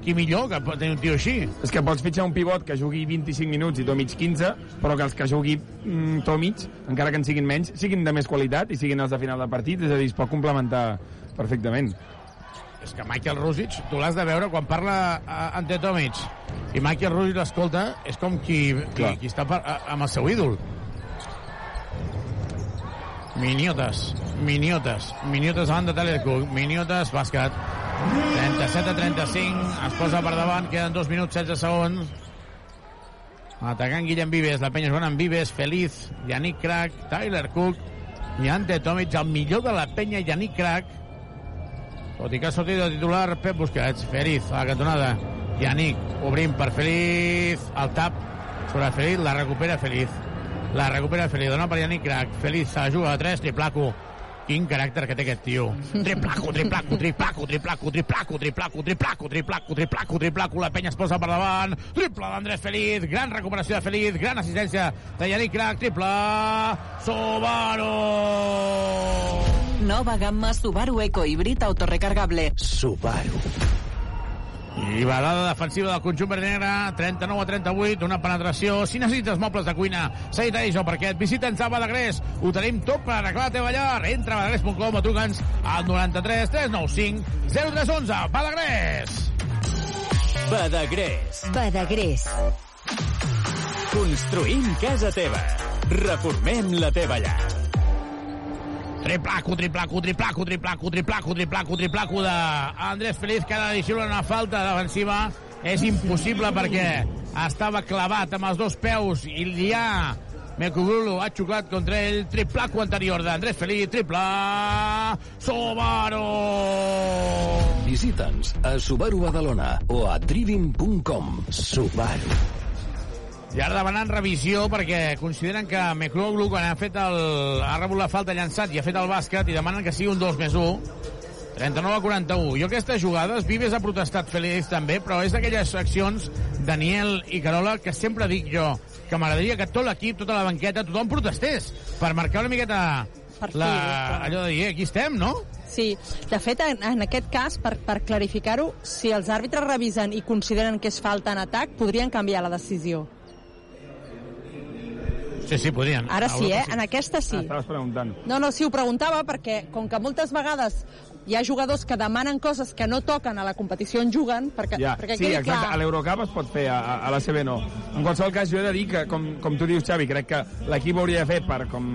qui millor que pot tenir un tio així. És que pots fitxar un pivot que jugui 25 minuts i Tomic 15, però que els que jugui mm, Tomic, encara que en siguin menys, siguin de més qualitat i siguin els de final de partit, és a dir, es pot complementar perfectament. És que Michael Rusic, tu l'has de veure quan parla eh, Ante Tomic i Michael Rusic l'escolta, és com qui, qui, Clar. qui està per, a, amb el seu ídol. Miniotes, Miniotes, Miniotes davant de Cook, Miniotes, bàsquet, 37 a 35, es posa per davant, queden 2 minuts 16 segons. Atacant Guillem Vives, la penya jugant amb Vives, Feliz, Yannick Crack, Tyler Cook i Ante Tomic, el millor de la penya, Yannick Crack, tot i que ha sortit de titular Pep Busquets, Feliz a la cantonada, Yannick obrint per Feliz, el tap sobre Feliz, la recupera Feliz, la recupera Feliz, dona per Yannick Crack, Feliz se la juga a 3, triplaco, quin caràcter que té aquest tio. Triplaco, triplaco, triplaco, triplaco, triplaco, triplaco, triplaco, triplaco, triplaco, triplaco, la penya es posa per davant, triple d'Andrés Feliz, gran recuperació de Feliz, gran assistència de Yannick Crack, triple, Subaru! Nova gamma Subaru Eco Híbrid autorecargable. Subaru. I balada defensiva del conjunt verd negre, 39 a 38, una penetració. Si necessites mobles de cuina, sanitaris o parquet, visita'ns a Badagrés. Ho tenim tot per arreglar la teva llar. Entra a badagrés.com o truca'ns al 93 395 0311. Badagrés! Badagrés. Badagrés. Construïm casa teva. Reformem la teva llar. Triplaco, triplaco, triplaco, triplaco, triplaco, triplaco, triplaco de Andrés Feliz, que ara dissimulen una falta defensiva. És impossible perquè estava clavat amb els dos peus i ja Mekugulu ha xocat contra ell. Triplaco anterior d'Andrés Feliz, triple Subaru! Visita'ns a Subaru Badalona o a trivim.com. Subaru. I ara demanant revisió perquè consideren que Mekugulu, quan ha, fet el, ha rebut la falta llançat i ha fet el bàsquet, i demanen que sigui un 2 més 1. 39 a 41. Jo aquestes jugades, Vives ha protestat Félix també, però és d'aquelles accions, Daniel i Carola, que sempre dic jo, que m'agradaria que tot l'equip, tota la banqueta, tothom protestés per marcar una miqueta la, allò de dir, eh, aquí estem, no? Sí, de fet, en, en aquest cas, per, per clarificar-ho, si els àrbitres revisen i consideren que és falta en atac, podrien canviar la decisió. Sí, sí, podrien. Ara sí, eh? En aquesta sí. Ah, estaves preguntant. No, no, sí, ho preguntava perquè, com que moltes vegades hi ha jugadors que demanen coses que no toquen a la competició on juguen, perquè, Ja, perquè sí, exacte. clar. A l'Eurocup es pot fer, a, a- la CB no. En qualsevol cas, jo he de dir que, com, com tu dius, Xavi, crec que l'equip hauria de fer per, com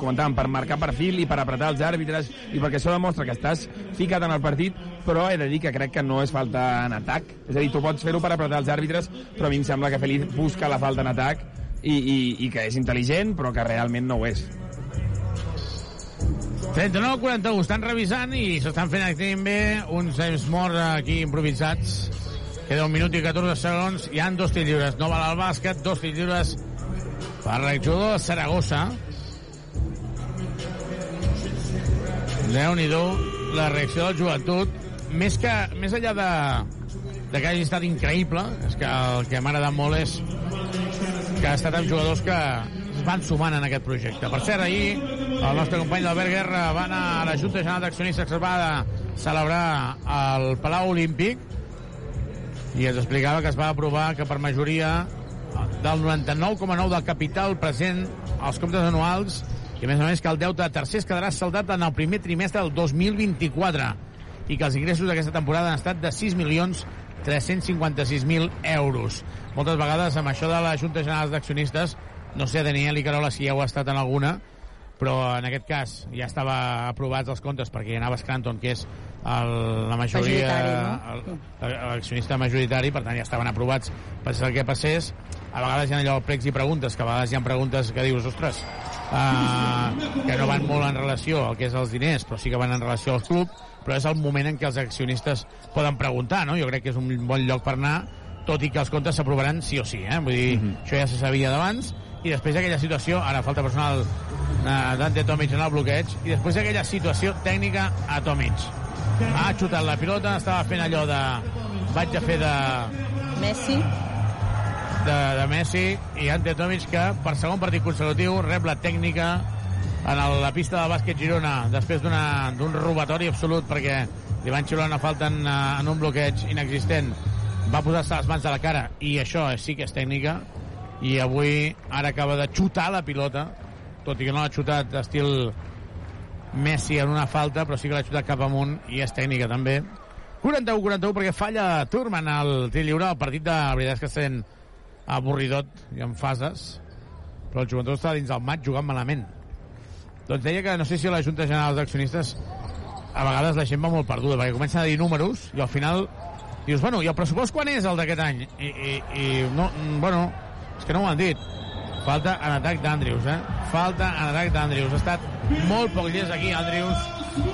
comentàvem, per marcar perfil i per apretar els àrbitres i perquè això demostra que estàs ficat en el partit, però he de dir que crec que no és falta en atac. És a dir, tu pots fer-ho per apretar els àrbitres, però a mi em sembla que Feliz busca la falta en atac i, i, i que és intel·ligent, però que realment no ho és. 39-41, estan revisant i s'estan fent aquí bé uns temps morts aquí improvisats. Queda un minut i 14 segons, hi han dos lliures. No val al bàsquet, dos tirs lliures per l'exjugador de Saragossa. Déu-n'hi-do, la reacció del joventut. Més, que, més enllà de, de que hagi estat increïble, és que el que m'ha agradat molt és que ha estat amb jugadors que van sumant en aquest projecte. Per cert, ahir el nostre company d'Albert Guerra va anar a la Junta General d'Accionistes que va celebrar al Palau Olímpic i ens explicava que es va aprovar que per majoria del 99,9 del capital present als comptes anuals i a més a més que el deute de tercers quedarà saldat en el primer trimestre del 2024 i que els ingressos d'aquesta temporada han estat de 6 milions 356.000 euros. Moltes vegades amb això de la Junta General d'Accionistes, no sé, Daniel i Carola, si ja ha estat en alguna, però en aquest cas ja estava aprovats els comptes perquè hi anava Scranton, que és el, la majoria l'accionista majoritari, per tant ja estaven aprovats passés el que passés. A vegades hi ha allò pregs i preguntes, que a vegades hi ha preguntes que dius, ostres, uh, que no van molt en relació al que és els diners, però sí que van en relació al club, però és el moment en què els accionistes poden preguntar, no? Jo crec que és un bon lloc per anar, tot i que els comptes s'aprovaran sí o sí, eh? Vull dir, això ja se sabia d'abans, i després d'aquella situació, ara falta personal uh, Dante Tomic en el bloqueig, i després d'aquella situació tècnica a Tomic. Ha xutat la pilota, estava fent allò de... Vaig a fer de, Messi, de, de Messi i Ante Tomic que per segon partit consecutiu rep la tècnica en el, la pista de bàsquet Girona després d'un robatori absolut perquè li van xiular una falta en, eh, en un bloqueig inexistent. Va posar-se les mans a la cara i això sí que és tècnica i avui ara acaba de xutar la pilota tot i que no l'ha xutat estil Messi en una falta però sí que l'ha xutat cap amunt i és tècnica també. 41-41 perquè falla Turman al tir lliure el partit de la veritat és que estem avorridot i en fases però el joventut està dins del mat jugant malament doncs deia que no sé si a la Junta General d'Accionistes a vegades la gent va molt perduda perquè comencen a dir números i al final dius, bueno, i el pressupost quan és el d'aquest any? I, i, i no, mm, bueno, és que no ho han dit falta en atac d'Andrius, eh? Falta en atac d'Andrius. Ha estat molt poc llest aquí, Andrius.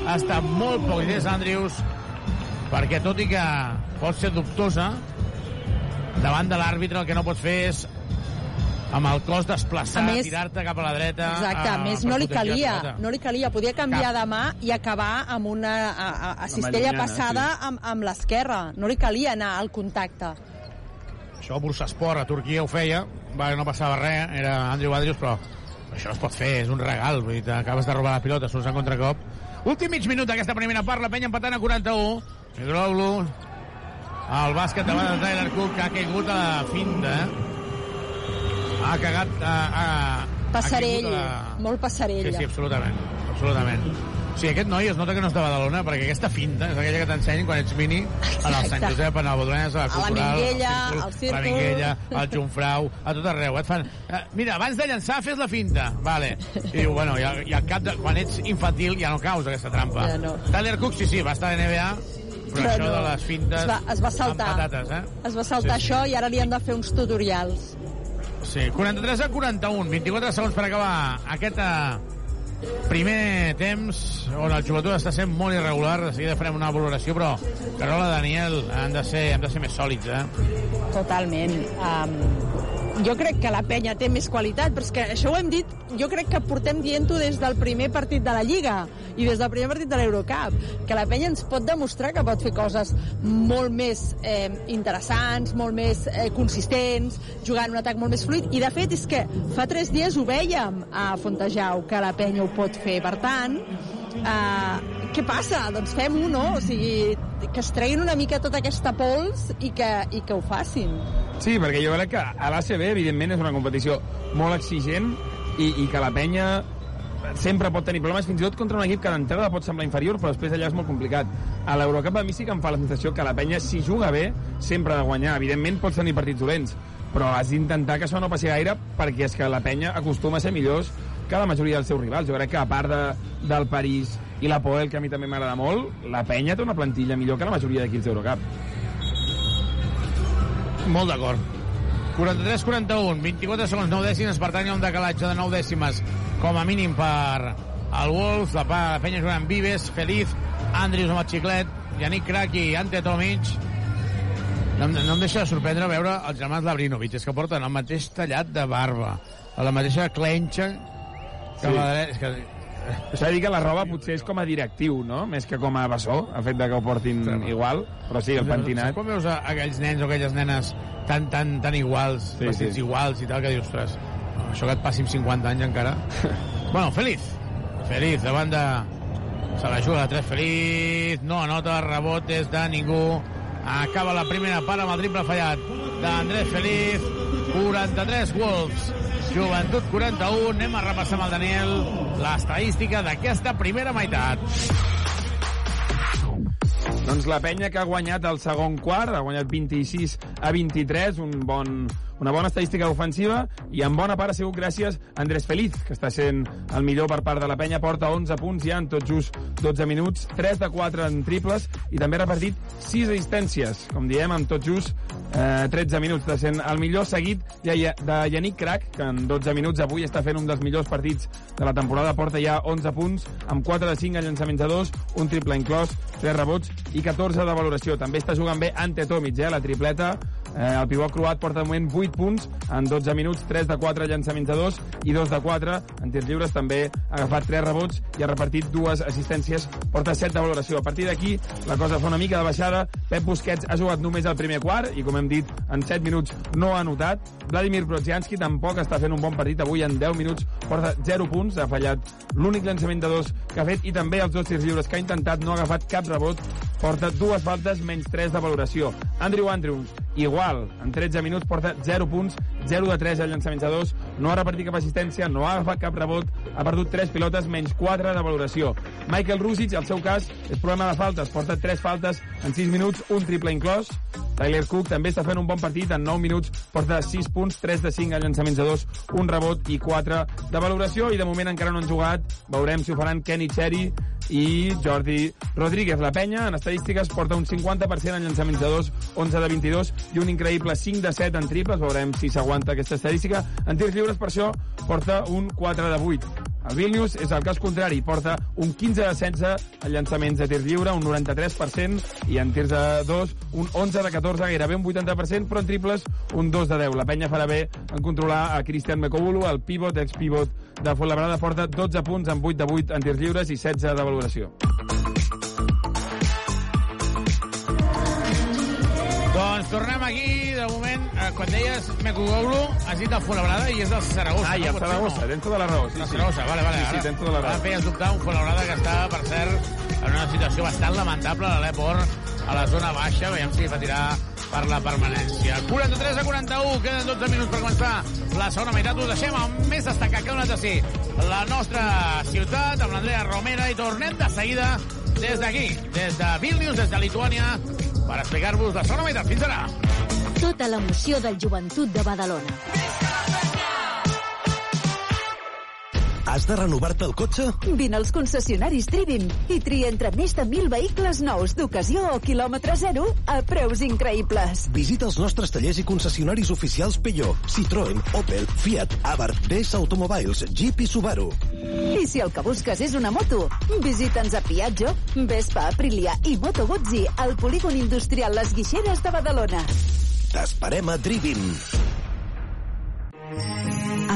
Ha estat molt poc llest, Andrius, perquè tot i que pot ser dubtosa, davant de l'àrbitre el que no pots fer és amb el cos més- tirar-te cap a la dreta... Exacte, a més no li calia, no li calia, podia canviar de mà i acabar amb una a, a, a cistella passada amb, amb l'esquerra, no li calia anar al contacte. Això Bursasport a Turquia ho feia, va, no passava res, era Andrew Adrius, però això no es pot fer, és un regal, vull dir, t'acabes de robar la pilota, surts en contracop. Últim mig minut d'aquesta primera part, la penya empatant a 41. Migroglu, el bàsquet davant de Tyler Cook, que ha caigut a la finta, eh? Ha cagat... A, a, Passarell, ha a la- molt passarell. Sí, sí, absolutament. Absolutament. Sí, aquest noi es nota que no és de Badalona, perquè aquesta finta és aquella que t'ensenyen quan ets mini a la Sant Josep, a la Bodronesa, a la A la Cultural, Minguella, al la Círcul. Minguella, al Jumfrau, a tot arreu. Et fan, eh, mira, abans de llançar fes la finta. Vale. I diu, bueno, i i al cap de, quan ets infantil ja no caus aquesta trampa. Ja no. Tyler Cook, sí, sí, va estar a NBA, però, Però això no. de les fintes... Es va, es va saltar. Patates, eh? Es va saltar Sí, sí. això i ara li han de fer uns tutorials. Sí, 43 a 41, 24 segons per acabar aquest eh, primer temps on el joventut està sent molt irregular. De seguida farem una valoració, però Carola, Daniel, han de ser, han de ser més sòlids, eh? Totalment. Um, jo crec que la penya té més qualitat, però és que això ho hem dit, jo crec que portem dient-ho des del primer partit de la Lliga i des del primer partit de l'Eurocup, que la penya ens pot demostrar que pot fer coses molt més eh, interessants, molt més eh, consistents, jugant un atac molt més fluid, i de fet és que fa tres dies ho vèiem a Fontejau, que la penya ho pot fer. Per tant, eh, què passa? Doncs fem-ho, no? O sigui, que es treguin una mica tota aquesta pols i que, i que ho facin. Sí, perquè jo crec que a l'ACB, evidentment, és una competició molt exigent i, i que la penya sempre pot tenir problemes, fins i tot contra un equip que d'entrada pot semblar inferior, però després allà és molt complicat. A l'Eurocup a mi sí que em fa la sensació que la penya, si juga bé, sempre ha de guanyar. Evidentment pots tenir partits dolents, però has d'intentar que això no passi gaire perquè és que la penya acostuma a ser millors que la majoria dels seus rivals. Jo crec que a part de, del París i la Poel, que a mi també m'agrada molt, la penya té una plantilla millor que la majoria d'equips d'Eurocup. Molt d'acord. 43-41, 24 segons, 9 dècimes, per tant hi ha un decalatge de 9 dècimes com a mínim per el Wolves, la, la penya jugant Vives, Feliz, Andrius amb el xiclet, Yannick Kraki, Ante Tomic, no, no em deixa de sorprendre veure els germans Labrinovic, és que porten el mateix tallat de barba, a la mateixa clenxa Sí. És que, S'ha de dir que la roba potser és com a directiu, no? Més que com a bessó, el fet de que ho portin igual. Però sí, el pentinat... Quan veus a aquells nens o aquelles nenes tan, tan, tan iguals, Sí, vestits sí. iguals i tal, que dius, ostres, això que et passi amb 50 anys encara... bueno, Feliz. Feliz, davant de... Se la juga de 3, Feliz. No anota, rebot des de ningú. Acaba la primera part amb el triple fallat d'Andrés Feliz. 43 Wolves. Joventut 41. Anem a repassar amb el Daniel l'estadística d'aquesta primera meitat. Doncs la penya que ha guanyat el segon quart, ha guanyat 26 a 23, un bon, una bona estadística ofensiva, i en bona part ha sigut gràcies a Andrés Feliz, que està sent el millor per part de la penya, porta 11 punts ja en tot just 12 minuts, 3 de 4 en triples, i també ha repartit 6 assistències, com diem, en tot just eh, 13 minuts, de sent el millor seguit de, de Yannick Crac, que en 12 minuts avui està fent un dels millors partits de la temporada, porta ja 11 punts, amb 4 de 5 en llançaments de 2, un triple inclòs, 3 rebots i 14 de valoració. També està jugant bé Ante Tomic, eh, la tripleta, Eh, el pivot croat porta de moment 8 punts en 12 minuts, 3 de 4 llançaments de 2 i 2 de 4 en tirs lliures. També ha agafat 3 rebots i ha repartit dues assistències. Porta 7 de valoració. A partir d'aquí la cosa fa una mica de baixada. Pep Busquets ha jugat només el primer quart i, com hem dit, en 7 minuts no ha anotat. Vladimir Brodzianski tampoc està fent un bon partit. Avui en 10 minuts porta 0 punts. Ha fallat l'únic llançament de 2 que ha fet i també els dos tirs lliures que ha intentat. No ha agafat cap rebot. Porta dues faltes menys 3 de valoració. Andrew Andrews, igual, en 13 minuts porta 0 punts, 0 de 3 al llançaments de 2, no ha repartit cap assistència, no ha agafat cap rebot, ha perdut 3 pilotes, menys 4 de valoració. Michael Rusic, el seu cas, és problema de faltes, porta 3 faltes en 6 minuts, un triple inclòs. Tyler Cook també està fent un bon partit, en 9 minuts porta 6 punts, 3 de 5 al llançaments de 2, un rebot i 4 de valoració, i de moment encara no han jugat, veurem si ho faran Kenny Cherry i Jordi Rodríguez. La penya, en estadístiques, porta un 50% en llançaments de 2, 11 de 22 i un increïble 5 de 7 en triples. Veurem si s'aguanta aquesta estadística. En tirs lliures, per això, porta un 4 de 8. El Vilnius és el cas contrari, porta un 15 de 16 en llançaments de tir lliure, un 93%, i en tirs de 2, un 11 de 14, gairebé un 80%, però en triples, un 2 de 10. La penya farà bé en controlar a Christian Mekogulu, el pivot, ex-pivot de Fuenlabrada, porta 12 punts en 8 de 8 en tirs lliures i 16 de valoració. Doncs tornem aquí, de moment, eh, quan deies Mekugoglu, has dit el Fuenlabrada i és del Saragossa. Ah, i el Saragossa, no? tens tota la raó. Sí, El sí. Saragossa, vale, vale. Sí, sí, ara- tens tota la Ara raó. feies dubtar un Fuenlabrada que està, per cert, en una situació bastant lamentable a l'Eport, a la zona baixa, veiem si fa tirar per la permanència. 43 a 41, queden 12 minuts per començar la segona meitat. Us deixem amb més destacat que un altre sí. La nostra ciutat, amb l'Andrea Romera, i tornem de seguida des d'aquí, des de Vilnius, des de Lituània, per explicar-vos la segona meitat. Fins ara! Tota l'emoció del joventut de Badalona. Has de renovar-te el cotxe? Vine als concessionaris Trivim i tria entre més de 1.000 vehicles nous d'ocasió o quilòmetre zero a preus increïbles. Visita els nostres tallers i concessionaris oficials Peugeot, Citroën, Opel, Fiat, Abarth, DS Automobiles, Jeep i Subaru. I si el que busques és una moto, visita'ns a Piaggio, Vespa, Aprilia i Moto Guzzi al polígon industrial Les Guixeres de Badalona. T'esperem a Trivim.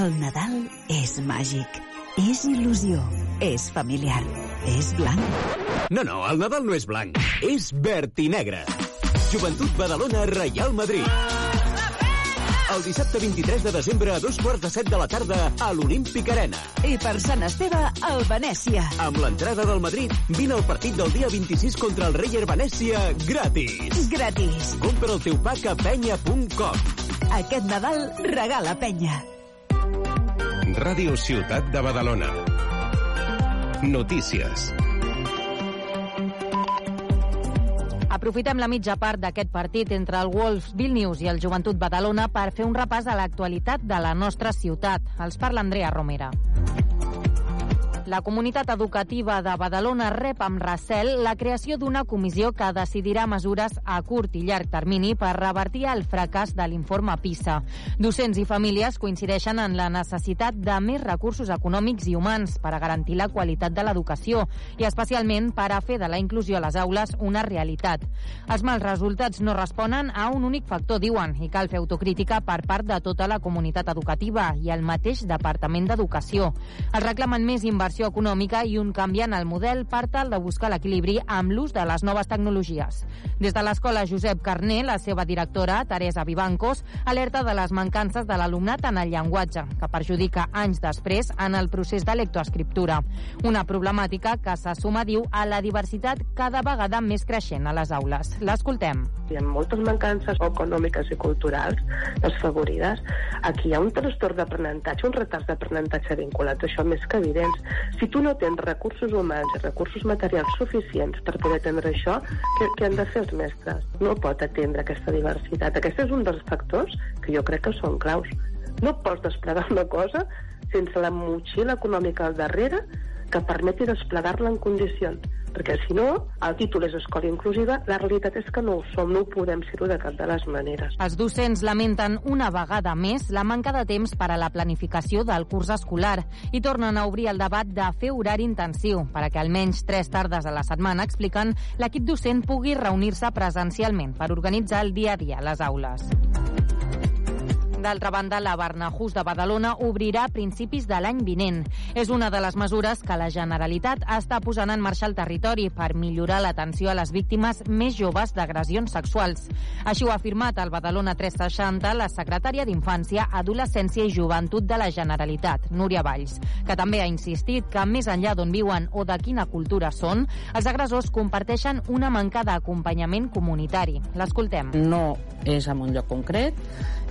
El Nadal és màgic, és il·lusió, és familiar, és blanc. No, no, el Nadal no és blanc, és verd i negre. Joventut Badalona, Real Madrid. El dissabte 23 de desembre a dos quarts de set de la tarda a l'Olímpic Arena. I per Sant Esteve, al Venècia. Amb l'entrada del Madrid, vine al partit del dia 26 contra el Reyer Venècia gratis. Gratis. Compra el teu pack a penya.com. Aquest Nadal regala penya. Ràdio Ciutat de Badalona. Notícies. Aprofitem la mitja part d'aquest partit entre el Wolves Vilnius i el Joventut Badalona per fer un repàs a l'actualitat de la nostra ciutat. Els parla Andrea Romera. La comunitat educativa de Badalona rep amb recel la creació d'una comissió que decidirà mesures a curt i llarg termini per revertir el fracàs de l'informe PISA. Docents i famílies coincideixen en la necessitat de més recursos econòmics i humans per a garantir la qualitat de l'educació i especialment per a fer de la inclusió a les aules una realitat. Els mals resultats no responen a un únic factor, diuen, i cal fer autocrítica per part de tota la comunitat educativa i el mateix Departament d'Educació. Els reclamen més inversió inversió econòmica i un canvi en el model per tal de buscar l'equilibri amb l'ús de les noves tecnologies. Des de l'escola Josep Carné, la seva directora, Teresa Vivancos, alerta de les mancances de l'alumnat en el llenguatge, que perjudica anys després en el procés de lectoescriptura. Una problemàtica que se suma, diu, a la diversitat cada vegada més creixent a les aules. L'escoltem. Hi ha moltes mancances econòmiques i culturals desfavorides. Aquí hi ha un trastorn d'aprenentatge, un retard d'aprenentatge vinculat això més que evidents. Si tu no tens recursos humans i recursos materials suficients per poder atendre això, què, què han de fer els mestres? No pot atendre aquesta diversitat. Aquest és un dels factors que jo crec que són claus. No pots desplegar una cosa sense la motxilla econòmica al darrere que permeti desplegar-la en condicions. Perquè si no, el títol és escola inclusiva, la realitat és que no ho som, no ho podem ser-ho de cap de les maneres. Els docents lamenten una vegada més la manca de temps per a la planificació del curs escolar i tornen a obrir el debat de fer horari intensiu per a que almenys tres tardes a la setmana, expliquen, l'equip docent pugui reunir-se presencialment per organitzar el dia a dia a les aules. D'altra banda, la Barnahús de Badalona obrirà a principis de l'any vinent. És una de les mesures que la Generalitat està posant en marxa al territori per millorar l'atenció a les víctimes més joves d'agressions sexuals. Així ho ha afirmat al Badalona 360 la secretària d'Infància, Adolescència i Joventut de la Generalitat, Núria Valls, que també ha insistit que més enllà d'on viuen o de quina cultura són, els agressors comparteixen una manca d'acompanyament comunitari. L'escoltem. No és en un lloc concret,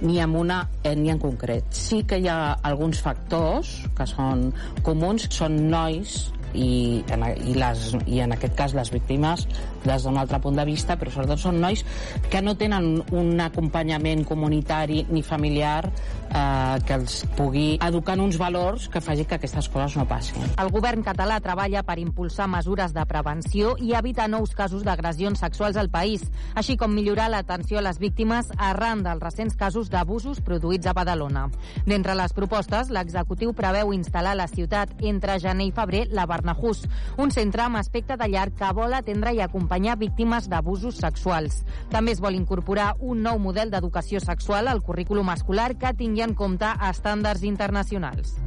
ni en una ètnia en concret. Sí que hi ha alguns factors que són comuns, són nois i en, i, les, i en aquest cas les víctimes des d'un altre punt de vista, però sobretot són nois que no tenen un acompanyament comunitari ni familiar eh, que els pugui educar en uns valors que faci que aquestes coses no passin. El govern català treballa per impulsar mesures de prevenció i evitar nous casos d'agressions sexuals al país, així com millorar l'atenció a les víctimes arran dels recents casos d'abusos produïts a Badalona. D'entre les propostes, l'executiu preveu instal·lar a la ciutat entre gener i febrer la Barnahús, un centre amb aspecte de llar que vol atendre i acompanyar víctimes d'abusos sexuals. També es vol incorporar un nou model d'educació sexual al currículum escolar que tingui en compte estàndards internacionals.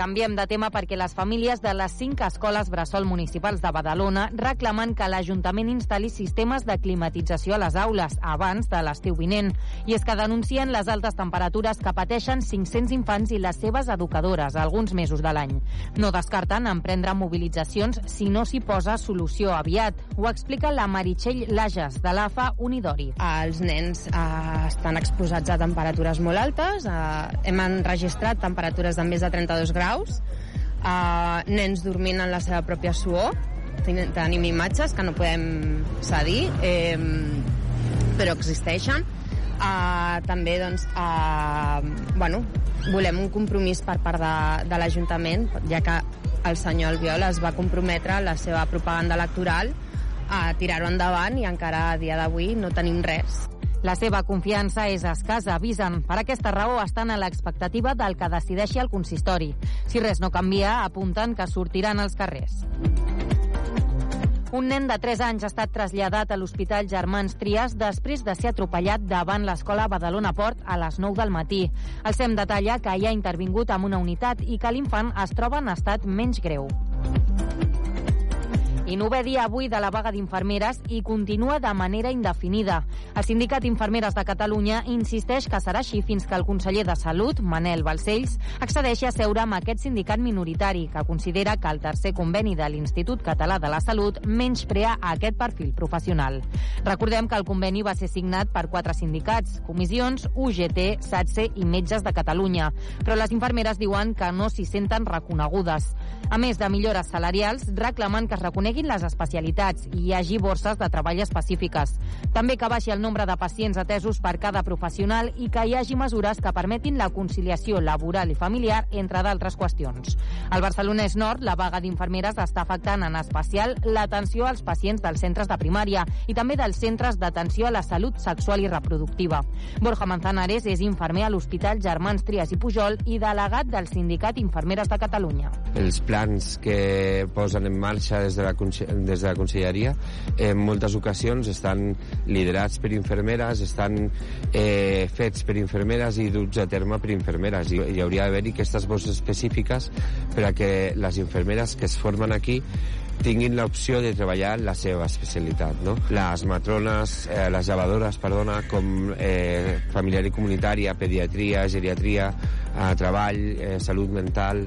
Canviem de tema perquè les famílies de les cinc escoles bressol municipals de Badalona reclamen que l'Ajuntament instal·li sistemes de climatització a les aules abans de l'estiu vinent. I és que denuncien les altes temperatures que pateixen 500 infants i les seves educadores alguns mesos de l'any. No descarten emprendre mobilitzacions si no s'hi posa solució aviat. Ho explica la Meritxell Lages, de l'AFA Unidori. Els nens eh, estan exposats a temperatures molt altes. Eh, hem enregistrat temperatures de més de 32 graus graus, uh, nens dormint en la seva pròpia suor, tenim imatges que no podem cedir, eh, però existeixen. Uh, també doncs, uh, bueno, volem un compromís per part de, de l'Ajuntament, ja que el senyor Albiol es va comprometre la seva propaganda electoral a tirar-ho endavant i encara a dia d'avui no tenim res. La seva confiança és escassa, avisen. Per aquesta raó estan a l'expectativa del que decideixi el consistori. Si res no canvia, apunten que sortiran als carrers. Un nen de 3 anys ha estat traslladat a l'Hospital Germans Trias després de ser atropellat davant l'escola Badalona Port a les 9 del matí. El SEM detalla que hi ha intervingut amb una unitat i que l'infant es troba en estat menys greu. I nové dia avui de la vaga d'infermeres i continua de manera indefinida. El Sindicat Infermeres de Catalunya insisteix que serà així fins que el conseller de Salut, Manel Balcells, accedeixi a seure amb aquest sindicat minoritari, que considera que el tercer conveni de l'Institut Català de la Salut menysprea aquest perfil professional. Recordem que el conveni va ser signat per quatre sindicats, comissions, UGT, SATSE i Metges de Catalunya, però les infermeres diuen que no s'hi senten reconegudes. A més de millores salarials, reclamen que es reconeguin les especialitats i hi hagi borses de treball específiques. També que baixi el nombre de pacients atesos per cada professional i que hi hagi mesures que permetin la conciliació laboral i familiar, entre d'altres qüestions. Al Barcelonès Nord, la vaga d'infermeres està afectant en especial l'atenció als pacients dels centres de primària i també dels centres d'atenció a la salut sexual i reproductiva. Borja Manzanares és infermer a l'Hospital Germans Trias i Pujol i delegat del Sindicat Infermeres de Catalunya. Els plans que posen en marxa des de la, des de la Conselleria en moltes ocasions estan liderats per infermeres, estan eh, fets per infermeres i duts a terme per infermeres. I hi hauria d'haver-hi aquestes bosses específiques per a que les infermeres que es formen aquí tinguin l'opció de treballar la seva especialitat. No? Les matrones, eh, les llevadores, perdona, com eh, familiar i comunitària, pediatria, geriatria, eh, treball, eh, salut mental...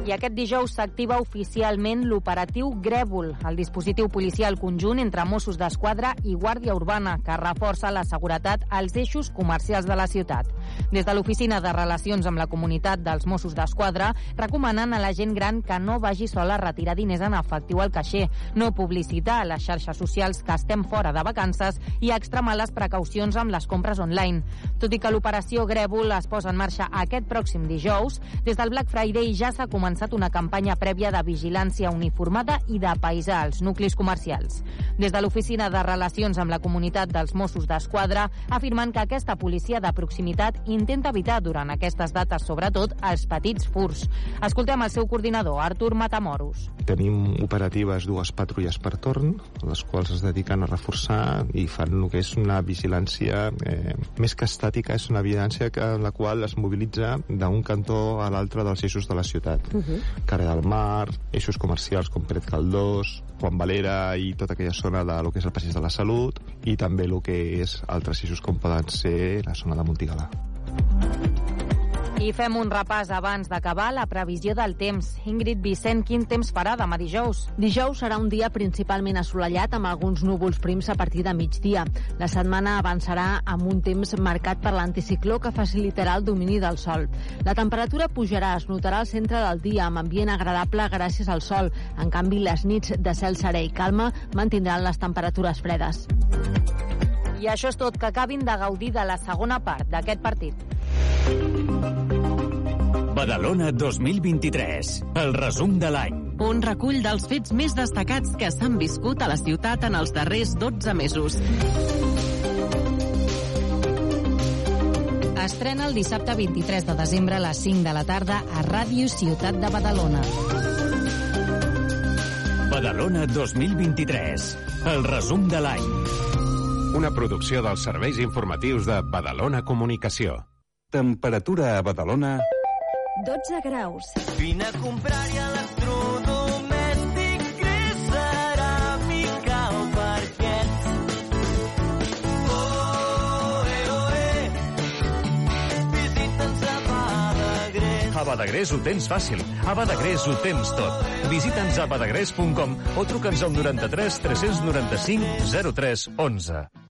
I aquest dijous s'activa oficialment l'operatiu Grèvol, el dispositiu policial conjunt entre Mossos d'Esquadra i Guàrdia Urbana, que reforça la seguretat als eixos comercials de la ciutat. Des de l'Oficina de Relacions amb la Comunitat dels Mossos d'Esquadra recomanen a la gent gran que no vagi sola a retirar diners en efectiu al caixer, no publicitar a les xarxes socials que estem fora de vacances i extremar les precaucions amb les compres online. Tot i que l'operació Grèvol es posa en marxa aquest pròxim dijous, des del Black Friday ja s'ha començat començat una campanya prèvia de vigilància uniformada i de paisà als nuclis comercials. Des de l'Oficina de Relacions amb la Comunitat dels Mossos d'Esquadra afirmen que aquesta policia de proximitat intenta evitar durant aquestes dates, sobretot, els petits furs. Escoltem el seu coordinador, Artur Matamoros. Tenim operatives dues patrulles per torn, les quals es dediquen a reforçar i fan el que és una vigilància eh, més que estàtica, és una vigilància que, en la qual es mobilitza d'un cantó a l'altre dels eixos de la ciutat. Uh -huh. Carrer del Mar, eixos comercials com Peret Caldós, Juan Valera i tota aquella zona de lo que és el Passeig de la Salut i també el que és altres eixos com poden ser la zona de Montigalà. I fem un repàs abans d'acabar la previsió del temps. Ingrid Vicent, quin temps farà demà dijous? Dijous serà un dia principalment assolellat amb alguns núvols prims a partir de migdia. La setmana avançarà amb un temps marcat per l'anticicló que facilitarà el domini del sol. La temperatura pujarà, es notarà al centre del dia amb ambient agradable gràcies al sol. En canvi, les nits de cel serè i calma mantindran les temperatures fredes. I això és tot, que acabin de gaudir de la segona part d'aquest partit. Badalona 2023. El resum de l'any. Un recull dels fets més destacats que s'han viscut a la ciutat en els darrers 12 mesos. Estrena el dissabte 23 de desembre a les 5 de la tarda a Ràdio Ciutat de Badalona. Badalona 2023. El resum de l'any. Una producció dels serveis informatius de Badalona Comunicació. Temperatura a Badalona... 12 graus. Vine a comprar-hi electrodomèstic gris ceràmica o parquet. Oh, eh, oh, eh. Visita'ns a Badagrés. A Badagrés ho tens fàcil. A Badagrés ho tens tot. Visita'ns a badagrés.com o truca'ns al 93 395 03 11.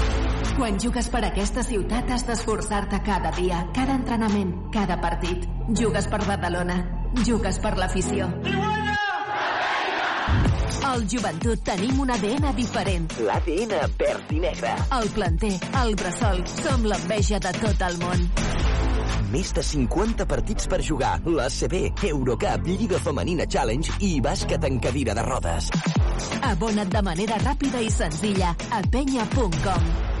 Quan jugues per aquesta ciutat has d'esforçar-te cada dia, cada entrenament, cada partit. Jugues per Badalona. Jugues per l'afició. Al joventut tenim un ADN diferent. L'ADN verd i negre. El planter, el bressol, som l'enveja de tot el món. Més de 50 partits per jugar. L'ACB, Eurocup, Lliga Femenina Challenge i bàsquet en cadira de rodes. Abona't de manera ràpida i senzilla a penya.com.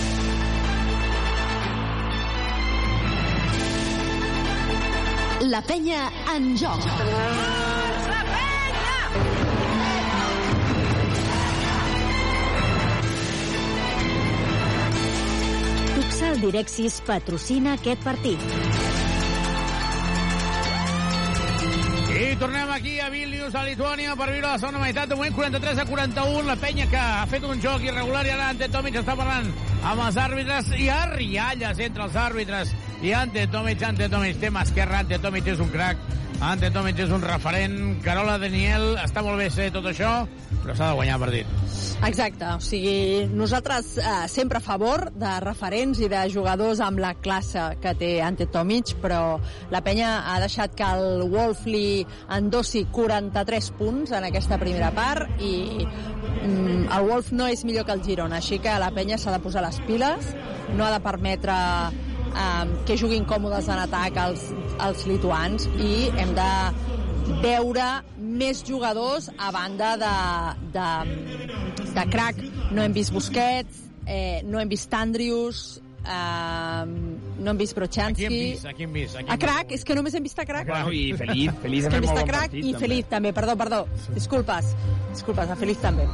La penya en joc. Tuxal Direxis patrocina aquest partit. I tornem aquí a Vilnius, a Lituània, per viure la segona meitat. De moment, 43 a 41. La penya que ha fet un joc irregular i ara Ante Tomic està parlant amb els àrbitres. Hi ha rialles entre els àrbitres i Ante Tomic. Ante Tomic té mà esquerra. Ante Tomic és un crac. Ante Tomic és un referent. Carola Daniel, està molt bé ser tot això, però s'ha de guanyar partit. Exacte, o sigui, nosaltres eh, sempre a favor de referents i de jugadors amb la classe que té Ante Tomic, però la penya ha deixat que el Wolf li endossi 43 punts en aquesta primera part i mm, el Wolf no és millor que el Girona, així que la penya s'ha de posar les piles, no ha de permetre eh, que juguin còmodes en atac els, els lituans i hem de veure més jugadors a banda de, de, de crack. No hem vist Busquets, eh, no hem vist Andrius, eh, no hem vist Brochanski. Aquí hem vist, aquí hem vist. Aquí A hem crack, és que només hem vist a crack. Bueno, i Feliz, Feliz hem vist a partit, i també. Feliz també, perdó, perdó. Disculpes, disculpes, a Feliz també.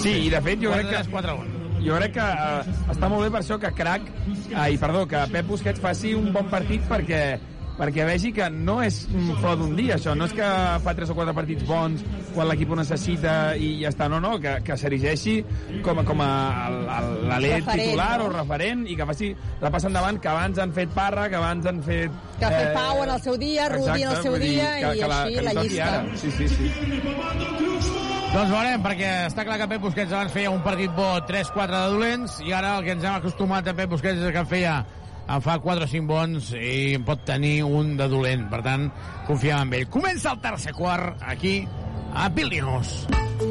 Sí, i de fet jo crec que... 4 Jo crec que uh, està molt bé per això que Crac, uh, i perdó, que Pep Busquets faci un bon partit perquè perquè vegi que no és flor d'un dia, això. No és que fa tres o quatre partits bons quan l'equip ho necessita i ja està. No, no, que, que s'erigeixi com, a- com a l'alè titular no? o referent i que faci la passa endavant, que abans han fet Parra, que abans han fet... eh, Que ha fet Pau en el seu dia, Rudi en el seu vull dir, dia, que, i que la, així que la toqui llista. Ara. Sí, sí, sí. Doncs veurem, perquè està clar que Pep Busquets abans feia un partit bo 3-4 de dolents, i ara el que ens hem acostumat a Pep Busquets és que en feia en fa 4 o 5 bons i en pot tenir un de dolent. Per tant, confiem en ell. Comença el tercer quart aquí a Vilnius.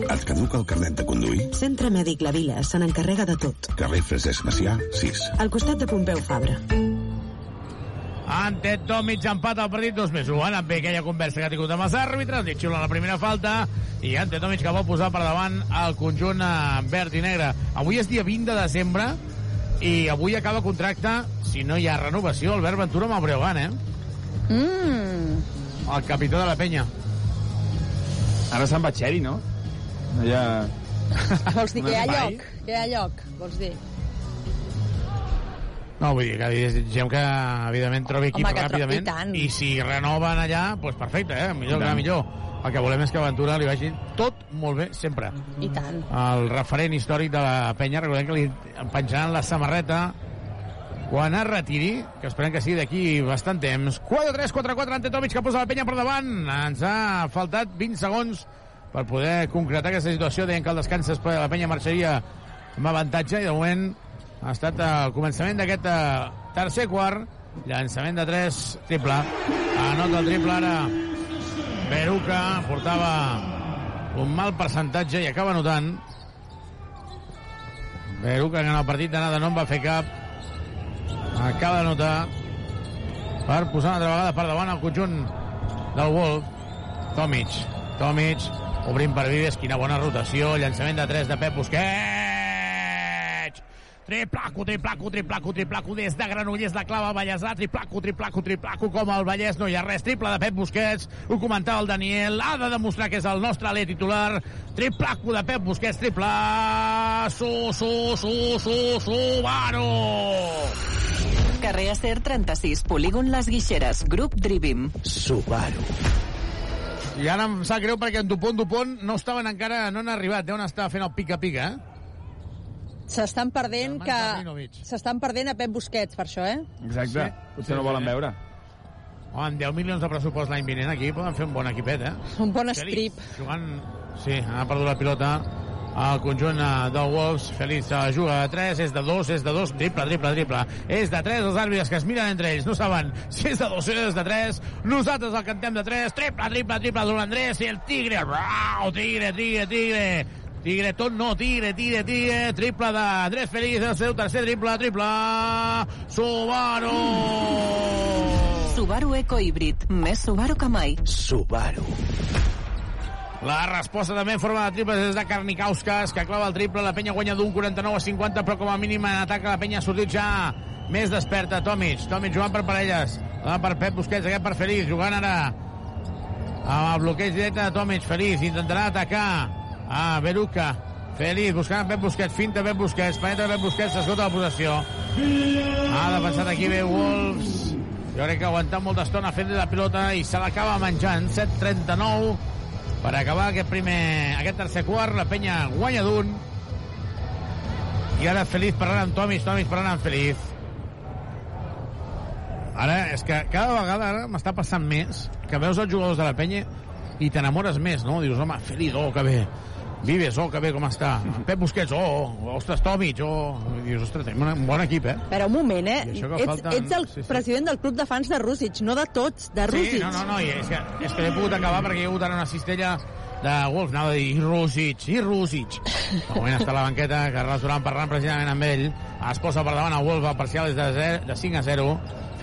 Et caduca el carnet de conduir? Centre Mèdic La Vila se n'encarrega de tot. Carrer Francesc Macià, 6. Al costat de Pompeu Fabra. Ante Tomic empat al partit 2 més 1. Ha anat bé aquella conversa que ha tingut amb els àrbitres, li xiula la primera falta i Ante Tomic que vol posar per davant el conjunt eh, verd i negre. Avui és dia 20 de desembre i avui acaba contracte, si no hi ha renovació, Albert Ventura amb el Breogán, eh? Mm. El capità de la penya. Ara se'n va Xeri, no? No hi ha... Vols dir que hi ha lloc? Que hi ha lloc, vols dir? No, vull dir que desitgem que, evidentment, trobi equip Home, ràpidament. i tant. I si renoven allà, doncs perfecte, eh? Millor que millor. El que volem és que Ventura li vagi tot molt bé, sempre. I tant. el referent històric de la penya. Recordem que li penjaran la samarreta quan es retiri, que esperem que sigui d'aquí bastant temps. 4-3, 4-4, Ante Tomic que posa la penya per davant. Ens ha faltat 20 segons per poder concretar aquesta situació. Deien que el descans la penya marxaria amb avantatge i de moment ha estat el començament d'aquest eh, tercer quart. Llançament de 3, triple. Anota el triple ara. Beruca portava un mal percentatge i acaba notant. Beruca en el partit d'anada no en va fer cap. Acaba de notar per posar una altra vegada per davant el conjunt del Wolf. Tomic. Tomic obrint per Vives. Quina bona rotació. Llançament de 3 de Pep Busquets. Triplaco, triplaco, triplaco, triplaco des de Granollers, la clava Vallèsà, triplaco, triplaco, triplaco, com el Vallès no hi ha res, triple de Pep Busquets, ho comentava el Daniel, ha de demostrar que és el nostre alè titular, triplaco de Pep Busquets, triple, su, su, su, su, Subaru! Carrer Acer 36, polígon Les Guixeres, grup Drivim. Subaru. I ara em sap greu perquè en Dupont, Dupont no estaven encara, no han arribat, deuen estar fent el pica-pica, eh? S'estan perdent que... S'estan perdent a Pep Busquets, per això, eh? Exacte. Sí. Potser no volen veure. Oh, amb 10 milions de pressupost l'any vinent aquí poden fer un bon equipet, eh? Un bon strip. Jugant... Sí, ha perdut la pilota el conjunt eh, del Wolves. Feliç juga de 3, és de 2, és de 2, triple, triple, triple. És de 3, els àrbitres que es miren entre ells, no saben si és de 2 o és de 3. Nosaltres el cantem de 3, triple, triple, triple, d'un Andrés i el Tigre, rau, Tigre, Tigre, Tigre. Tigre, tot no, Tigre, Tigre, Tigre, triple d'Andrés Feliz, el seu tercer triple, triple, Subaru! Subaru Eco Híbrid. Més Subaru que mai. Subaru. La resposta també en forma de triples és de Karnikauskas, que clava el triple. La penya guanya d'un 49 a 50, però com a mínim en atac la penya ha sortit ja més desperta. Tomic, Tomic jugant per parelles. La per Pep Busquets, aquest per Feliz, jugant ara amb el bloqueig directe de Tomic. Feliz intentarà atacar a Beruca. Feliz buscant Pep Busquets, finta Pep Busquets, penetra Pep Busquets, s'esgota la possessió. Ha defensat aquí bé Wolves. Jo crec que ha aguantat molta estona fent la pilota i se l'acaba menjant. 7-39 per acabar aquest primer, aquest tercer quart, la penya guanya d'un. I ara Feliz parlant amb Tomis, Tomis parlant amb Feliz. Ara, és que cada vegada ara m'està passant més que veus els jugadors de la penya i t'enamores més, no? Dius, home, Feliz, oh, que bé. Vives, oh, que bé, com està. Pep Busquets, oh, ostres, Tomic, oh. I dius, ostres, tenim un bon equip, eh? Però un moment, eh? Ets, falten- ets el sí, sí. president del club de fans de Rússic, no de tots, de Rússic. Sí, no, no, no, i és que, és que l'he pogut acabar perquè hi ha hagut ara una cistella de Wolf, anava a dir, i Rússic, i Rússic. De moment està a la banqueta, Carles Duran parlant precisament amb ell, es posa per davant a Wolf, el parcial és de, 0, de 5 a 0,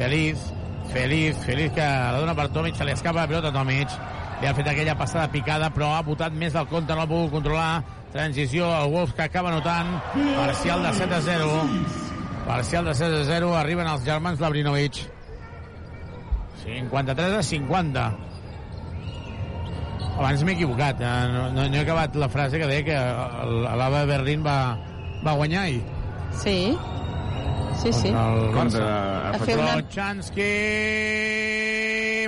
Feliz, Feliz, Feliz que la dona per Tomic, se li escapa la pilota a Tomic, li ha fet aquella passada picada, però ha votat més del compte, no ha pogut controlar, transició, el Wolf que acaba notant, parcial de 7 a 0, parcial de 7 a 0, arriben els germans Labrinovic, 53 a 50. Abans m'he equivocat, eh? no, no, no he acabat la frase que deia que l'Ava Berlín va, va guanyar ahir. Sí. Sí, sí. Contra el Contra- Barça. A fer una-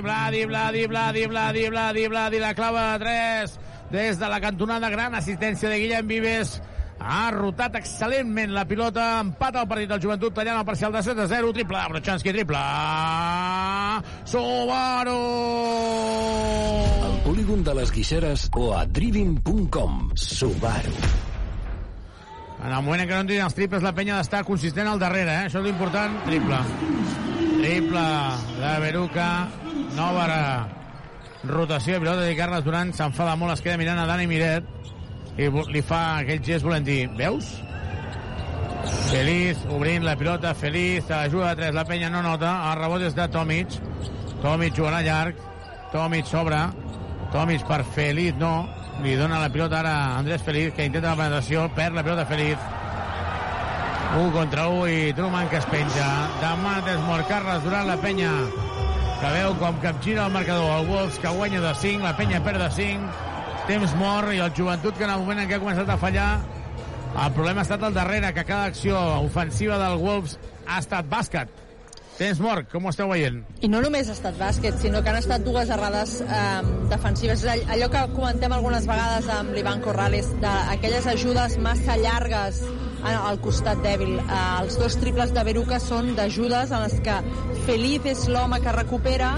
Vladi, Vladi, Vladi, Vladi, Vladi, Vladi, la clava de 3 des de la cantonada, gran assistència de Guillem Vives, ha rotat excel·lentment la pilota, empata el partit del Joventut, tallant el parcial de 7 a 0, triple de Brochanski, triple, Subaru! Al polígon de les Guixeres o a driving.com. Subaru. En el moment en què no entrin els triples, la penya d'estar consistent al darrere, eh? Això és l'important. Triple. Triple de Beruca. Nova rotació de pilota de Carles Duran. S'enfada molt, es queda mirant a Dani Miret i li fa aquell gest volent dir, veus? Feliz, obrint la pilota, Feliz, a la juga de 3, la penya no nota, el rebot és de Tomic, Tomic jugant a llarg, Tomic sobre, Tomic per Feliz, no, li dona la pilota ara a Andrés Feliz, que intenta la penetració, perd la pilota Feliz, 1 contra 1 i Truman que es penja, demà Desmor Carles durant la penya, que veu com capgira el marcador, el Wolves que guanya de 5, la penya perd de 5, temps mort i el joventut que en el moment en què ha començat a fallar el problema ha estat al darrere, que cada acció ofensiva del Wolves ha estat bàsquet. Temps mort, com ho esteu veient? I no només ha estat bàsquet, sinó que han estat dues errades eh, defensives. Allò que comentem algunes vegades amb l'Ivan Corrales, d'aquelles ajudes massa llargues al costat dèbil. Eh, els dos triples de Beruca són d'ajudes en les que Feliz és l'home que recupera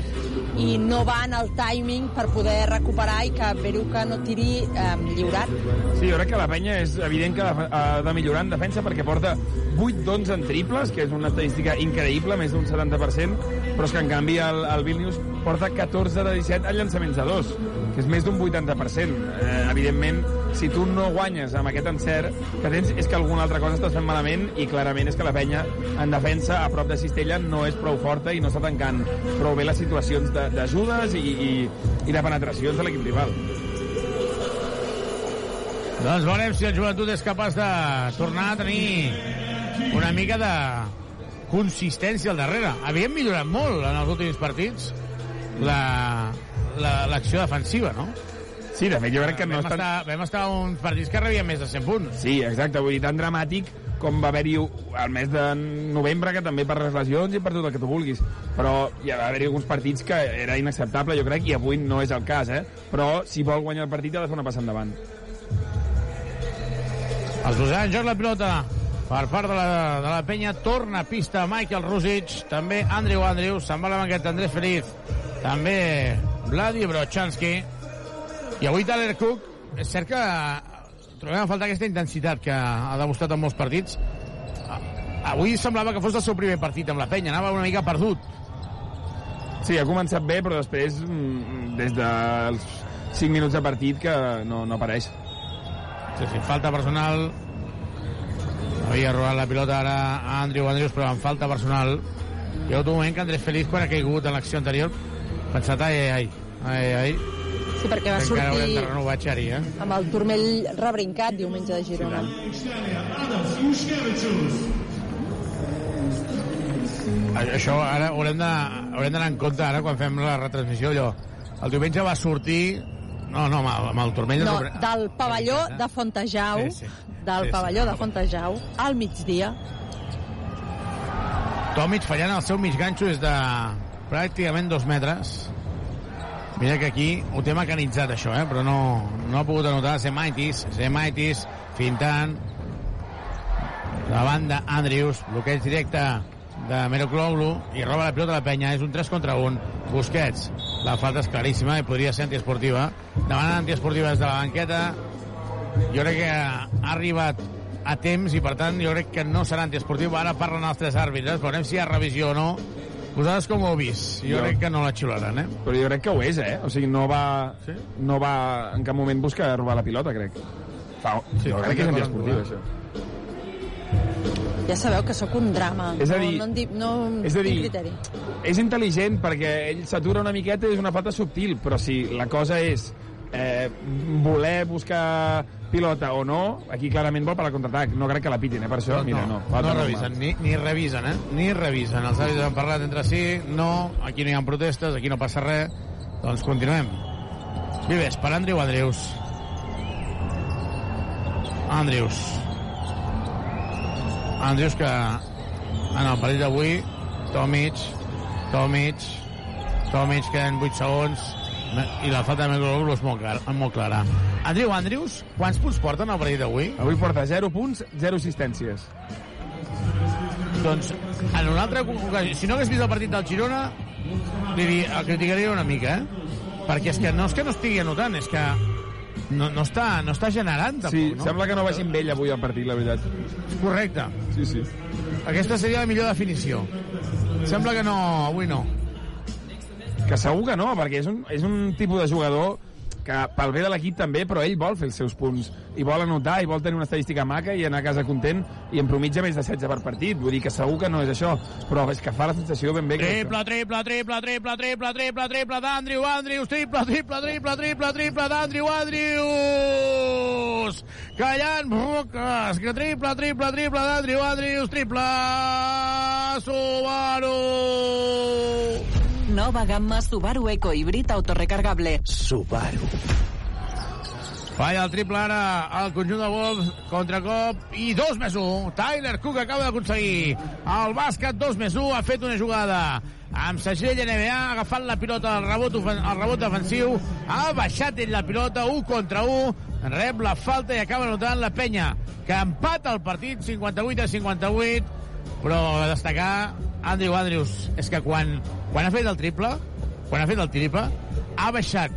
i no va en el timing per poder recuperar i que Beruca no tiri eh, lliurat. Sí, jo crec que la penya és evident que ha de millorar en defensa perquè porta 8 d'11 en triples, que és una estadística increïble, més d'un 70%, però és que en canvi el, el Vilnius porta 14 de 17 en llançaments de dos, que és més d'un 80%. Eh, evidentment, si tu no guanyes amb aquest encert que tens, és que alguna altra cosa estàs fent malament i clarament és que la penya en defensa a prop de Cistella no és prou forta i no està tancant prou bé les situacions de- d'ajudes i, i, i de penetracions de l'equip rival. Doncs veurem si el joventut és capaç de tornar a tenir una mica de consistència al darrere. Havíem millorat molt en els últims partits la- l'acció la, defensiva, no? Sí, de fet, jo crec que no vam estan... Estar, vam estar uns partits que rebien més de 100 punts. Sí, exacte, vull dir, tan dramàtic com va haver-hi el mes de novembre, que també per les lesions i per tot el que tu vulguis. Però hi va haver-hi alguns partits que era inacceptable, jo crec, i avui no és el cas, eh? Però si vol guanyar el partit ha de fer una passa endavant. Posarà en joc la pilota per part de la, de la penya. Torna a pista Michael Rusic, també Andrew Andrews, se'n va la banqueta Andrés Feliz, també Vladi Brochanski. I avui Tyler Cook, és cert que trobem a faltar aquesta intensitat que ha demostrat en molts partits. Avui semblava que fos el seu primer partit amb la penya, anava una mica perdut. Sí, ha començat bé, però després, mm, des dels 5 minuts de partit, que no, no apareix. Sí, sí, falta personal. Havia robat la pilota ara a Andrew Andrews, però amb falta personal. Hi ha un moment que Andrés Feliz, quan ha caigut en l'acció anterior, pensat, ai, ai, ai, ai, ai. Sí, perquè va Encara haurem de sortir renovar Xari, eh? amb el turmell rebrincat diumenge de Girona. Això ara haurem d'anar en compte ara quan fem la retransmissió allò. El diumenge va sortir... No, no, amb el, amb el turmell... No, de- del pavelló de Fontejau, Sí, sí. del Sí, sí, pavelló no, de Fontejau, al migdia. Tomic fallant el seu mig ganxo és de pràcticament dos metres. Mira que aquí ho té mecanitzat, això, eh? però no, no ha pogut anotar. Semaitis, Semaitis fintant la banda Andrews, bloqueig directe de Mero Cloglu i roba la pilota a la penya, és un 3 contra 1 Busquets, la falta és claríssima i podria ser antiesportiva. Demanant antiesportiva des de la banqueta. Jo crec que ha arribat a temps i per tant jo crec que no serà antiesportiu. Ara parlen els tres àrbitres. Veurem si hi ha revisió o no vosaltres com ho heu vist? jo, Jo- crec que no la xiularan eh? Però jo crec que ho és, eh? O sigui, no va, sí? no va en cap moment buscar robar la pilota, crec. Fa, sí, jo crec que és antiesportiu, això. Ja sabeu que sóc un drama. És a dir- no, no, en di, no és a dir- criteri. És intel·ligent perquè ell s'atura una miqueta i és una falta subtil, però si la cosa és eh, voler buscar pilota o no, aquí clarament vol per al contraatac. No crec que la pitin, eh, per això. Mira, no. no, no revisen, ni, ni revisen, eh? Ni revisen. Els àrbitres han parlat entre si, no, aquí no hi ha protestes, aquí no passa res. Doncs continuem. Vives, per Andrew Andrews. Andrews. Andrews que en el partit d'avui, Tomic, Tomic, Tomic queden 8 segons i la falta de Megologlu és molt, clar, molt clara. Andrew Andrews, quants punts porten al partit d'avui? Avui porta 0 punts, 0 assistències. Doncs en una altra ocasió, si no hagués vist el partit del Girona, li el criticaria una mica, eh? Perquè és que no és que no estigui anotant, és que no, no, està, no està generant, tampoc, Sí, no? sembla que no vagi amb ell avui al partit, la veritat. Correcte. Sí, sí. Aquesta seria la millor definició. Sembla que no, avui no. Que segur que no, perquè és un, és un tipus de jugador que pel bé de l'equip també, però ell vol fer els seus punts i vol anotar i vol tenir una estadística maca i anar a casa content i en promitja més de 16 per partit. Vull dir que segur que no és això, però és que fa la sensació ben bé que... Triple, triple, triple, triple, triple, triple, triple d'Andrew Andrews, triple, triple, triple, triple, triple d'Andrew Andrews! Callant Roques, que triple, triple, triple d'Andrew Andrews, triple Subaru! Nova gamma Subaru Eco Híbrid autorecargable. Subaru. Falla el triple ara al conjunt de Wolves, contracop i 2 més 1. Tyler Cook acaba d'aconseguir el bàsquet 2 més 1, ha fet una jugada amb segell NBA, ha agafat la pilota al rebot, al rebot defensiu, ha baixat ell la pilota, 1 contra 1, rep la falta i acaba anotant la penya, que empata el partit 58 a 58, però a destacar Andrew Andrews és que quan, quan ha fet el triple, quan ha fet el triple, ha baixat,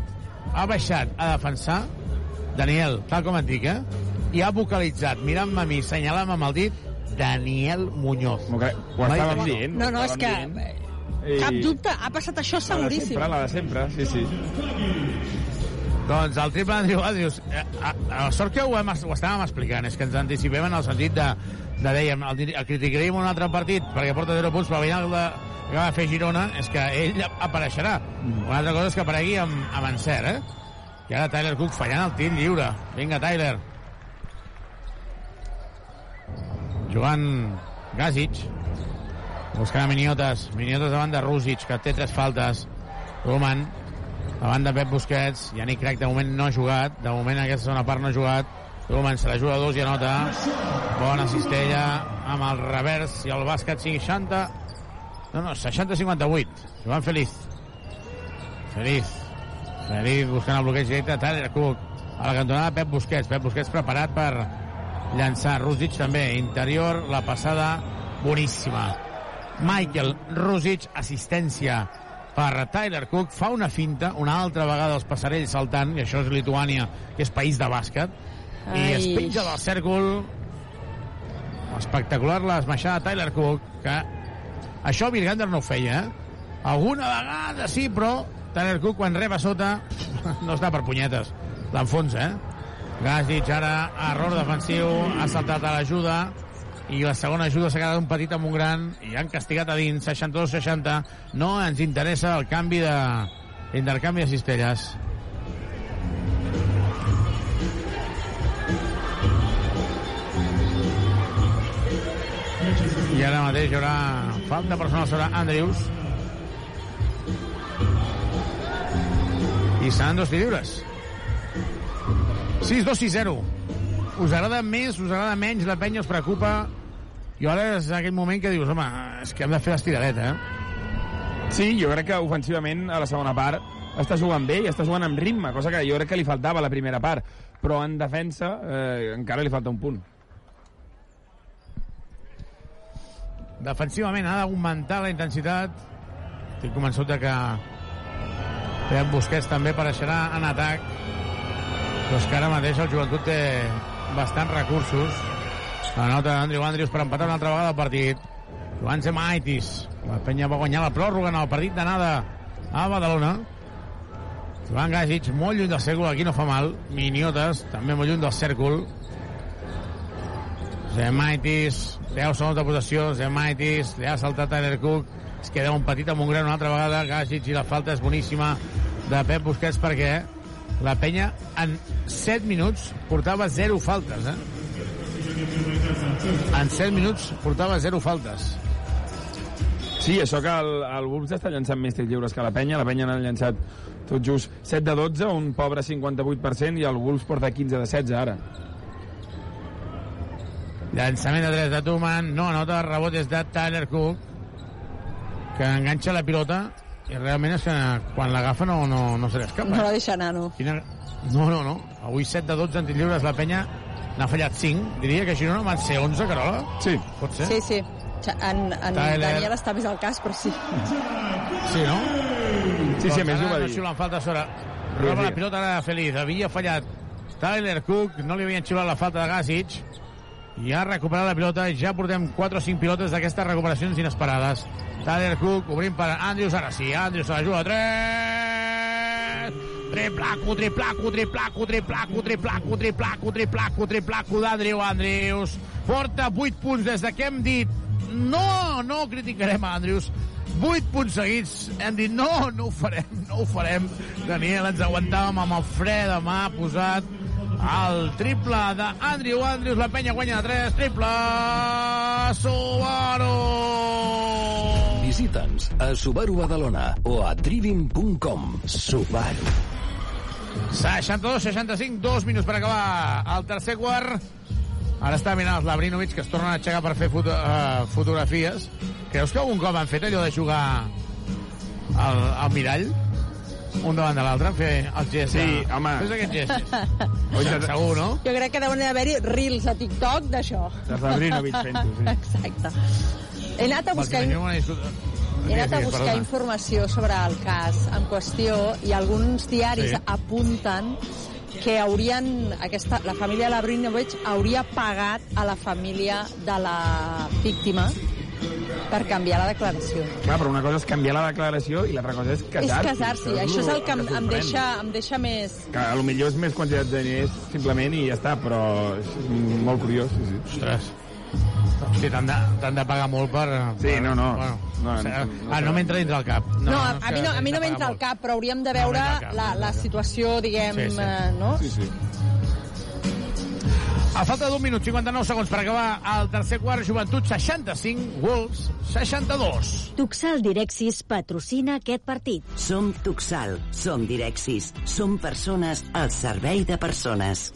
ha baixat a defensar Daniel, tal com et dic, eh? I ha vocalitzat, mirant-me a mi, senyalant amb el dit, Daniel Muñoz. Ho, ho estàvem dient. No, no, és que I... cap dubte, ha passat això La de seguríssim. sempre, la de sempre, sí, sí. Doncs el triple Andrew Andrews, eh, a, a, a sort que ho, hem, ho estàvem explicant, és que ens anticipem en el sentit de, de dèiem, el, el criticaríem un altre partit perquè porta 0 punts, però al final de, que va fer Girona és que ell apareixerà. Una altra cosa és que aparegui amb, amb encert, eh? I ara Tyler Cook fallant el tir lliure. Vinga, Tyler. Jugant Gasic. Buscant a Miniotes. Miniotes davant de Rusic, que té tres faltes. Roman. Davant de Pep Busquets. Yannick Crac de moment no ha jugat. De moment aquesta segona part no ha jugat. Se la juga a dos i anota. Bona cistella amb el revers i el bàsquet 60... No, no, 60-58. Joan Feliz. Feliz. Feliz buscant el bloqueig directe. Tyler Cook. A la cantonada Pep Busquets. Pep Busquets preparat per llançar. Rusic també. Interior, la passada boníssima. Michael Rusic, assistència per Tyler Cook, fa una finta, una altra vegada els passarells saltant, i això és Lituània, que és país de bàsquet, i Ai. es penja del cèrcol espectacular l'esmaixada de Tyler Cook que això Virgander no ho feia eh? alguna vegada sí però Tyler Cook quan reba sota no està per punyetes l'enfonsa eh? Gasic ara error defensiu ha saltat a l'ajuda i la segona ajuda s'ha quedat un petit amb un gran i han castigat a dins 62-60 no ens interessa el canvi de l'intercanvi de cistelles. I ara mateix hi haurà falta personal sobre Andrews i seran dos lliures 6-2-6-0 us agrada més, us agrada menys la penya us preocupa i ara és aquell moment que dius home, és que hem de fer l'estiradet eh? Sí, jo crec que ofensivament a la segona part està jugant bé i està jugant amb ritme, cosa que jo crec que li faltava a la primera part, però en defensa eh, encara li falta un punt. defensivament ha d'augmentar la intensitat estic convençut que Pep Busquets també apareixerà en atac però és que ara mateix el joventut té bastants recursos. La nota d'Andrew Andrews per empatar una altra vegada el partit. Joan Zemaitis la penya va guanyar la pròrroga en el partit d'anada a Badalona. Joan Gasic molt lluny del cèrcol aquí no fa mal. Miniotes també molt lluny del cèrcol. Zemaitis 10 segons de possessió, Zemaitis li ha saltat Tyler Cook, es queda un petit amb un gran una altra vegada, Gasic i la falta és boníssima de Pep Busquets perquè la penya en 7 minuts portava 0 faltes eh? en 7 minuts portava 0 faltes Sí, això que el, el Wolves està llançant més tirs lliures que la penya, la penya n'ha llançat tot just 7 de 12, un pobre 58%, i el Wolves porta 15 de 16 ara. Llançament de 3 de Tuman, no anota, rebot és de Tyler Cook, que enganxa la pilota i realment és que quan l'agafa no, no, no se li escapa. No la deixa anar, no. Quina... No, no, no. Avui 7 de 12 en lliures, la penya n'ha fallat 5. Diria que Girona van ser 11, Carola? Sí. Pot ser? Sí, sí. En, en Tyler. Daniel està més al cas, però sí. Sí, no? Sí, sí, a més ho va no dir. xiulen falta sobre... Roba la pilota ara Feliz. Havia fallat Tyler Cook, no li havien xiulat la falta de Gasic i ha recuperat la pilota. Ja portem 4 o 5 pilotes d'aquestes recuperacions inesperades. Tyler Cook obrint per Andrews, ara sí, Andrews a l'ajuda, 3! Triplaco, triplaco, triplaco, triplaco, triplaco, triplaco, triplaco, triplaco d'Andrew Andrews. Porta 8 punts des de que hem dit no, no criticarem a Andrews. 8 punts seguits. Hem dit no, no ho farem, no ho farem. Daniel, ens aguantàvem amb el fre de mà posat el triple d'Andrew Andrews. La penya guanya de 3. Triple Subaru! Visita'ns a Subaru Badalona o a trivim.com. Subaru. 62-65, dos minuts per acabar el tercer quart. Ara està mirant els Labrinovic, que es tornen a aixecar per fer foto, uh, fotografies. Creus que algun cop han fet allò de jugar al, al mirall? Un davant de l'altre, fer el gest. Sí, de... home. Fes aquest gest. Oi, segur, no? Jo crec que deuen haver-hi reels a TikTok d'això. De Labrinovic fent-ho, sí. Exacte. He anat a buscar... He anat a buscar informació sobre el cas en qüestió i alguns diaris Sí. apunten que haurien, aquesta, la família Labrinovic hauria pagat a la família de la víctima per canviar la declaració. Clar, però una cosa és canviar la declaració i l'altra cosa és casar-se. és casar-s'hi, això és el que em, em, deixa, em deixa més... Que a lo millor és més quantitat de diners, simplement, i ja està, però és molt curiós, sí, sí. Ostres. Hosti, t'han de, de pagar molt per... Sí, per, no, no. Bueno, No, no, no, ah, no m'entra dintre el cap. No, no a, mi no, a mi no m'entra al cap, però hauríem de No veure cap, la, no la situació, diguem, Sí, sí. eh, no? Sí, sí. A falta d'un minut 59 segons per acabar el tercer quart, Joventut 65, Wolves 62. Tuxal Direxis patrocina aquest partit. Som Tuxal, som Direxis, som persones al servei de persones.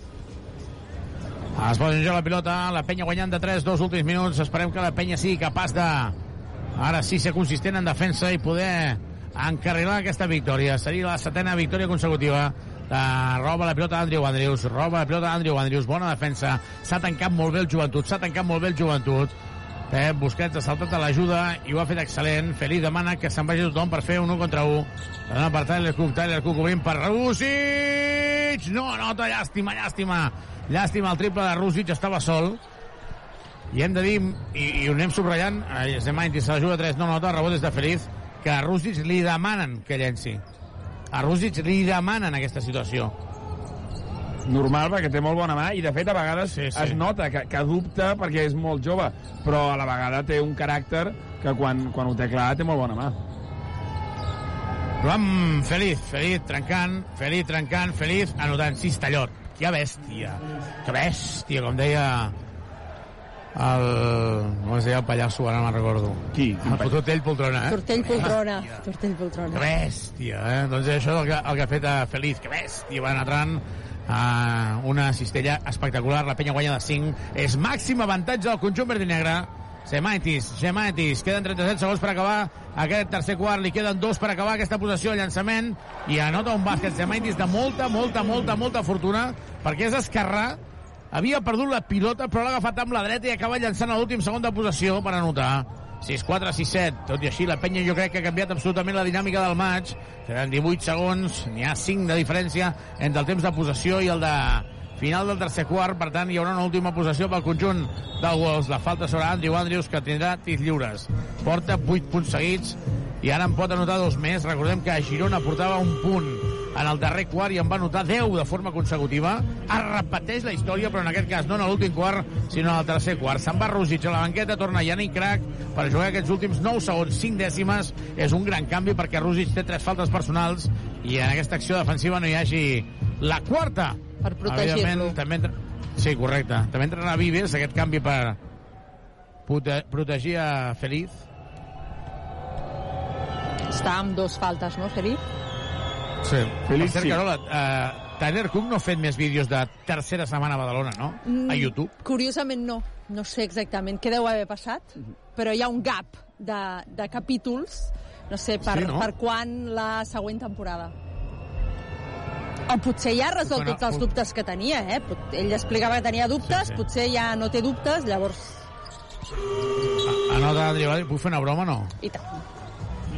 Es pot jugar la pilota, la penya guanyant de 3, dos últims minuts. Esperem que la penya sigui capaç de, ara sí, ser consistent en defensa i poder encarrilar aquesta victòria. Seria la setena victòria consecutiva. Uh, roba la pilota Andrew Andrews, roba la pilota Andrew Andrews, bona defensa, s'ha tancat molt bé el joventut, s'ha tancat molt bé el joventut. Pep Busquets ha saltat a l'ajuda i ho ha fet excel·lent. Feliz demana que se'n vagi tothom per fer un 1 contra 1. La dona per Tyler Cook, Tyler Cook obrint per Rússic! No, nota, llàstima, llàstima. Llàstima, el triple de Rússic estava sol. I hem de dir, i, i ho anem subratllant, eh, Zemaitis se la juga 3, no nota, rebot és de Feliz, que a Rússic li demanen que llenci. A Rússic li demanen aquesta situació. Normal, perquè té molt bona mà, i de fet a vegades sí, sí. es nota que, que dubta perquè és molt jove, però a la vegada té un caràcter que quan, quan ho té clar té molt bona mà. Joan Feliz, Feliz trencant, Feliz trencant, Feliz anotant Cistellot. Que bèstia, que bèstia, com deia el... com es deia el pallasso, ara no me'n recordo. Qui? El Tortell Poltrona, eh? Tortell Poltrona. Tortell Poltrona. Que bèstia, eh? Doncs això és el que, el que ha fet a Feliz, que bèstia, va entrant a una cistella espectacular, la penya guanya de 5, és màxim avantatge del conjunt verd i negre, Semaitis, Semaitis, queden 37 segons per acabar aquest tercer quart, li queden dos per acabar aquesta posició de llançament i anota un bàsquet Semaitis de molta, molta, molta, molta fortuna perquè és esquerrà havia perdut la pilota però l'ha agafat amb la dreta i acaba llançant a l'últim segon de possessió per anotar 6-4, 6-7. Tot i així, la penya jo crec que ha canviat absolutament la dinàmica del maig. Queden 18 segons, n'hi ha 5 de diferència entre el temps de possessió i el de final del tercer quart. Per tant, hi haurà una última possessió pel conjunt del Wolves. La falta sobre Andrew Andrews, que tindrà tis lliures. Porta 8 punts seguits i ara en pot anotar dos més. Recordem que Girona portava un punt en el darrer quart i en va anotar 10 de forma consecutiva. Es repeteix la història, però en aquest cas no en l'últim quart, sinó en el tercer quart. Se'n va Rússic a la banqueta, torna Yannick Crac per jugar aquests últims 9 segons, 5 dècimes. És un gran canvi perquè Rússic té tres faltes personals i en aquesta acció defensiva no hi hagi la quarta. Per protegir-lo. També entra... Sí, correcte. També entrarà Vives, aquest canvi per prote protegir a Feliz. Està amb dos faltes, no, Feliz? Sí. Feliz, per cert. Carola, uh, Tyler Cook no ha fet més vídeos de tercera setmana a Badalona, no? A YouTube. Mm, Curiosament no. No sé exactament què deu haver passat, però hi ha un gap de, de capítols, no sé per, Sí, no? per quan la següent temporada. O potser ja ha resolt Bueno, tots els dubtes que tenia, eh? Ell explicava que tenia dubtes, Sí, sí. potser ja no té dubtes, llavors... Anota Adri Vall, puc fer una broma o no? I tant.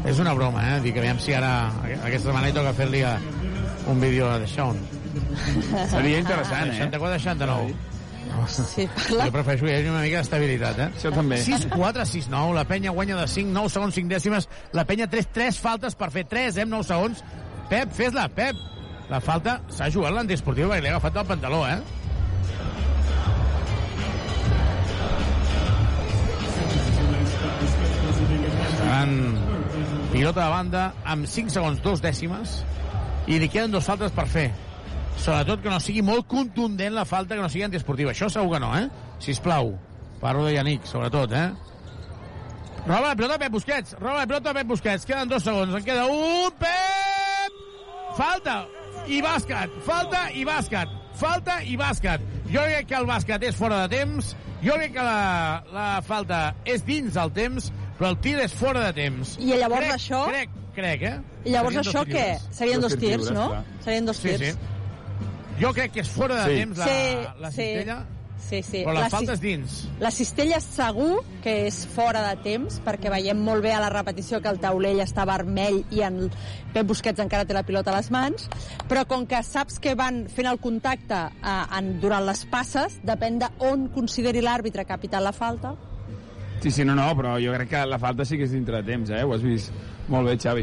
És una broma, eh? Dic, aviam si ara, aquesta setmana hi toca fer-li eh, un vídeo de Sean. Seria interessant, eh? 64-69. Sí, Jo prefereixo que hi hagi una mica d'estabilitat, eh? Això també. 6-4, 6-9, la penya guanya de 5, 9 segons, 5 dècimes, la penya 3, 3 faltes per fer 3, eh, 9 segons. Pep, fes-la, Pep. La falta s'ha jugat l'antiesportiu perquè li ha agafat el pantaló, eh? Seran pilota de banda amb 5 segons, 2 dècimes i li queden dos faltes per fer. Sobretot que no sigui molt contundent la falta, que no sigui antiesportiva. Això segur que no, eh? Sisplau. Parlo de Yannick, sobretot, eh? Roba la pilota Pep Busquets. Roba la pilota Pep Busquets. Queden dos segons. En queda un. Pep! Falta i bàsquet. Falta i bàsquet. Falta i bàsquet. Jo crec que el bàsquet és fora de temps. Jo crec que la, la falta és dins del temps, però el tir és fora de temps. I llavors crec, això- Crec, crec, eh? I llavors Serien això què? Serien dos Dos tirs lliures, no? clar. Serien dos Sí, tirs. sí. Jo crec que és fora de Sí. temps la, Sí, la sí. cistella, Sí, sí. però la, La falta és dins. La cistella segur que és fora de temps, perquè veiem molt bé a la repetició que el taulell està vermell i en Pep Busquets encara té la pilota a les mans, però com que saps que van fent el contacte eh, en, durant les passes, depèn de on consideri l'àrbitre que ha pitat la falta. Sí, sí, no, no, però jo crec que la falta sí que és dintre de temps, eh? Ho has vist molt bé, Xavi.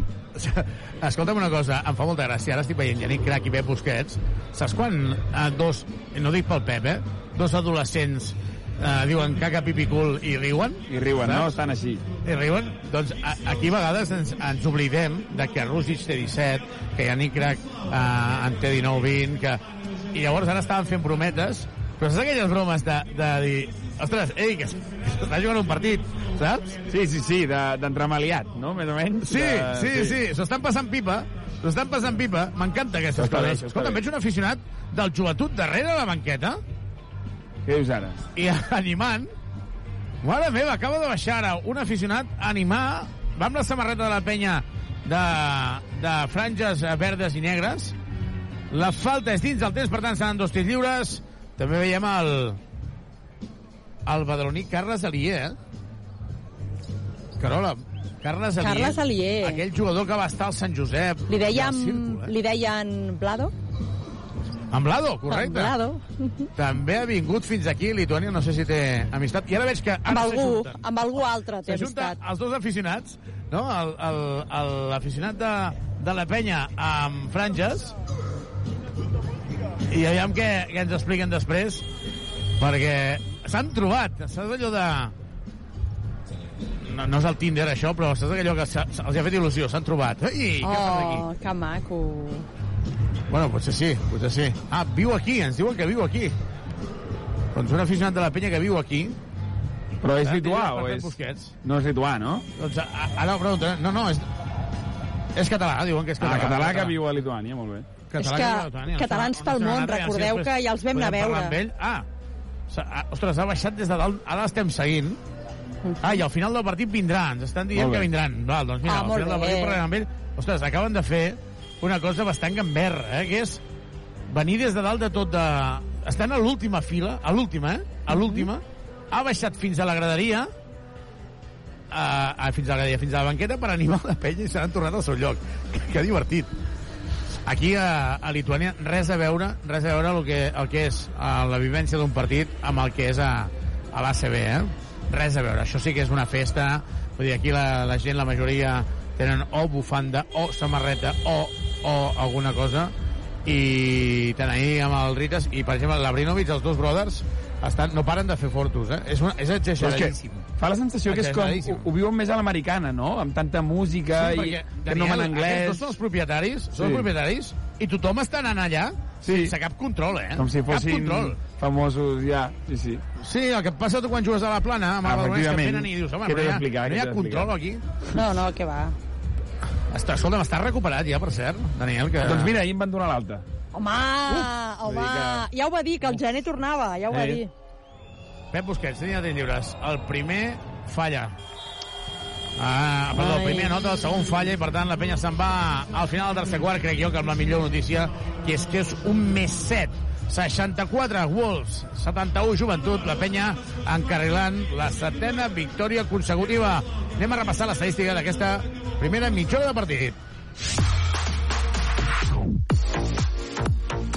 Escolta'm una cosa, em fa molta gràcia. Ara estic veient Yannick Crac i Pep Busquets. Saps quan eh, dos, no dic pel Pep, eh? Dos adolescents eh, diuen caca, pipi, cul i riuen? I riuen, no? Saps? Estan així. I riuen? Doncs a, aquí a vegades ens, ens oblidem de que Rússic té 17, que Yannick Crac eh, en té 19-20, que... I llavors ara estaven fent brometes, però saps aquelles bromes de, de dir ostres, ei, que s'està jugant un partit, saps? Sí, sí, sí, de- d'entremaliat, no? Més o menys. Sí, De- sí, sí, s'estan passant pipa, s'estan passant pipa, m'encanta aquestes coses. Escolta, veig un aficionat del joventut darrere la banqueta Què dius ara? i animant. Mare meva, acaba de baixar ara un aficionat a animar, va amb la samarreta de la penya de, de franges verdes i negres. La falta és dins del temps, per tant seran dos tirs lliures. També veiem el el badaloní Carles Alier, eh? Carola, Carles Alier. Carles Alier. Aquell jugador que va estar al Sant Josep. Li deien, Círcul, eh? li deien Blado? En Vlado, correcte. En Vlado. També ha vingut fins aquí, Lituània, no sé si té amistat. I ara veig que Amb ara algú, s'ajunten. amb algú altre té amistat. els dos aficionats, no? L'aficionat de, de la penya amb franges i aviam què, què ens expliquen després perquè s'han trobat saps allò de no, no és el Tinder això però saps allò que s'ha- els ha fet il·lusió s'han trobat i què fas aquí? Oh, que maco. Bueno, potser sí, potser sí. Ah, viu aquí, ens diuen que viu aquí. Doncs un aficionat de la penya que viu aquí. Però és Eh, lituà o és... Busquets. No és lituà, no? Doncs a- ara pregunta, no, no, és, és català, diuen que és català. Ah, català que viu a Lituània, molt bé. Català És que viu a Lituània, no catalans pel món, recordeu que ja els vam anar a podem parlar veure. Amb ell. Ah, ah, ostres, ha baixat des de dalt, ara l'estem seguint. Ah, i al final del partit vindrà, ens estan dient que vindran. Val, doncs mira, Ah, al molt final del bé. partit parlarem amb ell. Ostres, acaben de fer una cosa bastant gamberra, eh, que és venir des de dalt de tot de... Estan a l'última fila, a l'última, eh? A l'última. Ha baixat fins a la graderia, a, a, fins a la graderia, fins a la banqueta per animar la penya i se n'han tornat al seu lloc. Que, que divertit. Aquí a, a Lituània res a veure, res a veure el que, el que és a la vivència d'un partit amb el que és a, a l'ACB, eh? Res a veure. Això sí que és una festa. Vull dir, aquí la, la gent, la majoria, tenen o bufanda, o samarreta, o, o alguna cosa. I tant ahir amb el Ritas, i per exemple l'Abrinovic, els dos brothers, estan, no paren de fer fortos, eh? És, una, és exageradíssim. Que fa la sensació que és com... Ho, ho viuen més a l'americana, no? Amb tanta música Sí, i que no en Aquests anglès. dos són els propietaris, són Sí. els propietaris, i tothom està anant allà Sí. sense cap control, eh? Com si Cap fossin control. famosos, ja. Sí, sí. Sí, el que passa tu quan jugues a la plana, amb el Badalona, és que venen i dius, home, t'he hi ha, d'explicar, no hi ha control aquí. No, no, que va. Està, escolta'm, està recuperat ja, per cert, Daniel, que... Doncs mira, ahir em van donar l'alta. Home, home, vull dir ja ho va dir, que el gener tornava, ja ho va Eh. dir. Pep Busquets, tenia temps lliures. El primer falla. Ah, perdó, el primer anota, el segon falla i per tant la penya se'n va al final del tercer quart, crec jo que amb la millor notícia que és que és un més 7 64 Wolves. 71 Joventut, la penya encarrilant la setena victòria consecutiva. Anem a repassar l'estadística d'aquesta primera mitja hora de partit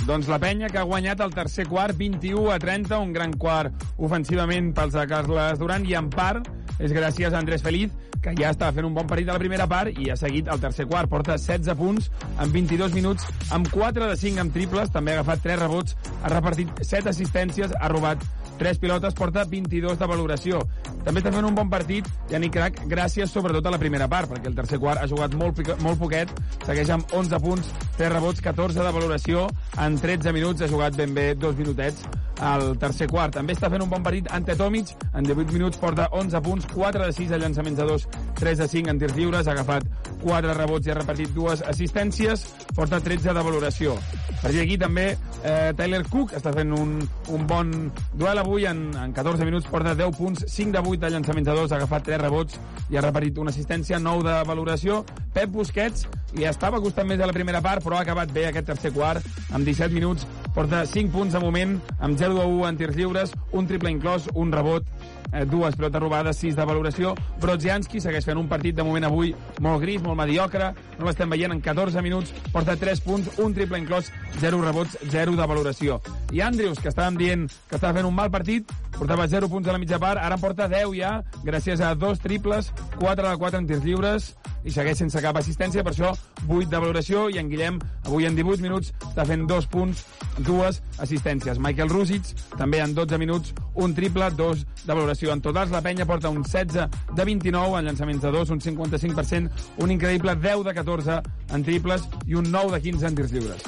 Doncs la penya que ha guanyat el tercer quart 21 a 30, un gran quart ofensivament pels de Carles Duran i en part és gràcies a Andrés Feliz que ja estava fent un bon partit a la primera part i ha seguit el tercer quart. Porta 16 punts en 22 minuts, amb 4 de 5 amb triples, també ha agafat 3 rebots, ha repartit 7 assistències, ha robat 3 pilotes, porta 22 de valoració. També està fent un bon partit, Yannick Crac, gràcies sobretot a la primera part, perquè el tercer quart ha jugat molt, molt poquet, segueix amb 11 punts, 3 rebots, 14 de valoració, en 13 minuts ha jugat ben bé dos minutets al tercer quart. També està fent un bon partit Ante Tomic, en 18 minuts porta 11 punts, 4 de 6 a llançaments de 2, 3 de 5 en tirs lliures, ha agafat 4 rebots i ha repartit dues assistències, porta 13 de valoració. Per aquí també eh, Tyler Cook està fent un, un bon duel avui, en, en 14 minuts porta 10 punts, 5 de 8 de llançaments de 2, ha agafat 3 rebots i ha repartit una assistència, 9 de valoració. Pep Busquets li estava costant més a la primera part, però ha acabat bé aquest tercer quart, amb 17 minuts, porta 5 punts de moment, amb 0 de 1 en tirs lliures, un triple inclòs, un rebot, eh, dues pilotes robades, 6 de valoració. Brodzianski segueix fent un partit de moment avui molt gris, molt mediocre, no l'estem veient en 14 minuts, porta 3 punts, un triple inclòs, 0 rebots, 0 de valoració. I Andrews, que estàvem dient que estava fent un mal partit, portava 0 punts a la mitja part, ara en porta 10 ja, gràcies a dos triples, 4 de 4 en tirs lliures, i segueix sense cap assistència, per això 8 de valoració, i en Guillem, avui en 18 minuts, està fent 2 punts, dues assistències. Michael Rusic, també en 12 minuts, un triple, 2 de valoració. En totals, la penya porta un 16 de 29 en llançaments de 2, un 55%, un increïble 10 de 14 en triples i un 9 de 15 en tirs lliures.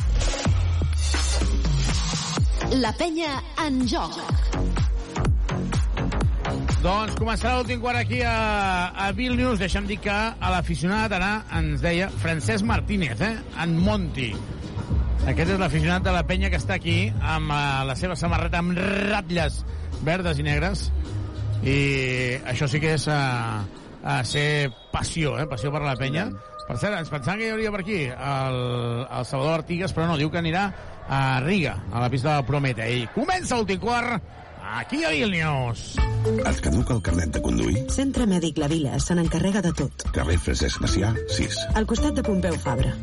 La penya en joc. Doncs començarà l'últim quart aquí a, a Vilnius. Deixa'm dir que a l'aficionat ara ens deia Francesc Martínez, eh? En Monti. Aquest és l'aficionat de la penya que està aquí amb uh, la seva samarreta amb ratlles verdes i negres. I això sí que és uh, uh, ser passió, eh? Passió per la penya. Per cert, ens pensàvem que hi hauria per aquí el, el Salvador Artigas, però no, diu que anirà a Riga, a la pista del Prometei. Comença l'últim quart aquí a Vilnius. Et caduca el carnet de conduir? Centre Mèdic La Vila se n'encarrega de tot. Carrer Francesc Macià, 6. Al costat de Pompeu Fabra.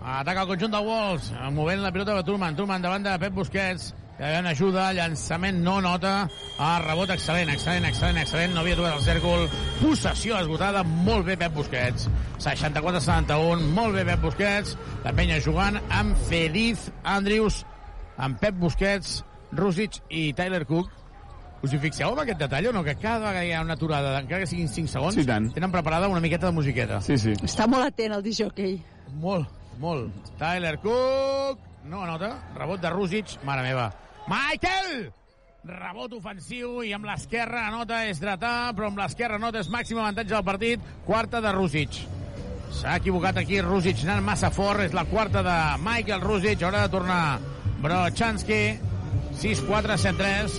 Ataca el conjunt de Wolves, movent la pilota de Truman. Truman davant de Pep Busquets, que en ajuda, llançament no nota, ah, rebot excel·lent, excel·lent, excel·lent, excel·lent, no havia trobat el cèrcol, possessió esgotada, molt bé Pep Busquets, 64-71, molt bé Pep Busquets, la penya jugant amb Feliz Andrius, amb Pep Busquets, Rusic i Tyler Cook, us hi fixeu en aquest detall o no? Que cada vegada hi ha una aturada, encara que siguin 5 segons, Sí, tant. tenen preparada una miqueta de musiqueta. Sí, sí. Està molt atent el disjockey. Molt, molt. Tyler Cook, no nota, rebot de Rusic, mare meva. Michael! Rebot ofensiu i amb l'esquerra anota és dretà, però amb l'esquerra anota és màxim avantatge del partit, quarta de Rusic. S'ha equivocat aquí Rusic anant massa fort, és la quarta de Michael Rusic, haurà de tornar Brochanski, 6-4, 7-3.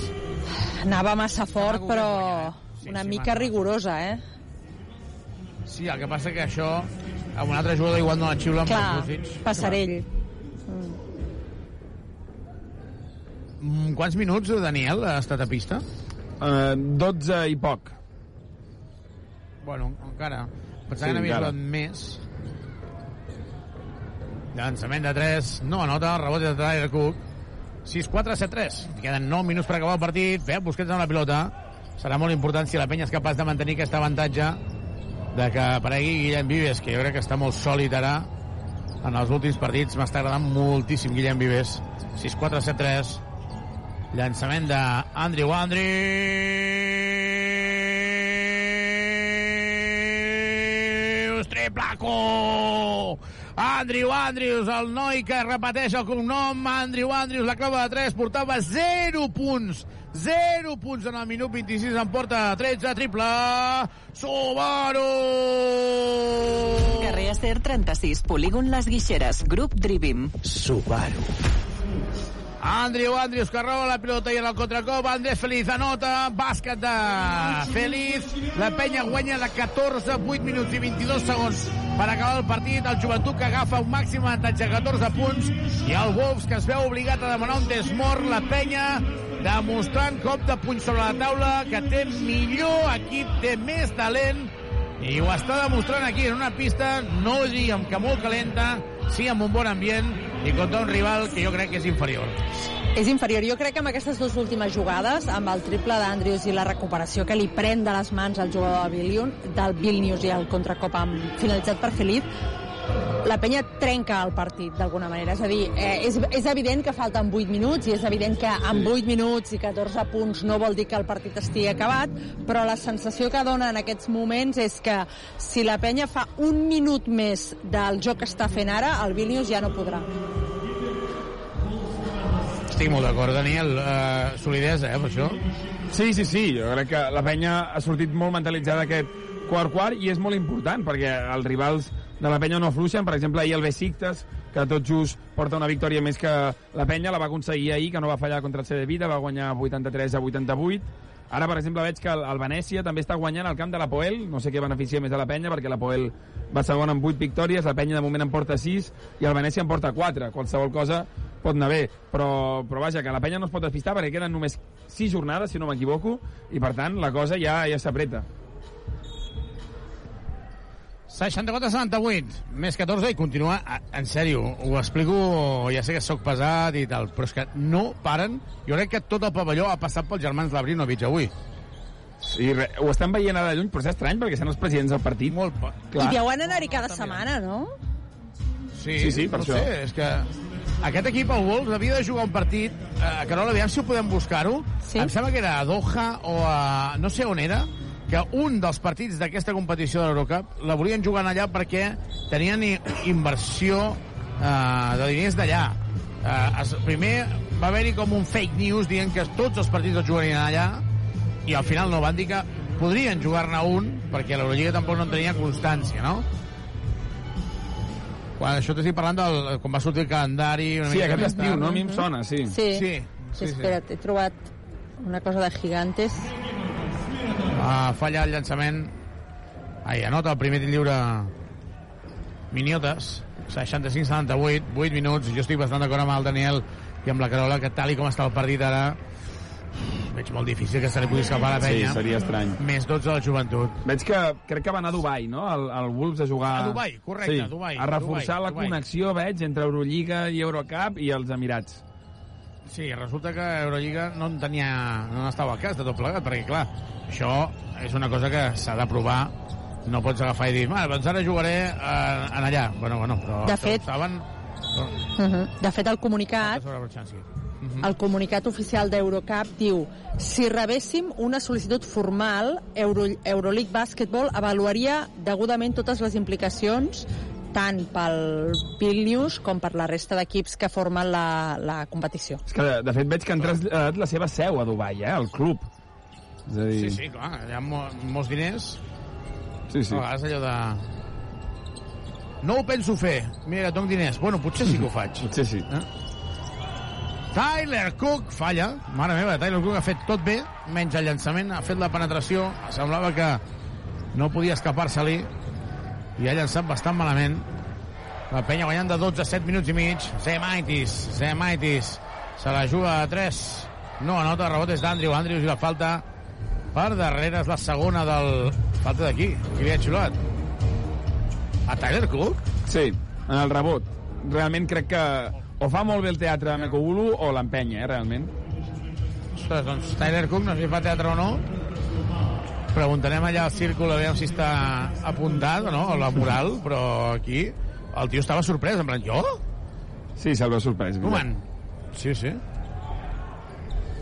Anava massa fort, però una mica rigorosa, eh? Sí, el que passa que això a un altre jugador igual no la xiula amb Clar, el Rusic. passarell. Mm, quants minuts, Daniel, ha estat a pista? Uh, 12 i poc. Bueno, encara. Pensava Sí, que n'havia jugat més. Llançament de 3, no anota, rebot de Tyler Cook. 6-4, 7-3. Queden 9 minuts per acabar el partit. Pep Busquets amb la pilota. Serà molt important si la penya és capaç de mantenir aquest avantatge de que aparegui Guillem Vives, que jo crec que està molt sòlid ara en els últims partits. M'està agradant moltíssim Guillem Vives. 6-4, 7-3. Llançament d'Andrew Andrews. Triplaco! Andrew Andrews, el noi que repeteix el cognom. Andrew Andrews, la clava de 3, portava 0 punts. 0 punts en el minut 26, en porta 13, triple. Subaru! Carrer Acer 36, polígon Les Guixeres, grup Drivim. Subaru. Andrew Andrews que roba la pilota i en el contracop. Andrés Feliz anota, bàsquet de Feliz, la penya guanya de 14, 8 minuts i 22 segons per acabar el partit, el joventut que agafa un màxim avantatge 14 punts i el Wolves que es veu obligat a demanar un desmort, la penya demostrant cop de puny sobre la taula que té millor equip, té més talent i ho està demostrant aquí en una pista, no diríem que molt calenta, sí amb un bon ambient i contra un rival que jo crec que és inferior. És inferior. Jo crec que amb aquestes dues últimes jugades, amb el triple d'Andrius i la recuperació que li pren de les mans al jugador del Vilnius, del Vilnius i el contracop amb, finalitzat per Felip, la penya trenca el partit d'alguna manera. És a dir, eh, és, és evident que falten 8 minuts i és evident que amb 8 minuts i 14 punts no vol dir que el partit estigui acabat, però la sensació que dona en aquests moments és que si la penya fa un minut més del joc que està fent ara, el Vilnius ja no podrà. Estic molt d'acord, Daniel. Uh, solidesa, eh, per això. Sí, sí, sí. Jo crec que la penya ha sortit molt mentalitzada aquest quart-quart i és molt important perquè els rivals de la penya no afluixen. Per exemple, ahir el Besiktas, que tot just porta una victòria més que la penya, la va aconseguir ahir, que no va fallar contra el CD Vida, va guanyar 83 a 88. Ara, per exemple, veig que el, el Venècia també està guanyant al camp de la Poel, no sé què beneficia més a la penya, perquè la Poel va segon amb 8 victòries, la penya de moment en porta 6 i el Venècia en porta 4. Qualsevol cosa pot anar bé, però, però vaja, que la penya no es pot despistar perquè queden només 6 jornades, si no m'equivoco, i per tant la cosa ja ja s'apreta. 64-78, més 14 i continua, en sèrio, ho explico, ja sé que sóc pesat i tal, però és que no paren. Jo crec que tot el pavelló ha passat pels germans Labrinovic avui. Sí, re, ho estan veient a la llum, però és estrany perquè són els presidents del partit. Molt, I deuen anar-hi cada setmana, no? Sí, Sí, sí, per no això. Sé, és que aquest equip, el Wolves, havia de jugar un partit, eh, que no aviam si ho podem buscar-ho. Sí? Em sembla que era a Doha o a... no sé on era, que un dels partits d'aquesta competició de l'Eurocup la volien jugar allà perquè tenien inversió eh, de diners d'allà. Eh, es- primer va haver-hi com un fake news dient que tots els partits els jugarien allà i al final no van dir que podrien jugar-ne un perquè l'Eurolliga tampoc no en tenia constància, no? Quan això t'estic parlant del, quan va sortir el calendari... Una Sí, mica aquest estiu, no? A mi em sona, sí. Sí. Sí, sí, sí, sí. espera't, he trobat una cosa de gigantes. Ah, falla el llançament. Ai, anota el primer tir lliure Miniotes, 65-78, 8 minuts. Jo estic bastant d'acord amb el Daniel i amb la Carola, que tal i com està el partit ara, veig molt difícil que se li pugui escapar a la Sí, penya. seria estrany. Més 12 de la joventut. Veig que crec que va anar a Dubai, no? El, el Wolves a jugar... A Dubai, correcte, sí, a Dubai, A reforçar Dubai, la Dubai. connexió, veig, entre Eurolliga i Eurocup i els Emirats. Sí, resulta que Eurolliga no en tenia, no n'estava al cas de tot plegat, perquè, clar, això és una cosa que s'ha de provar. No pots agafar i dir, "Va, doncs ara jugaré eh, en allà. Bueno, bueno, però De fet- saben... Uh -huh. De fet, el comunicat, Sobre Brochanski. el comunicat oficial d'Eurocup diu si rebéssim una sol·licitud formal, Euro, Euroleague Basketball avaluaria degudament totes les implicacions tant pel Vilnius com per la resta d'equips que formen la, la competició. És que, de, de fet, veig que han traslladat la seva seu a Dubai, eh? El club. És a dir... Sí, sí, clar, hi ha mo molts diners. Sí, sí. A vegades allò de... No ho penso fer. Mira, tinc diners. Bueno, potser sí que ho faig. Potser sí. Eh? Tyler Cook falla. Mare meva, Tyler Cook ha fet tot bé, menys el llançament, ha fet la penetració. Semblava que no podia escapar-se-li i ha llançat bastant malament. La penya guanyant de 12 a 7 minuts i mig. Zemaitis, Zemaitis. Se la juga a 3. No anota, rebot és d'Andrew. Andrews i la falta per darrere és la segona del... Falta d'aquí. Qui li ha xulat? A Tyler Cook? Sí, en el rebot. Realment crec que o fa molt bé el teatre Mekogulu o l'empenya, eh, realment. Ostres, doncs Tyler Cook, no sé si fa teatre o no. Preguntarem allà al círcul a veure si està apuntat o no, o la moral, però aquí el tio estava sorprès, en plan, jo? Sí, se'l va sorprès. Koeman. Sí, sí.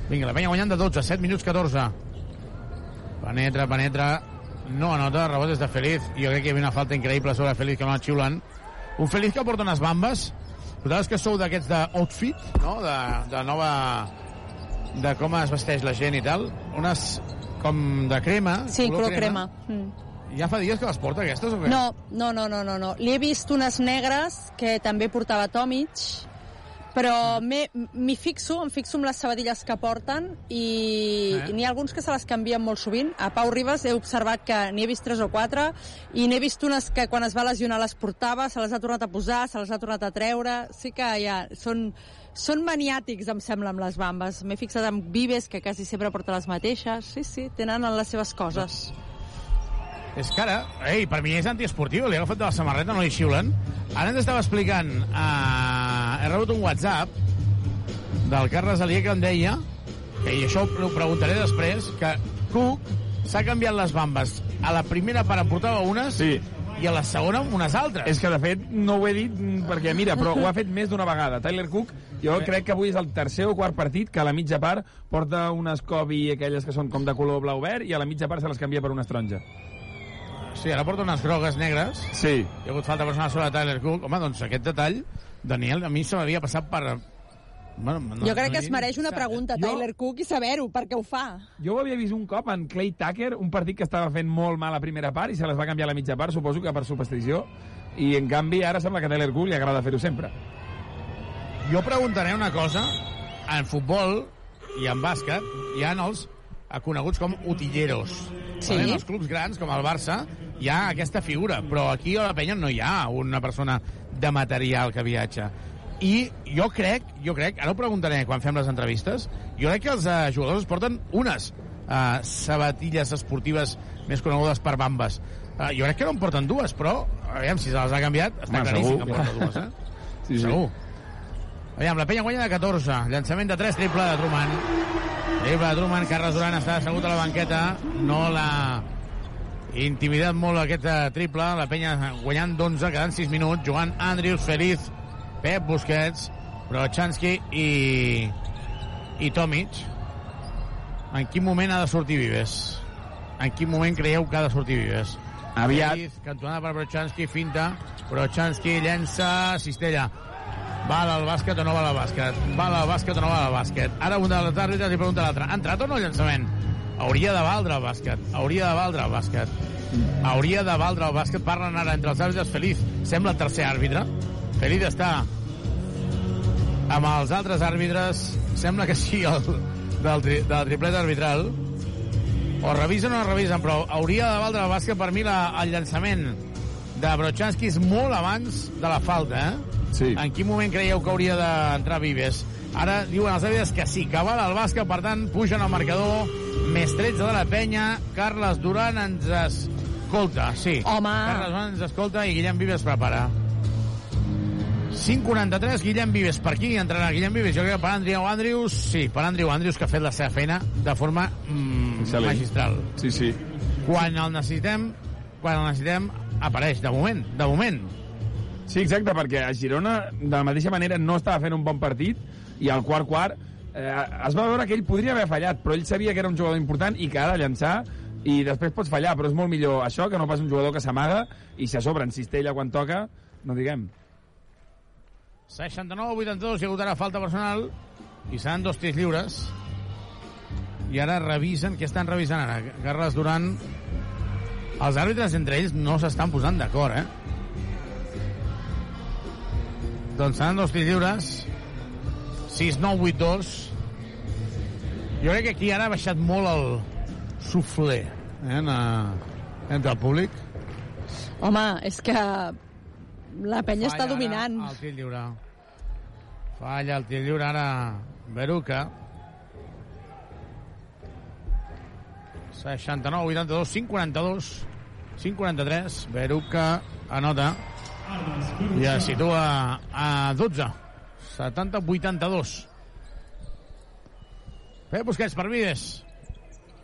Vinga, la penya guanyant de 12, 7 minuts 14. Penetra, penetra, no anota, rebot és de Feliz. Jo crec que hi havia una falta increïble sobre Feliz que no la xiulen. Un Feliz que porta unes bambes. Vosaltres que sou d'aquests d'outfit, no? De, de nova... de com es vesteix la gent i tal. Unes com de crema. Sí, color crema. Mm. Ja fa dies que les porta aquestes o què? No, no, no, no, no, no. Li he vist unes negres que també portava Tomic, però m'he- m'hi fixo, em fixo en les sabadilles que porten i, Eh? n'hi ha alguns que se les canvien molt sovint. A Pau Ribas he observat que n'hi he vist tres o quatre i n'he vist unes que quan es va lesionar les portava, se les ha tornat a posar, se les ha tornat a treure... Sí que ja són, són maniàtics, em sembla, amb les bambes. M'he fixat en Vives, que quasi sempre porta les mateixes. Sí, sí, tenen les seves coses. És que ara, ei, per mi és antiesportiu, li ha agafat de la samarreta, no li xiulen. Ara ens estava explicant, uh, he rebut un WhatsApp del Carles Alier que em deia, que, i això ho preguntaré després, que Cook s'ha canviat les bambes. A la primera part en portava unes sí. I a la segona unes altres. És que, de fet, no ho he dit mm, perquè, mira, però ho ha fet més d'una vegada. Tyler Cook, jo crec que avui és el tercer o quart partit que a la mitja part porta unes Kobe, aquelles que són com de color blau-verd, i a la mitja part se les canvia per una taronja. Sí, ara porta unes grogues negres. Sí. Hi ha hagut falta personal sobre Tyler Cook. Home, doncs aquest detall, Daniel, a mi se m'havia passat per... Bueno, no, jo crec que es no- mereix una pregunta, Jo- Tyler Cook, i saber-ho, perquè ho fa. Jo ho havia vist un cop en Clay Tucker, un partit que estava fent molt mal a primera part i se les va canviar a la mitja part, suposo que per superstició, i en canvi ara sembla que a Tyler Cook li agrada fer-ho sempre. Jo preguntaré una cosa. En futbol i en bàsquet hi ha els eh, coneguts com utilleros. Sí. En els clubs grans, com el Barça, hi ha aquesta figura, però aquí a la penya no hi ha una persona de material que viatja. I jo crec, jo crec, ara ho preguntaré quan fem les entrevistes, jo crec que els uh, jugadors es porten unes uh, sabatilles esportives més conegudes per bambes. Uh, jo crec que no en porten dues, però aviam, si se les ha canviat, està Home, claríssim segur. que en porta dues, eh? Sí, sí. Segur. Aviam, la penya guanya de 14. Llançament de 3, triple de Truman. Triple de Truman, Carles Duran està assegut a la banqueta. No l'ha intimidat molt aquest eh, triple. La penya guanyant d'11, quedant 6 minuts, jugant Andrius, Feliz, Pep Busquets, Brochanski i, i Tomic. En quin moment ha de sortir Vives? En quin moment creieu que ha de sortir Vives? Aviat. Cantonada per Brochanski, finta. Brochanski llença Cistella. Val al bàsquet o no val al bàsquet? Val al bàsquet o no val al bàsquet? Ara un dels àrbitres li pregunta l'altre. Ha entrat o no el llançament? Hauria de valdre el bàsquet. Hauria de valdre el bàsquet. Hauria de valdre el bàsquet. Parlen ara entre els àrbitres. Feliz sembla el tercer àrbitre. Feliz està amb els altres àrbitres. Sembla que sí, el, del, tri, del triplet arbitral. O revisen o no revisen, però hauria de valdre el bàsquet per mi la, el llançament de Brochanski és molt abans de la falta, eh? Sí. En quin moment creieu que hauria d'entrar Vives? Ara diuen els àrbitres que sí, que val el bàsquet, per tant, pugen al marcador, més 13 de la penya, Carles Duran ens escolta, sí. Home. Carles Duran ens escolta i Guillem Vives prepara. 5.43, Guillem Vives per aquí, entrarà Guillem Vives, jo crec que per Andriu Andrius, sí, per Andriu Andrius, que ha fet la seva feina de forma mm, Excel·lent. magistral. Sí, sí. Quan el necessitem, quan el necessitem, apareix, de moment, de moment. Sí, exacte, perquè a Girona, de la mateixa manera, no estava fent un bon partit, i al quart quart eh, es va veure que ell podria haver fallat, però ell sabia que era un jugador important i que ha de llançar i després pots fallar, però és molt millor això que no pas un jugador que s'amaga i si a sobre en cistella quan toca, no diguem. 69-82, hi ha hagut ara falta personal i seran dos tirs lliures. I ara revisen, què estan revisant ara? Carles Duran... Els àrbitres entre ells no s'estan posant d'acord, eh? Doncs seran dos tirs lliures. 6-9-8-2. Jo crec que aquí ara ha baixat molt el suflé eh, en, eh, entre el públic. Home, és que la penya està Falla ara dominant. El tir lliure. Falla el tir lliure ara Beruca. 69, 82, 542, 543. Beruca anota i es situa a 12. 70, 82. Pep Busquets per Vides.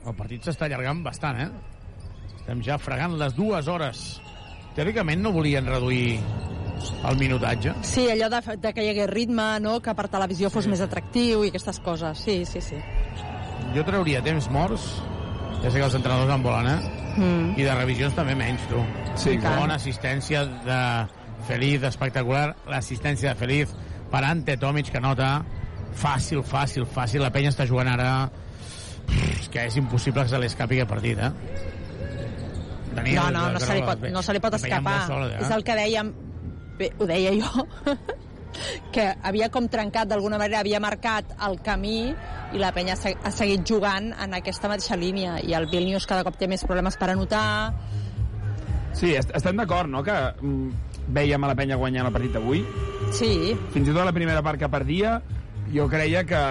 El partit s'està allargant bastant, eh? Estem ja fregant les dues hores. Teòricament no volien reduir el minutatge. Sí, allò de, de que hi hagués ritme, no? que per televisió fos més atractiu i aquestes coses. Sí, sí, sí. Jo trauria temps morts, ja sé que els entrenadors en volen, eh? Mm. I de revisions també menys, tu. Sí. Bona assistència de Feliz, espectacular. L'assistència de Feliz per Ante Tomic, que nota fàcil, fàcil, fàcil. La penya està jugant ara... Pff, És que és impossible que se li escapi aquest partit, eh? Daniel, no, no, no se, li pot, no se li pot escapar. molt sola, eh? És el que dèiem, bé, ho deia jo, que havia com trencat d'alguna manera, havia marcat el camí i la penya ha se- ha seguit jugant en aquesta mateixa línia i el Vilnius cada cop té més problemes per anotar Sí, est estem d'acord, no?, que mm, vèiem a la penya guanyant el partit d'avui. Sí. Fins i tot a la primera part que perdia, jo creia que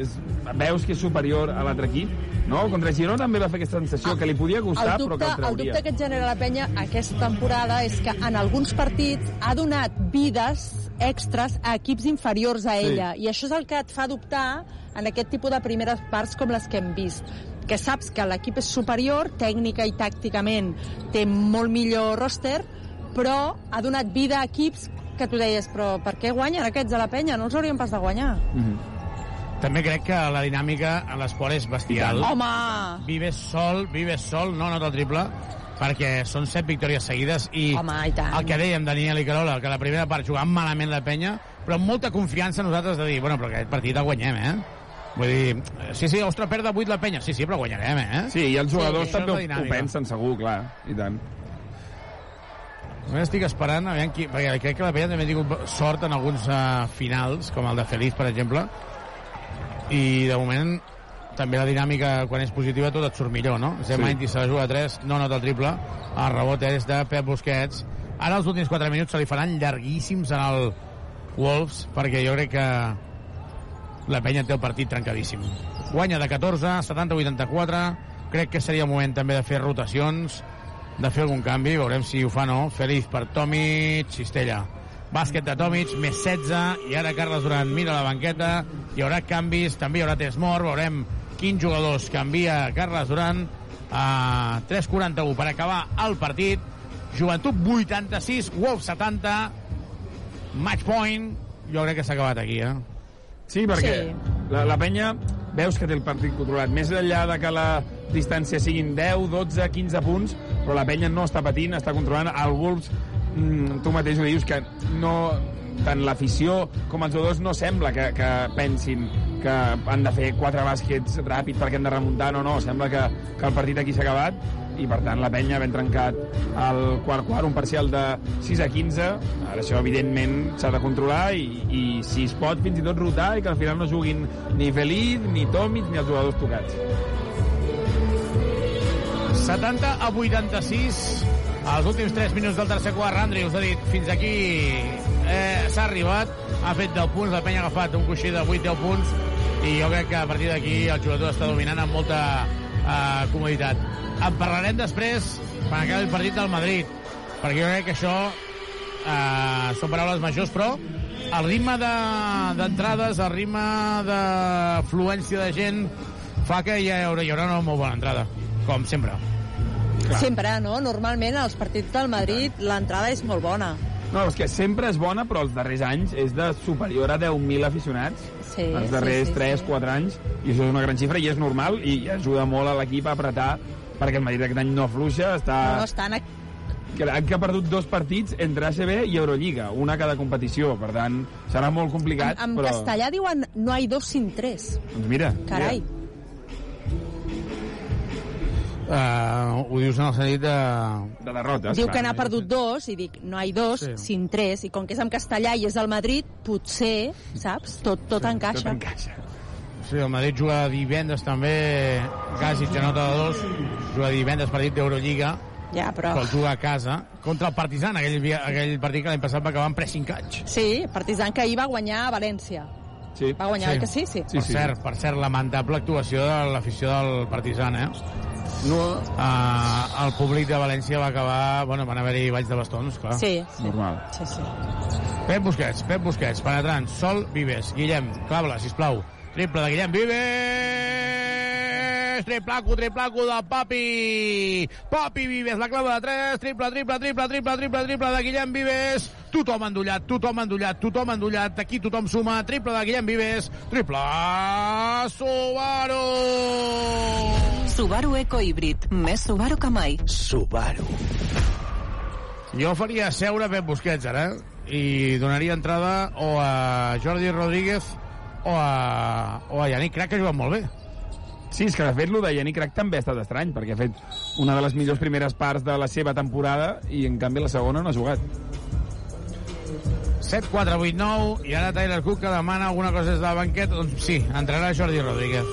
és, veus que és superior a l'altre equip, no? Contra Girona també va fer aquesta sensació, que li podia costar, el però dubte, que el el trauria. dubte que et genera la penya aquesta temporada és que en alguns partits ha donat vides extras a equips inferiors a Sí. ella i això és el que et fa dubtar en aquest tipus de primeres parts com les que hem vist que saps que l'equip és superior tècnica i tàcticament té molt millor roster però ha donat vida a equips que tu deies, però per què guanyen aquests a la penya? No els haurien pas de guanyar. També crec que la dinàmica a l'esport és bestial. Home! Vives sol, vives sol, no nota el triple, perquè són set victòries seguides i, Home, i tant. el que dèiem Daniel i Carola, que la primera part jugant malament la penya, però amb molta confiança nosaltres de dir, bueno, però aquest partit el guanyem, eh? Vull dir, sí, sí, ostres, perd de 8 la penya. Sí, sí, però guanyarem, eh? Sí, i els jugadors és també ho, ho pensen, segur, clar, i tant. Només estic esperant, aviam qui, perquè crec que la Penya també ha tingut sort en alguns uh, finals, com el de Feliz, per exemple, i de moment també la dinàmica, quan és positiva, tot et surt millor, no? Zemainti sí. se la juga a 3, no nota el triple, el rebot és de Pep Busquets. Ara els últims 4 minuts se li faran llarguíssims en el Wolves, perquè jo crec que la penya té el partit trencadíssim. Guanya de 14, 70-84, crec que seria el moment també de fer rotacions, de fer algun canvi, veurem si ho fa o no. Feliz per Tomic, Cistella. Bàsquet de Tomic, més 16, i ara Carles Duran mira la banqueta, hi haurà canvis, també hi haurà test mort, veurem quins jugadors canvia Carles Duran a 3.41 per acabar el partit. Joventut 86, Wolf 70, match point, jo crec que s'ha acabat aquí, eh? Sí, perquè sí. La, la penya veus que té el partit controlat. Més enllà de que la distància siguin 10, 12, 15 punts, però la penya no està patint, està controlant. El Wolves, mm, tu mateix ho dius, que no tant l'afició com els jugadors no sembla que, que pensin que han de fer quatre bàsquets ràpid perquè han de remuntar, no, no, sembla que, que el partit aquí s'ha acabat i per tant la penya ben trencat el quart quart, un parcial de 6 a 15 ara això evidentment s'ha de controlar i, i si es pot fins i tot rotar i que al final no juguin ni Feliz, ni Tomic ni els jugadors tocats 70 a 86 els últims 3 minuts del tercer quart Andri us ha dit fins aquí eh, s'ha arribat, ha fet 10 punts, la penya ha agafat un coixí de 8-10 punts, i jo crec que a partir d'aquí el jugador està dominant amb molta eh, comoditat. En parlarem després, quan acabi el partit del Madrid, perquè jo crec que això eh, són paraules majors, però el ritme de- d'entrades, de, el ritme d'afluència de gent, fa que hi haurà, hi haurà una molt bona entrada, com sempre. Sempre, no? Normalment als partits del Madrid l'entrada és molt bona. No, és que sempre és bona, però els darrers anys és de superior a 10.000 aficionats. Sí, els darrers sí, sí, 3-4 anys, i això és una gran xifra, i és normal, i ajuda molt a l'equip a apretar, perquè el Madrid aquest any no afluixa, està... No, no estan... A... Crec que ha perdut dos partits entre ACB i Eurolliga, una a cada competició, per tant, serà molt complicat, En, en però... castellà diuen no hay dos sin tres. Doncs mira, Carai. mira. Uh, ho dius en el sentit de... De derrotes. Diu que n'ha perdut dos, i dic, no hay dos, Sí. sin tres, i com que és en castellà i és el Madrid, potser, saps, tot, tot encaixa. Tot encaixa. Sí, el Madrid juga divendres també, Gasic anota de dos, juga divendres partit d'Eurolliga, Ja, però... que el juga a casa, contra el Partizan, aquell, aquell partit que l'any passat va acabar amb 3-5 anys. Sí, Partizan que ahir va guanyar a València. Sí. Va guanyar, oi que sí? Sí. per, cert, per cert, lamentable actuació de l'afició del Partizan, eh? No. Uh, el públic de València va acabar... Bueno, van haver-hi balls de bastons, clar. Sí, sí. Normal. Sí, sí. Pep Busquets, Pep Busquets, penetrant, Sol Vives, Guillem, clau-la, sisplau. Triple de Guillem Vives! Triplaco, triplaco de Papi! Papi Vives, la clava de 3, triple, triple, triple, triple, triple, triple de Guillem Vives. Tothom endollat, tothom endollat, tothom endollat. Aquí tothom suma, triple de Guillem Vives. Triple Subaru! Subaru Eco Híbrid. Més Subaru que mai. Subaru. Jo faria seure Pep Busquets ara eh? i donaria entrada o a Jordi Rodríguez o a, o a Yannick Crac, que juguen molt bé. Sí, és que de fet, el de Yannick Crac també ha estat estrany, perquè ha fet una de les millors primeres parts de la seva temporada i, en canvi, la segona no ha jugat. 7, 4, 8, 9, i ara Tyler Cook que demana alguna cosa des del banquet. Doncs sí, entrarà Jordi Rodríguez.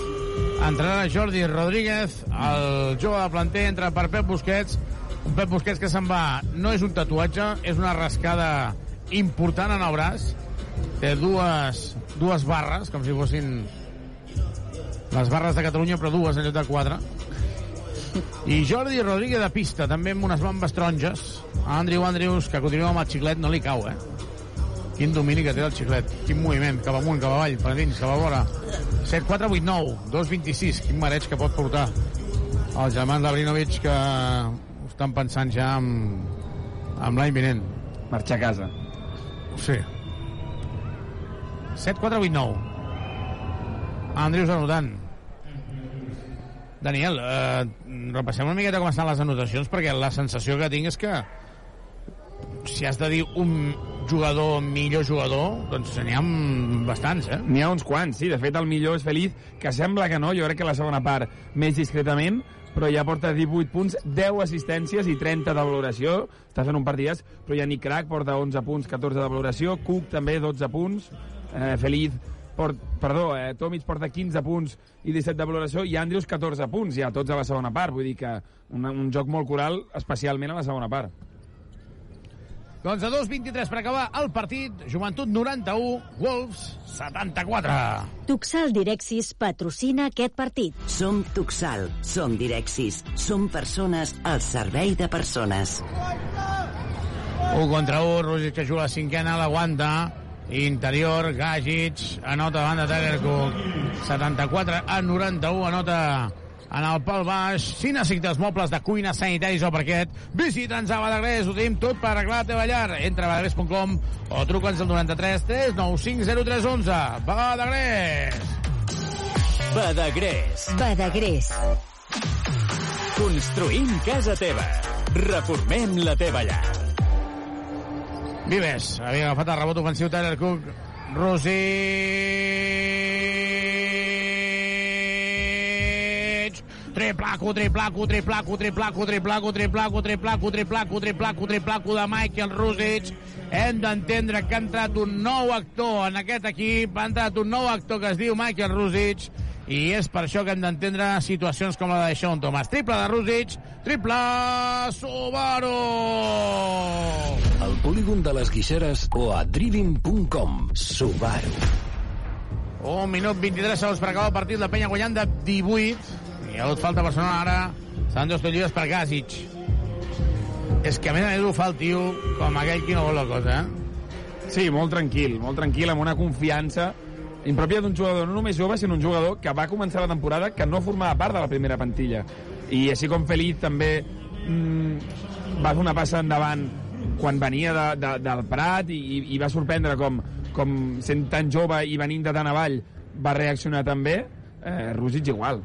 Entrarà Jordi Rodríguez, el jove de planter, entra per Pep Busquets. Un Pep Busquets que se'n va... No és un tatuatge, és una rascada important en el braç. Té dues, dues barres, com si fossin les barres de Catalunya, però dues en lloc de quatre. I Jordi Rodríguez de pista, també amb unes bambes taronges. A Andrew Andrews, que continua amb el xiclet, no li cau, eh? Quin domini que té el xiclet. Quin moviment, cap amunt, cap avall, per dins, cap a vora. 7, 4, 8, 9, 2, 26. Quin mareig que pot portar els germans d'Abrinovic que ho estan pensant ja amb, amb l'any vinent. Marxar a casa. Sí. 7, 4, 8, 9. Andrius anotant. Daniel, eh, repassem una miqueta com estan les anotacions, perquè la sensació que tinc és que si has de dir un jugador millor jugador, doncs n'hi ha bastants, eh? N'hi ha uns quants, sí. De fet, el millor és Feliz, que sembla que no, jo crec que la segona part més discretament, però ja porta 18 punts, 10 assistències i 30 de valoració. Està fent un partidàs, però ja Nick Crack porta 11 punts, 14 de valoració, Cook també 12 punts, eh, Feliz port, perdó, eh, Tomic porta 15 punts i 17 de valoració i Andrews 14 punts, ja tots a la segona part. Vull dir que un, un joc molt coral, especialment a la segona part. Doncs a 2.23 per acabar el partit, Joventut 91, Wolves 74. Tuxal Direxis patrocina aquest partit. Som Tuxal, som Direxis, som persones al servei de persones. 1 contra 1, Rússic que juga la cinquena, l'aguanta. Interior, Gagic, anota davant de Tyler Cook. 74 a 91, anota en el pal baix. Si necessites mobles de cuina, sanitaris o parquet, visita'ns a Badagrés. Ho tenim tot per arreglar la teva llar. Entra a badagrés.com o truca'ns al 93 395 0311. Badagrés! Badagrés. Badagrés. Construïm casa teva. Reformem la teva llar. Vives, havia agafat el rebot ofensiu Tyler Cook. Rosic. Triplaco, triplaco, triplaco, triplaco, triplaco, triplaco, triplaco, triplaco, triplaco, triplaco de Michael Rosic. Hem d'entendre que ha entrat un nou actor en aquest equip, ha entrat un nou actor que es diu Michael Rosic i és per això que hem d'entendre situacions com la de Sean Thomas. Triple de Rússic, triple Subaru! Al polígon de les Guixeres o a driving.com. Subaru. Un minut 23 segons per acabar el partit, la penya guanyant de 18. I a falta Barcelona ara. Seran dos lliures per Gasic. És que a més a més ho fa el tio com aquell qui no vol la cosa, eh? Sí, molt tranquil, molt tranquil, amb una confiança impròpia d'un jugador no només jove, sinó un jugador que va començar la temporada que no formava part de la primera plantilla. I així com Feliz també mm, va fer una passa endavant quan venia de, de, del Prat i, i, i va sorprendre com, com sent tan jove i venint de tan avall va reaccionar també, eh, Rússic igual.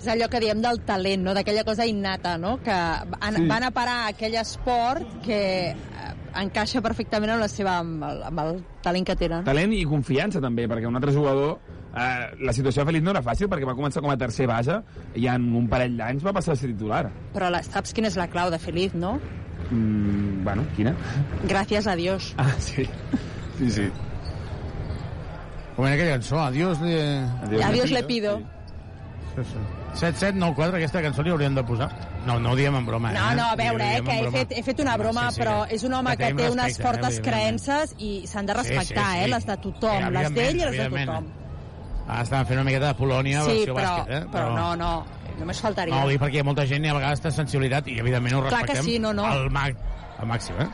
És allò que diem del talent, no? d'aquella cosa innata, no? que an, Sí. van a parar a aquell esport que eh, encaixa perfectament amb, la seva, amb, el, amb el talent que tenen. Talent i confiança també, perquè un altre jugador eh, la situació de Feliz no era fàcil perquè va començar com a tercer base i en un parell d'anys va passar a ser titular. Però la, saps quina és la clau de Feliz, no? Mm, bueno, quina? Gràcies a Dios. Ah, sí. Sí, sí. Com era aquella cançó, Adiós le... Adiós, Adiós le pido. Sí, sí. 7794, aquesta cançó li hauríem de posar. No, no ho diem en broma, No, eh? no, a veure, eh, que he fet, he fet una broma, Sí, sí, però és un home que que, té unes fortes eh, creences i s'han de Sí, sí, respectar, sí. eh, les de tothom, Sí, les d'ell i les de tothom. Ah, estaven fent una miqueta de Polònia, Sí, però, bàsquet, eh? però no, no, només faltaria. No, ho dic perquè molta gent i a vegades té sensibilitat i evidentment ho Clar que respectem sí, no, no. Al, ma al màxim, eh?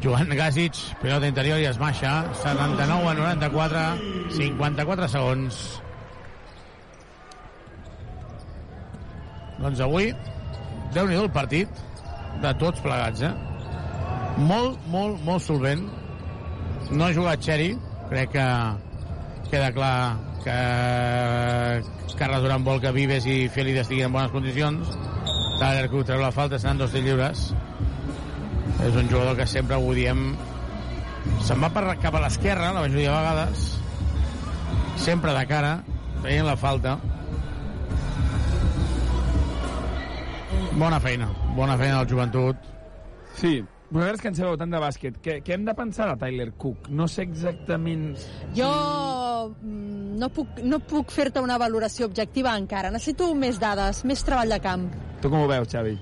Joan Gasic, pilota interior i es baixa, 79 a 94, 54 segons. Doncs avui, déu nhi el partit de tots plegats, eh? Molt, molt, molt solvent. No ha jugat Xeri, crec que queda clar que Carles Durant vol que Vives i Félix estiguin en bones condicions. Tyler Cook treu la falta, seran dos de lliures. És un jugador que sempre ho diem se'n va per, cap a l'esquerra la majoria de vegades sempre de cara veient la falta bona feina bona feina del joventut Sí, vosaltres que en sabeu tant de bàsquet, què, què hem de pensar de Tyler Cook? No sé exactament... Jo mm, no puc, no puc fer-te una valoració objectiva encara. Necessito més dades, més treball de camp. Tu com ho veus, Xavi?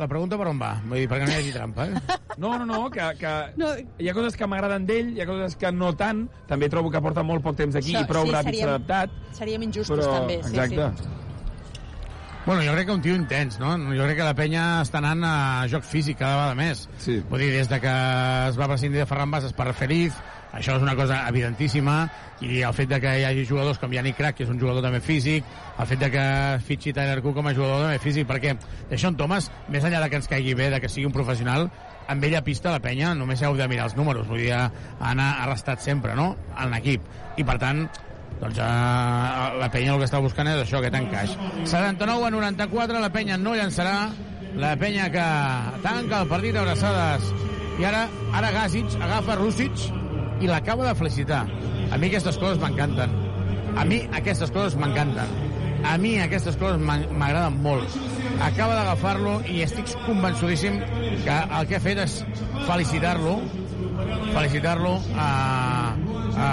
la pregunta per on va? Vull dir, perquè no hi hagi trampa, eh? No, no, no, que, que no. hi ha coses que m'agraden d'ell, hi ha coses que no tant. També trobo que porta molt poc temps aquí Això, i prou sí, ràpid s'ha adaptat. Seríem injustos, Però, també. Sí, exacte. Sí. Bueno, jo crec que un tio intens, no? Jo crec que la penya està anant a joc físic cada vegada més. Sí. Vull dir, des de que es va prescindir de Ferran Bases per Feliz, això és una cosa evidentíssima, i el fet de que hi hagi jugadors com Yannick Crack, que és un jugador també físic, el fet de que fitxi Tyler Cook com a jugador també físic, perquè Deixón Thomas, més enllà de que ens caigui bé, de que sigui un professional, amb ell a pista la penya només heu de mirar els números, vull dir, Anna ha restat sempre, no?, en l'equip. I per tant, doncs eh, la penya el que està buscant és això, aquest encaix. 79 a 94, la penya no llançarà, la penya que tanca el partit abraçades. I ara, ara Gasic agafa Rússic i l'acaba de felicitar. A mi aquestes coses m'encanten. A mi aquestes coses m'encanten. A mi aquestes coses m'agraden molt. Acaba d'agafar-lo i estic convençudíssim que el que ha fet és felicitar-lo felicitar-lo a, a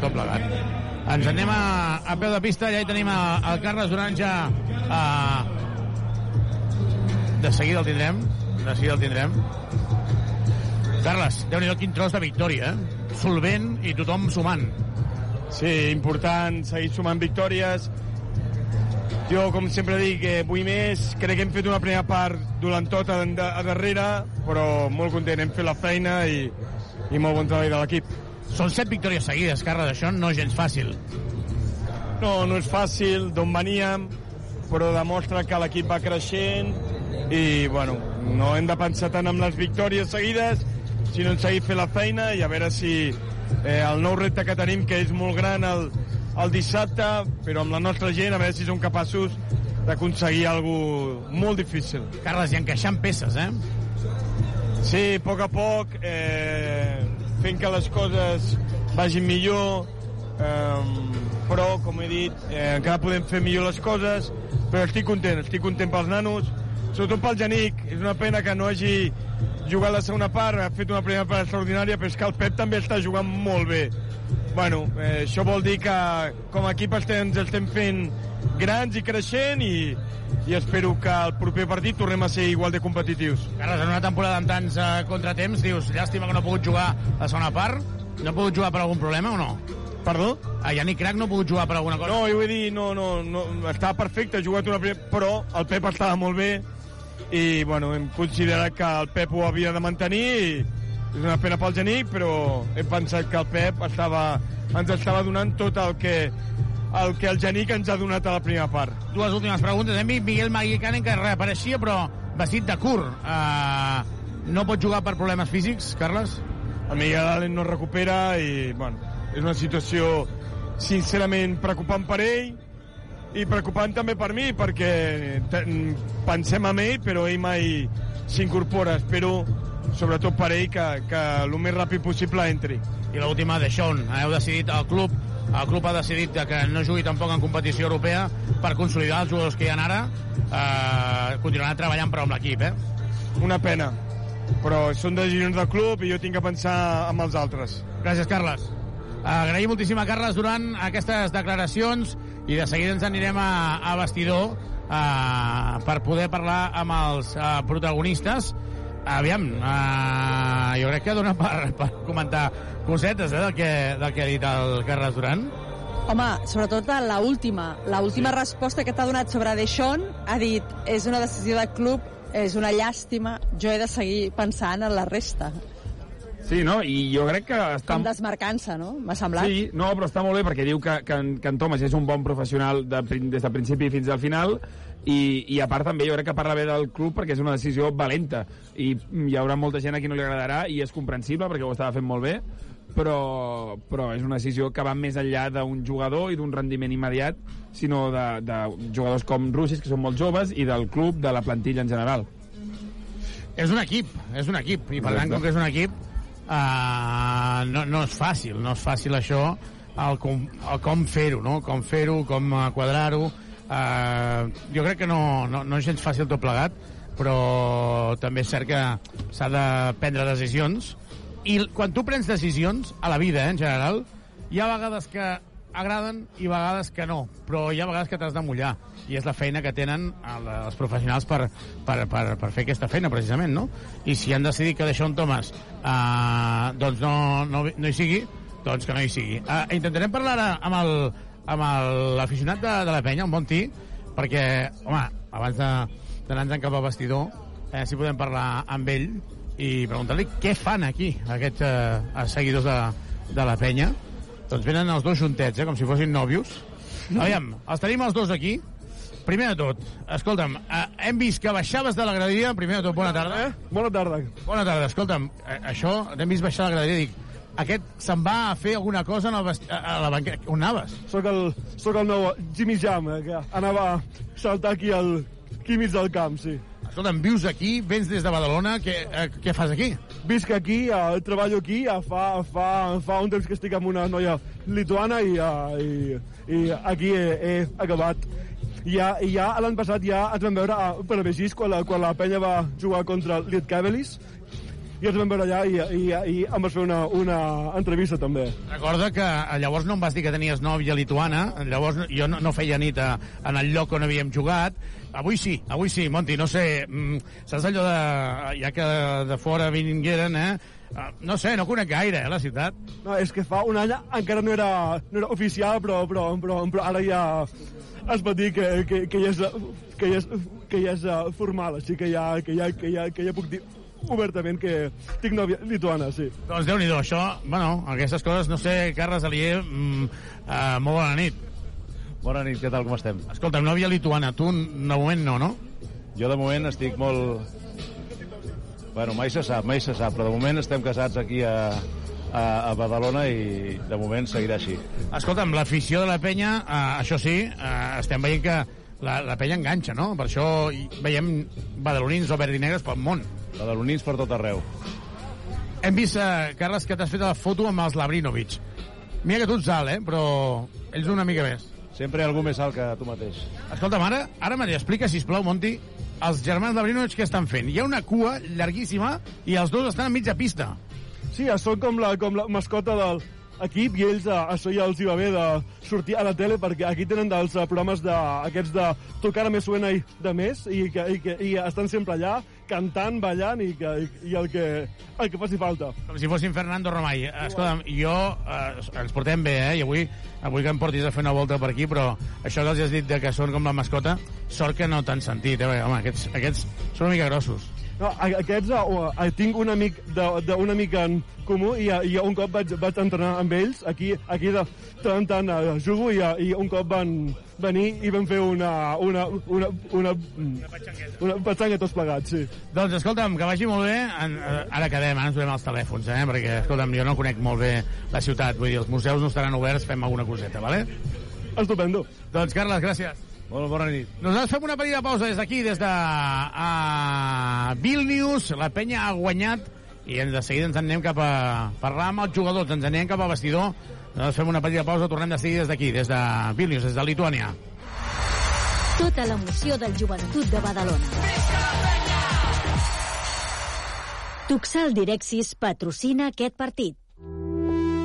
tot plegat. Ens anem a, a peu de pista, ja hi tenim a, el Carles Duran ja a... de seguida el tindrem, de seguida el tindrem. Carles, déu nhi quin tros de victòria, eh? Solvent i tothom sumant. Sí, important seguir sumant victòries. Jo, com sempre dic, eh, vull més. Crec que hem fet una primera part dolentota a, a darrere, però molt content. Hem fet la feina i, i molt bon treball de l'equip. Són set victòries seguides, Carles, això no és gens fàcil. No, no és fàcil, d'on veníem, però demostra que l'equip va creixent i, bueno, no hem de pensar tant en les victòries seguides, sinó en seguir fent la feina i a veure si eh, el nou repte que tenim, que és molt gran el, el dissabte, però amb la nostra gent, a veure si som capaços d'aconseguir alguna molt difícil. Carles, i encaixant peces, eh? Sí, a poc a poc, eh, fent que les coses vagin millor, eh, però, com he dit, eh, encara podem fer millor les coses, però estic content, estic content pels nanos, sobretot pel Janic. És una pena que no hagi jugat la segona part, ha fet una primera part extraordinària, però és que el Pep també està jugant molt bé. bueno, eh, això vol dir que com a equip estem, ens estem fent grans i creixent i, i espero que el proper partit tornem a ser igual de competitius. Carles, en una temporada amb tants uh, contratemps, dius, llàstima que no ha pogut jugar la segona part. No ha pogut jugar per algun problema o no? Perdó? A Yannick Crac no ha pogut jugar per alguna cosa? No, jo vull dir, no, no, no, està perfecte, ha jugat una primera, però el Pep estava molt bé i, bueno, hem considerat que el Pep ho havia de mantenir i és una pena pel Genic, però hem pensat que el Pep estava, ens estava donant tot el que, el que el Genic ens ha donat a la primera part. Dues últimes preguntes. Hem vist Miguel Maguicanen que reapareixia, però vestit de curt. Uh, no pot jugar per problemes físics, Carles? El Miguel Allen no recupera i, bueno, és una situació sincerament preocupant per ell i preocupant també per mi perquè pensem en ell però ell mai s'incorpora espero sobretot per ell que, que el més ràpid possible entri I l'última de Sean. Heu decidit, el club, el club ha decidit que no jugui tampoc en competició europea per consolidar els jugadors que hi ha ara. Uh, continuaran treballant però amb l'equip, eh? una pena però són decisions del club i jo tinc que pensar amb els altres Gràcies, Carles. Agraïm moltíssim a Carles durant aquestes declaracions i de seguida ens anirem a, a vestidor uh, per poder parlar amb els uh, protagonistes. Aviam, uh, jo crec que dona per, per comentar cosetes eh, del, que, del que ha dit el Carles Duran. Home, sobretot la última, la última sí. resposta que t'ha donat sobre Deixón ha dit és una decisió del club, és una llàstima, jo he de seguir pensant en la resta. Sí, no? I jo crec que està... Com desmarcant-se, no? M'ha semblat. Sí, no, però està molt bé perquè diu que, que, en, que en Thomas és un bon professional de, des del principi fins al final i, i a part també jo crec que parla bé del club perquè és una decisió valenta i hi haurà molta gent a qui no li agradarà i és comprensible perquè ho estava fent molt bé però, però és una decisió que va més enllà d'un jugador i d'un rendiment immediat sinó de, de jugadors com Russis que són molt joves i del club, de la plantilla en general És un equip, és un equip, i per tant, com que és un equip, uh, no, no és fàcil, no és fàcil això, el com, el com fer-ho, no? Com fer-ho, com eh, quadrar-ho. Uh, jo crec que no, no, no és gens fàcil tot plegat, però també és cert que s'ha de prendre decisions, i quan tu prens decisions, a la vida, eh, en general, hi ha vegades que agraden i vegades que no, però hi ha vegades que t'has de mullar i és la feina que tenen el- els professionals per, per, per, per fer aquesta feina, precisament, no? I si han decidit que Deixón Thomas uh, doncs no, no, no hi sigui, doncs que no hi sigui. Uh, intentarem parlar ara amb el amb l'aficionat de, de la penya, un bon tí, perquè, home, abans d'anar-nos cap al vestidor, eh, si podem parlar amb ell i preguntar-li què fan aquí, aquests eh, seguidors de, de la penya. Doncs venen els dos juntets, eh, com si fossin nòvios. Aviam, els tenim els dos aquí. Primer de tot, escolta'm, eh, hem vist que baixaves de la graderia. Primer de tot, bona tarda. Bona tarda. Bona tarda. Escolta'm, eh, això, t'hem vist baixar de la graderia dic, aquest se'n va a fer alguna cosa en el a la banqueta. On anaves? Soc el, soc el nou Jimmy Jam, eh, que anava a saltar aquí al aquí mig del camp, sí. Escolta'm, vius aquí, vens des de Badalona, què, eh, què fas aquí? Visc aquí, eh, treballo aquí, eh, fa, fa, fa un temps que estic amb una noia lituana i, eh, i, i aquí he, he acabat. I ja, ja l'any passat ja ens vam veure a Penabegís quan la, quan la penya va jugar contra el Lietkabelis i ens vam veure allà i, i, i em vas fer una, una entrevista també. Recorda que eh, llavors no em vas dir que tenies nòvia lituana, llavors jo no, no feia nit a, en el lloc on havíem jugat. Avui sí, avui sí, Monti, no sé, mm, saps allò de... ja que de fora vingueren, eh? No sé, no conec gaire, eh, la ciutat. No, és que fa un any encara no era, no era oficial, però, però, però, però ara ja es pot dir que, que, que, ja, és, que, ja, és, que ja és formal, així que ja, que, ja, que, ja, que ja puc dir obertament que tinc nòvia lituana, sí. Doncs déu-n'hi-do, això, bueno, aquestes coses, no sé, Carles Alier, mm, uh, molt bona nit. Bona nit, què tal, com estem? Escolta, nòvia lituana, tu de moment no, no? Jo de moment estic molt... Bueno, mai se sap, mai se sap, però de moment estem casats aquí a, a, a Badalona i de moment seguirà així. Escolta'm, l'afició de la penya, eh, això sí, eh, estem veient que la, la penya enganxa, no? Per això veiem badalonins o verdinegres pel món. Badalonins per tot arreu. Hem vist, eh, Carles, que t'has fet la foto amb els Labrinovic. Mira que tu ets alt, eh? Però ells una mica més. Sempre hi ha algú més alt que tu mateix. Escolta'm, ara, ara me explica, si plau, Monti, els germans Labrinovic què estan fent? Hi ha una cua llarguíssima i els dos estan a mitja pista. Sí, ja són com la, com la mascota del, equip i ells uh, això ja els hi va bé de sortir a la tele perquè aquí tenen dels uh, programes de, aquests de tocar a més suena i de més i, que, i, que, i estan sempre allà cantant, ballant i, que, i, i el, que, el que faci falta. Com si fossin Fernando Romay. Escolta'm, jo... Eh, ens portem bé, eh? I avui, avui que em portis a fer una volta per aquí, però això que els has dit de que són com la mascota, sort que no t'han sentit, eh? Home, aquests, aquests són una mica grossos. No, aquests, uh, tinc un amic de- d'un amic en comú i, i un cop vaig, vaig entrenar amb ells, aquí, aquí de tant tant uh, jugo i, i un cop van venir i vam fer una, una, una, una, una petxanga tots plegats, sí. Doncs escolta'm, que vagi molt bé. En, eh, ara quedem, ara ens veiem als telèfons, eh? Perquè, escolta'm, jo no conec molt bé la ciutat. Vull dir, els museus no estaran oberts, fem alguna coseta, vale? Estupendo. Doncs, Carles, gràcies. Molt bona nit. Nosaltres fem una petita pausa des d'aquí, des de uh, Vilnius. La penya ha guanyat i de seguida ens en anem cap a parlar amb els jugadors, ens en anem cap a vestidor. Nosaltres fem una petita pausa, tornem de seguida des d'aquí, des de Vilnius, des de Lituània. Tota l'emoció del joventut de Badalona. Tuxal Direxis patrocina aquest partit.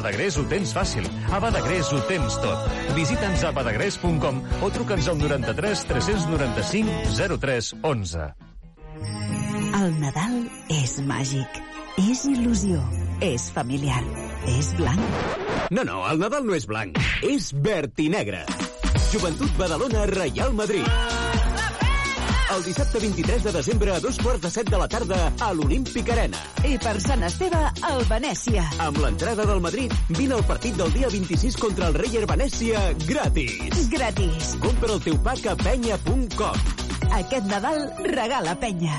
Badagrés. Ho tens fàcil. A Badagrés ho tens tot. Visita'ns a badagrés.com o truca'ns al 93 395 03 11. El Nadal és màgic, és il·lusió, és familiar, és blanc. No, no, el Nadal no és blanc, és verd i negre. Joventut Badalona, Real Madrid. El dissabte 23 de desembre a dos quarts de set de la tarda a l'Olímpic Arena. I per Sant Esteve, el Venècia. Amb l'entrada del Madrid, vine al partit del dia 26 contra el Reyer Venècia gratis. Gratis. Compra el teu pack a penya.com. Aquest Nadal regala penya.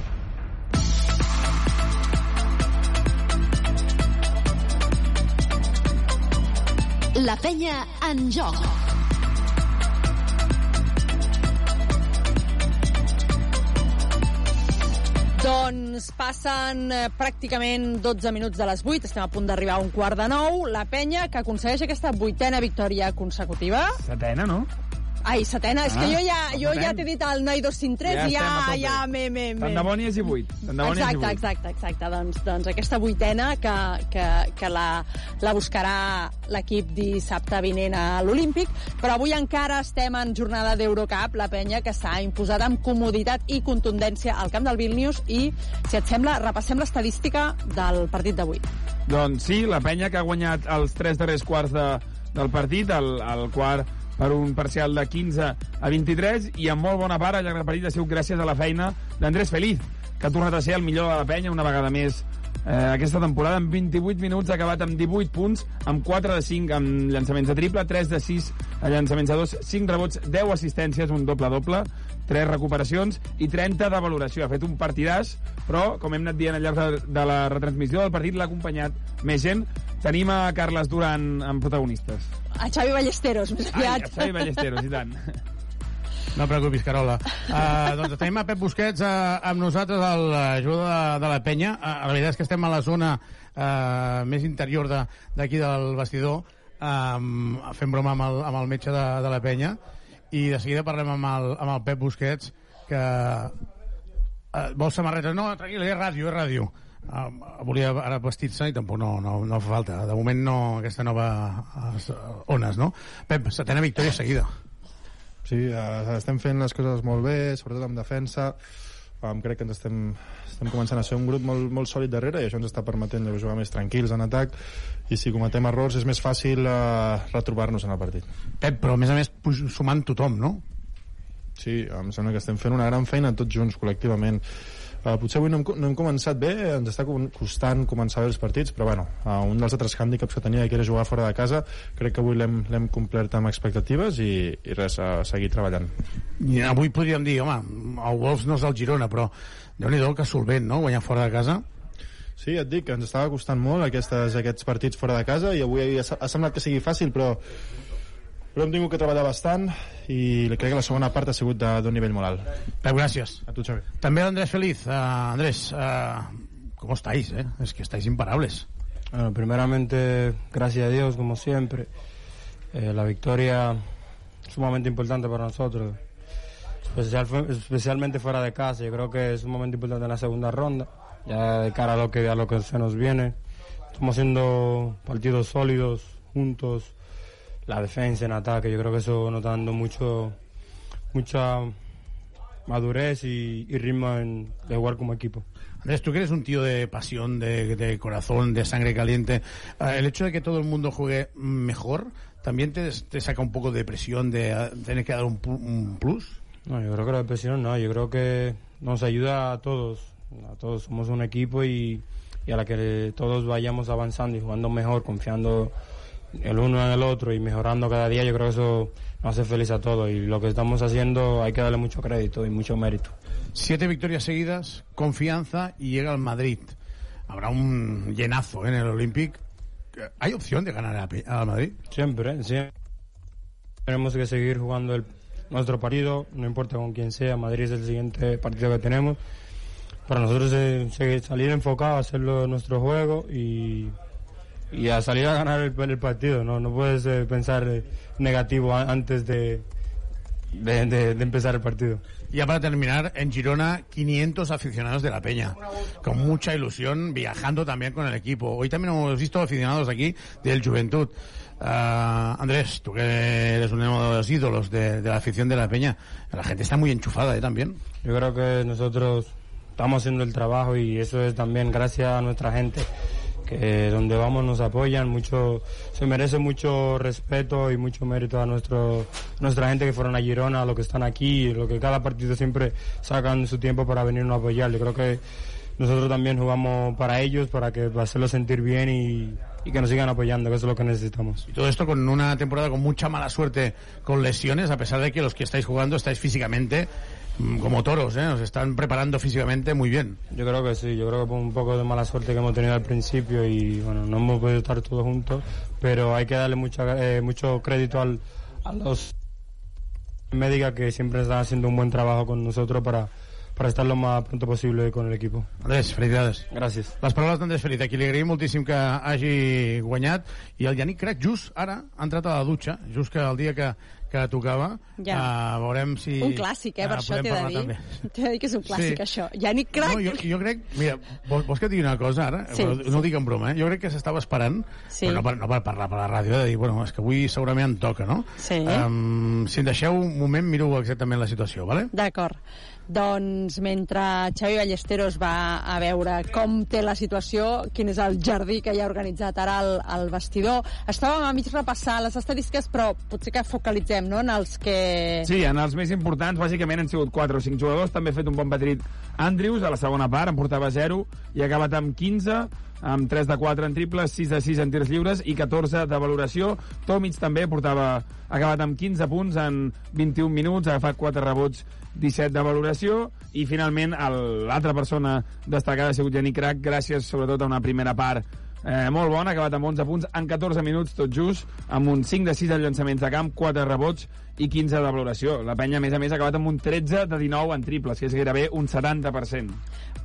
La penya en joc. Doncs passen eh, pràcticament 12 minuts de les 8, estem a punt d'arribar a un quart de nou. La penya que aconsegueix aquesta vuitena victòria consecutiva. Setena, no? Ai, setena, és Ah, que jo ja, jo ja t'he dit el noi 203 Ja i ja, ja m'he... m'he- Tant de bo n'hi hagi vuit. Exacte, exacte, exacte. Doncs, doncs aquesta vuitena que, que, que la, la buscarà l'equip dissabte vinent a l'Olímpic, però avui encara estem en jornada d'Eurocup, la penya que s'ha imposat amb comoditat i contundència al camp del Vilnius i, si et sembla, repassem l'estadística del partit d'avui. Doncs sí, la penya que ha guanyat els tres darrers quarts de, del partit, el, el quart per un parcial de 15 a 23 i en molt bona part al llarg del partit ha sigut gràcies a la feina d'Andrés Feliz, que ha tornat a ser el millor de la penya una vegada més eh, aquesta temporada. En 28 minuts ha acabat amb 18 punts, amb 4 de 5 amb llançaments de triple, 3 de 6 a llançaments de 2, 5 rebots, 10 assistències, un doble-doble, 3 recuperacions i 30 de valoració. Ha fet un partidàs, però, com hem anat dient al llarg de, de la retransmissió del partit, l'ha acompanyat més gent. Tenim a Carles Duran amb protagonistes. A Xavi Ballesteros, més Ai, aviat. a Xavi Ballesteros, i tant. No preocupis, Carola. Uh, doncs tenim a Pep Busquets uh, amb nosaltres l'ajuda de, de la penya. Uh, la veritat és que estem a la zona uh, més interior de- d'aquí de, del vestidor, um, fent broma amb el, amb el metge de, de la penya, i de seguida parlem amb el, amb el Pep Busquets, que uh, vol samarretes. No, tranquil, és ràdio, és ràdio. Uh, volia ara vestir-se i tampoc no, no, no fa falta. De moment no, aquesta nova uh, ones, no? Pep, setena victòria seguida. Sí, eh, estem fent les coses molt bé, sobretot en defensa. Um, crec que ens estem, estem començant a ser un grup molt, molt sòlid darrere i això ens està permetent jugar més tranquils en atac i si cometem errors és més fàcil uh, retrobar-nos en el partit. Pep, però a més a més sumant tothom, no? Sí, em sembla que estem fent una gran feina tots junts, col·lectivament. Uh, potser avui no hem, no hem començat bé, ens està co- costant començar bé els partits, però bueno, uh, un dels altres hàndicaps que tenia que era jugar fora de casa, crec que avui l'hem l'hem complert amb expectatives i, i res, a seguir treballant. I avui podríem dir, home, el Wolves no és el Girona, però déu nhi que solvent, no?, guanyar fora de casa. Sí, et dic que ens estava costant molt aquestes, aquests partits fora de casa i avui ha, ha semblat que sigui fàcil, però però hem tingut que treballar bastant i crec que la segona part ha sigut de- d'un nivell molt alt. Pep, gràcies. A tu, Xavi. També Andrés Feliz. Uh, Andrés, uh, ¿cómo estáis? Eh? Es que estáis imparables. Bueno, primeramente, gracias a Dios, como siempre. Eh, la victoria sumamente importante para nosotros, especial, especialmente fuera de casa. Yo creo que es un momento importante en la segunda ronda, ya de cara a lo que, a lo que se nos viene. Estamos haciendo partidos sólidos, juntos, la defensa en ataque. Yo creo que eso nos está dando mucho, mucha madurez y, y ritmo en, de jugar como equipo. Andrés, tú que eres un tío de pasión, de, de corazón, de sangre caliente, eh, el hecho de que todo el mundo juegue mejor, ¿también te, te saca un poco de presión de eh, tener que dar un, un plus? No, yo creo que la depresión no, yo creo que nos ayuda a todos, a todos somos un equipo y, y a la que todos vayamos avanzando y jugando mejor, confiando el uno en el otro y mejorando cada día, yo creo que eso nos hace feliz a todos y lo que estamos haciendo hay que darle mucho crédito y mucho mérito. Siete victorias seguidas, confianza y llega al Madrid. Habrá un llenazo ¿eh? en el Olympic. ¿Hay opción de ganar al Madrid? Siempre, siempre. Tenemos que seguir jugando el, nuestro partido, no importa con quién sea. Madrid es el siguiente partido que tenemos. Para nosotros es salir enfocado, hacerlo nuestro juego y, y a salir a ganar el, el partido. No, no puedes eh, pensar negativo a- antes de, de, de- de empezar el partido. Ya para terminar, en Girona, 500 aficionados de la Peña, con mucha ilusión, viajando también con el equipo. Hoy también hemos visto aficionados aquí del Juventud. Ah, Andrés, tú que eres uno de los ídolos de, de la afición de la Peña, la gente está muy enchufada ¿eh? también. Yo creo que nosotros estamos haciendo el trabajo y eso es también gracias a nuestra gente que donde vamos nos apoyan mucho se merece mucho respeto y mucho mérito a nuestro nuestra gente que fueron a Girona lo que están aquí lo que cada partido siempre sacan su tiempo para venirnos a apoyar. Yo creo que nosotros también jugamos para ellos para que para hacerlos sentir bien y, y que nos sigan apoyando que eso es lo que necesitamos. Y todo esto con una temporada con mucha mala suerte, con lesiones, a pesar de que los que estáis jugando estáis físicamente como toros, ¿eh? os están preparando físicamente muy bien. Yo creo que sí, yo creo que por un poco de mala suerte que hemos tenido al principio y bueno, no hemos podido estar todos juntos, pero hay que darle mucha, eh, mucho crédito al, a los médicos que siempre están haciendo un buen trabajo con nosotros para, para estar lo más pronto posible con el equipo. Andrés, felicidades. Gràcies. Les paraules d'Andrés Feliz, a qui li agraïm moltíssim que hagi guanyat, i el Yannick crec just ara ha entrat a la dutxa, just que el dia que, que tocava, Ja. uh, veurem si... Un clàssic, eh, per ah, això t'he de dir. també. T'he de dir que és un clàssic, Sí. això. Yannick Crac. No, jo, jo crec... Mira, vols, vols que et digui una cosa ara? Sí, Però sí. no ho dic en broma, eh? Jo crec que s'estava esperant, Sí. però no per, no per parlar per la ràdio, de dir, bueno, és que avui segurament em toca, no? Sí. Um, si em deixeu un moment, miro exactament la situació, vale? D'acord. Doncs mentre Xavi Ballesteros va a veure com té la situació, quin és el jardí que hi ha organitzat ara al, al vestidor, estàvem a mig repassar les estadístiques, però potser que focalitzem no, en els que... Sí, en els més importants, bàsicament han sigut 4 o 5 jugadors. També ha fet un bon petit Andrews a la segona part, en portava 0 i ha acabat amb 15 amb 3 de 4 en triples, 6 de 6 en tirs lliures i 14 de valoració. Tomic també portava, ha acabat amb 15 punts en 21 minuts, ha agafat 4 rebots, 17 de valoració i finalment l'altra persona destacada ha sigut Jenny Crack gràcies sobretot a una primera part eh, molt bona, acabat amb 11 punts en 14 minuts, tot just, amb un 5 de 6 en llançaments de camp, 4 rebots i 15 de valoració. La penya, a més a més, ha acabat amb un 13 de 19 en triples, que és gairebé un 70%.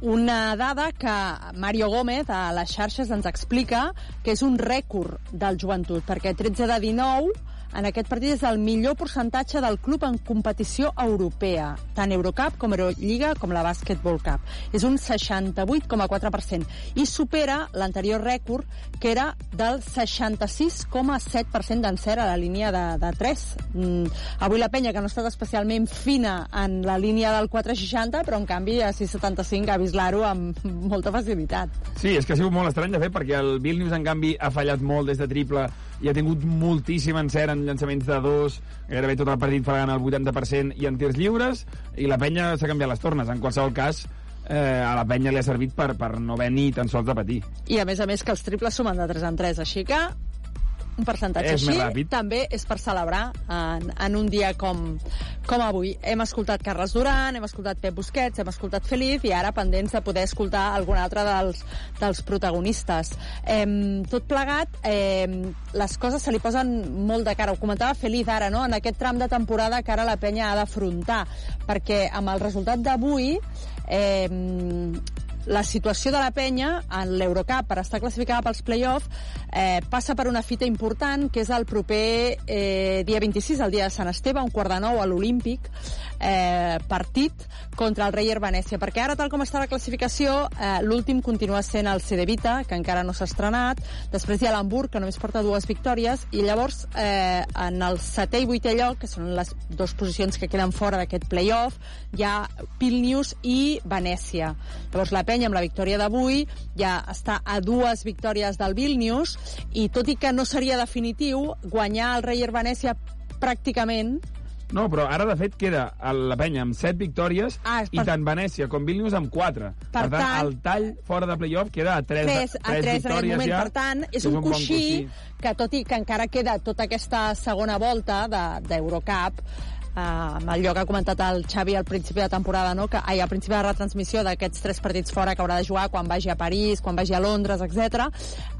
Una dada que Mario Gómez a les xarxes ens explica que és un rècord del joventut, perquè 13 de 19 en aquest partit és el millor percentatge del club en competició europea, tant Eurocup com Eurolliga com la Basketball Cup. És un 68,4% i supera l'anterior rècord, que era del 66,7% d'encert a la línia de, de 3. Mm, avui la penya, que no ha estat especialment fina en la línia del 4,60, però en canvi a 6,75 ha vist l'aro amb molta facilitat. Sí, és que ha sigut molt estrany de fer, perquè el Vilnius, en canvi, ha fallat molt des de triple i ha tingut moltíssim encert en llançaments de dos, gairebé tot el partit fregant el 80% i en tirs lliures, i la penya s'ha canviat les tornes. En qualsevol cas, eh, a la penya li ha servit per, per no haver ni tan sols de patir. I a més a més que els triples sumen de 3 en 3, així que un percentatge És així ràpid. també és per celebrar en, en un dia com, com avui. Hem escoltat Carles Duran, hem escoltat Pep Busquets, hem escoltat Feliz i ara pendents de poder escoltar algun altre dels, dels protagonistes. Eh, tot plegat, eh, les coses se li posen molt de cara. Ho comentava Feliz ara, no? en aquest tram de temporada que ara la penya ha d'afrontar, perquè amb el resultat d'avui eh, la situació de la penya en l'Eurocup per estar classificada pels play-off eh, passa per una fita important que és el proper eh, dia 26, el dia de Sant Esteve, un quart de nou a l'Olímpic eh, partit contra el Reyer Venècia, perquè ara tal com està la classificació eh, l'últim continua sent el CD Vita, que encara no s'ha estrenat. Després hi ha l'Hamburg, que només porta dues victòries. I llavors eh, en el setè i vuitè lloc, que són les dues posicions que queden fora d'aquest play-off hi ha Vilnius i Venècia. Llavors la penya amb la victòria d'avui ja està a dues victòries del Vilnius i tot i que no seria definitiu guanyar el Reyer Venècia pràcticament No, però ara, de fet, queda la penya amb 7 victòries Ah, és i per- tant Venècia com Vilnius amb 4. Per, Per tant, tant- el tall fora de playoff queda a 3, 3 a 3 en aquest victòries moment. ja. Per tant, és que un, bon coixí que, tot i que encara queda tota aquesta segona volta de- d'Eurocup, eh, amb allò que ha comentat el Xavi al principi de temporada, no? que, ai, al principi de la retransmissió d'aquests tres partits fora que haurà de jugar quan vagi a París, quan vagi a Londres, etc.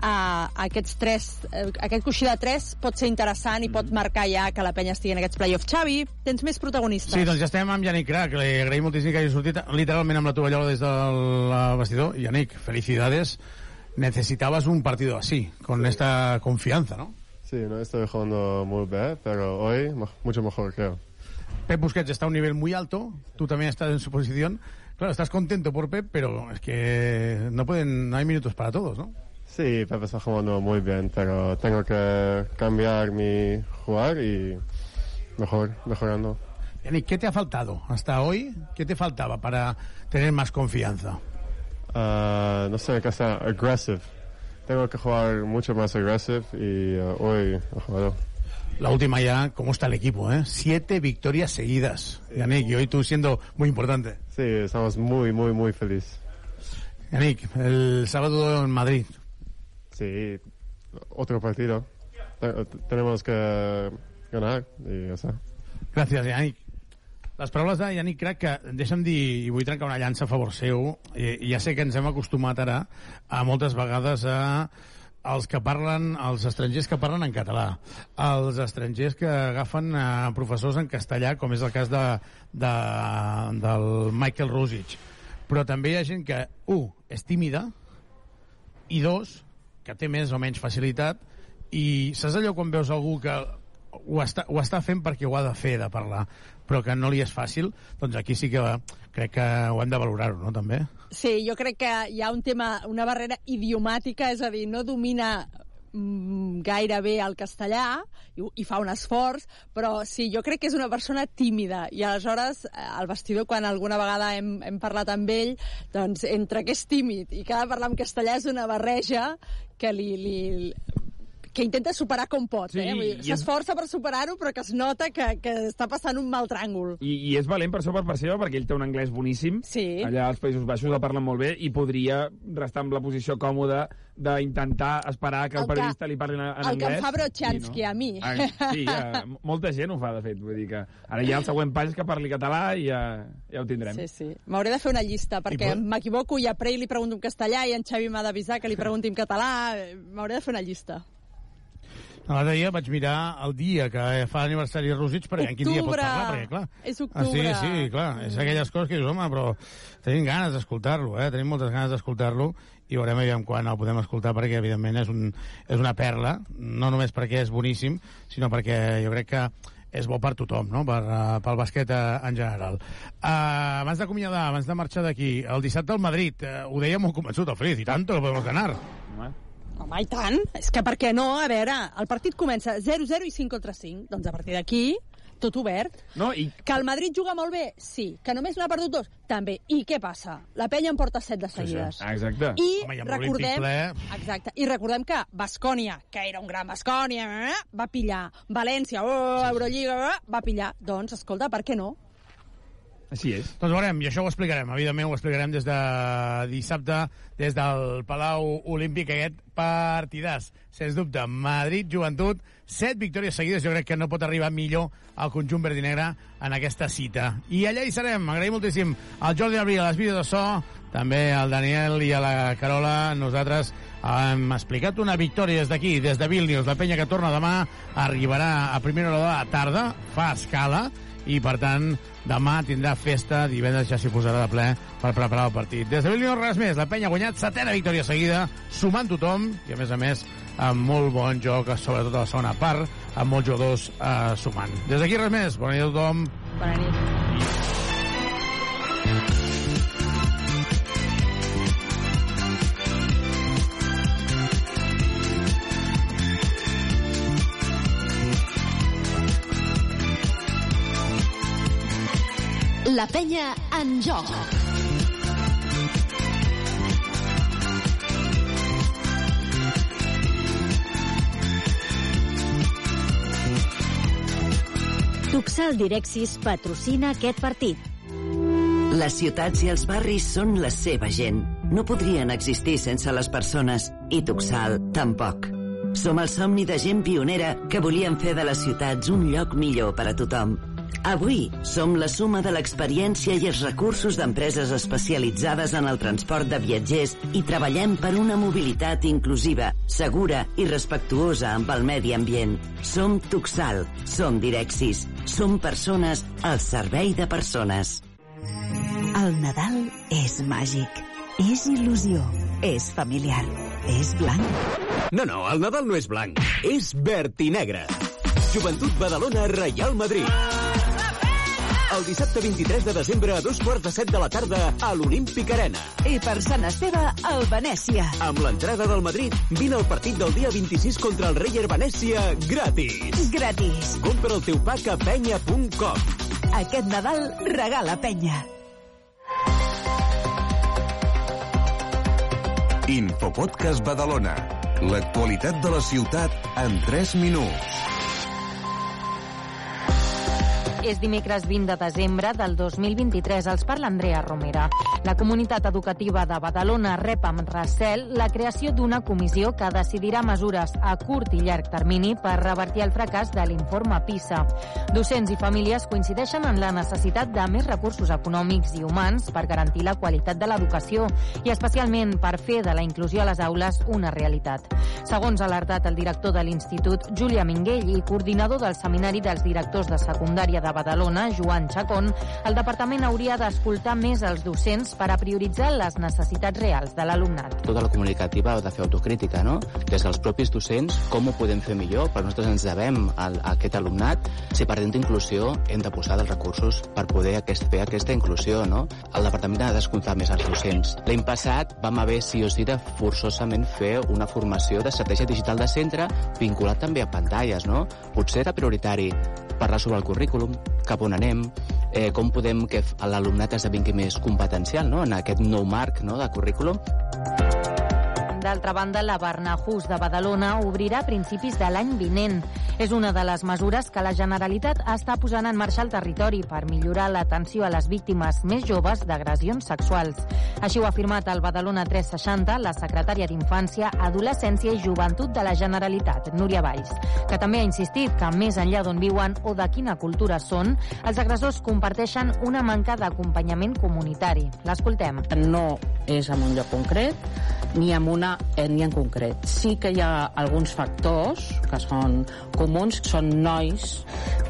Uh, aquests tres, eh, aquest coixí de tres pot ser interessant i pot marcar ja que la penya estigui en aquests play-offs. Xavi, tens més protagonistes. Sí, doncs ja estem amb Yannick Crac. Li agraïm moltíssim que hagi sortit literalment amb la tovallola des del eh, vestidor. Yannick, felicidades. Necesitabas un partido así, con esta confianza, ¿no? Sí, no estoy jugando muy bien, pero hoy mucho mejor creo. Pep Busquets está a un nivel muy alto, tú también estás en su posición. Claro, estás contento por Pep, pero es que no pueden, no hay minutos para todos, ¿no? Sí, Pepe está jugando muy bien, pero tengo que cambiar mi jugar y mejor, mejorando. Yannick, ¿qué te ha faltado hasta hoy? ¿Qué te faltaba para tener más confianza? Ah, no sé, que sea aggressive. Tengo que jugar mucho más aggressive y ah, hoy he jugado. La última ya, ¿cómo está el equipo? Eh? Siete victorias seguidas, Yannick, y hoy tú siendo muy importante. Sí, estamos muy, muy, muy felices. Yannick, el sábado en Madrid. Sí, otro partido. Te- tenemos que ganar y ya está. Gràcies, Yannick. Les paraules de Yannick Crac, que deixa'm dir, i vull trencar una llança a favor seu, i, i ja sé que ens hem acostumat ara a moltes vegades a els que parlen, els estrangers que parlen en català, els estrangers que agafen a professors en castellà, com és el cas de, de, del Michael Rusic. Però també hi ha gent que, un, és tímida, i dos, que té més o menys facilitat, i saps allò quan veus algú que ho està, ho està fent perquè ho ha de fer, de parlar, però que no li és fàcil, doncs aquí sí que crec que ho hem de valorar-ho, no, també? Sí, jo crec que hi ha un tema, una barrera idiomàtica, és a dir, no domina mm, gaire bé el castellà i, i fa un esforç, però sí, jo crec que és una persona tímida i aleshores eh, al vestidor quan alguna vegada hem, hem parlat amb ell doncs entre que és tímid i que ha de parlar en castellà és una barreja que li, li, que intenta superar com pot, Sí, eh? I és- S'esforça per superar-ho, però que es nota que, que està passant un mal tràngol. I, I és valent per això per part seva, perquè ell té un anglès boníssim. Sí. Allà als Països Baixos el parlen molt bé i podria restar amb la posició còmoda d'intentar esperar que el, El que- periodista li parli en, en el que anglès. em fa Brochanski i a mi. Ah, sí, ja, molta gent ho fa, de fet. Vull dir que ara ja el següent pas és que parli català i ja, ja ho tindrem. Sí, sí. M'hauré de fer una llista, perquè pot- m'equivoco i a Prey li pregunto en castellà i en Xavi m'ha d'avisar que li pregunti en català. M'hauré de fer una llista. L'altre dia vaig mirar el dia que fa l'aniversari de Rosich, perquè en quin dia pot Octubre. parlar, perquè clar... És Ah, octubre. sí, sí, clar, és aquelles coses que dius, home, però tenim ganes d'escoltar-lo, eh? tenim moltes ganes d'escoltar-lo i veurem aviam quan el podem escoltar perquè evidentment és, un, és una perla, no només perquè és boníssim, sinó perquè jo crec que és bo per tothom, no? per, uh, pel bàsquet uh, en general. Uh, abans d'acomiadar, abans de marxar d'aquí, el dissabte al Madrid, uh, ho deia molt convençut el Feliz, i tant, lo podemos ganar. Home, i tant. És que per què no? A veure, el partit comença 0-0 i 5 contra 5. Doncs a partir d'aquí, tot obert. No, i... Que el Madrid juga molt bé? Sí. Que només n'ha perdut dos? També. I què passa? La penya en porta 7 de seguides. Ah, exacte. I Home, i recordem, exacte, i recordem que Bascònia, que era un gran Bascònia, eh, va pillar València, oh, Eurolliga, eh, va pillar. Doncs, escolta, per què no? Així és. Doncs veurem, i això ho explicarem. Evidentment ho explicarem des de dissabte, des del Palau Olímpic, aquest partidàs. Sens dubte, Madrid-Joventut, set victòries seguides. Jo crec que no pot arribar millor al conjunt verd i negre en aquesta cita. I allà hi serem. Agraïm moltíssim al Jordi Abril, a les vídeos de so, també al Daniel i a la Carola. Nosaltres hem explicat una victòria des d'aquí, des de Vilnius. La penya que torna demà arribarà a primera hora de la tarda, fa escala, i per tant demà tindrà festa, divendres ja s'hi posarà de ple per preparar el partit. Des de Vilnius res més, la penya ha guanyat setena victòria seguida, sumant tothom i a més a més amb molt bon joc, sobretot a la segona part, amb molts jugadors eh, sumant. Des d'aquí res més, bona nit a tothom. Bona nit. La penya en joc. Tuxal Direxis patrocina aquest partit. Les ciutats i els barris són la seva gent. No podrien existir sense les persones, i Tuxal tampoc. Som el somni de gent pionera que volien fer de les ciutats un lloc millor per a tothom. Avui som la suma de l'experiència i els recursos d'empreses especialitzades en el transport de viatgers i treballem per una mobilitat inclusiva, segura i respectuosa amb el medi ambient. Som Tuxal, som Direxis, som persones al servei de persones. El Nadal és màgic, és il·lusió, és familiar, és blanc. No, no, el Nadal no és blanc, és verd i negre. Joventut Badalona, Real Madrid. El dissabte 23 de desembre a dos quarts de set de la tarda a l'Olímpic Arena. I per Sant Esteve, al Venècia. Amb l'entrada del Madrid, vine al partit del dia 26 contra el Reyer Venècia gratis. Gratis. Compra el teu pack a penya.com. Aquest Nadal regala penya. Infopodcast Badalona. L'actualitat de la ciutat en 3 minuts. És dimecres 20 de desembre del 2023. Els parla Andrea Romera. La comunitat educativa de Badalona rep amb recel la creació d'una comissió que decidirà mesures a curt i llarg termini per revertir el fracàs de l'informe PISA. Docents i famílies coincideixen en la necessitat de més recursos econòmics i humans per garantir la qualitat de l'educació i especialment per fer de la inclusió a les aules una realitat. Segons ha alertat el director de l'Institut, Júlia Minguell, i coordinador del Seminari dels Directors de Secundària de Badalona, Joan Chacón, el departament hauria d'escoltar més els docents per a prioritzar les necessitats reals de l'alumnat. tota la comunicativa ha de fer autocrítica, no? Des dels propis docents, com ho podem fer millor? Per nosaltres ens devem a, aquest alumnat. Si parlem d'inclusió, hem de posar els recursos per poder aquest, fer aquesta inclusió, no? El departament ha d'escoltar més els docents. L'any passat vam haver, sí o sí, de forçosament fer una formació d'estratègia digital de centre vinculat també a pantalles, no? Potser era prioritari parlar sobre el currículum, cap on anem, eh, com podem que l'alumnat esdevingui més competencial no? en aquest nou marc no? de currículum. D'altra banda, la Barnahus de Badalona obrirà a principis de l'any vinent. És una de les mesures que la Generalitat està posant en marxa al territori per millorar l'atenció a les víctimes més joves d'agressions sexuals. Així ho ha afirmat el Badalona 360 la secretària d'Infància, Adolescència i Joventut de la Generalitat, Núria Valls, que també ha insistit que més enllà d'on viuen o de quina cultura són, els agressors comparteixen una manca d'acompanyament comunitari. L'escoltem. No és en un lloc concret ni en una ètnia en concret. Sí que hi ha alguns factors que són comuns, són nois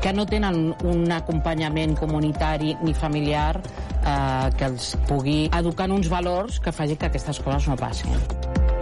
que no tenen un acompanyament comunitari ni familiar eh, que els pugui educar en uns valors que faci que aquestes coses no passin.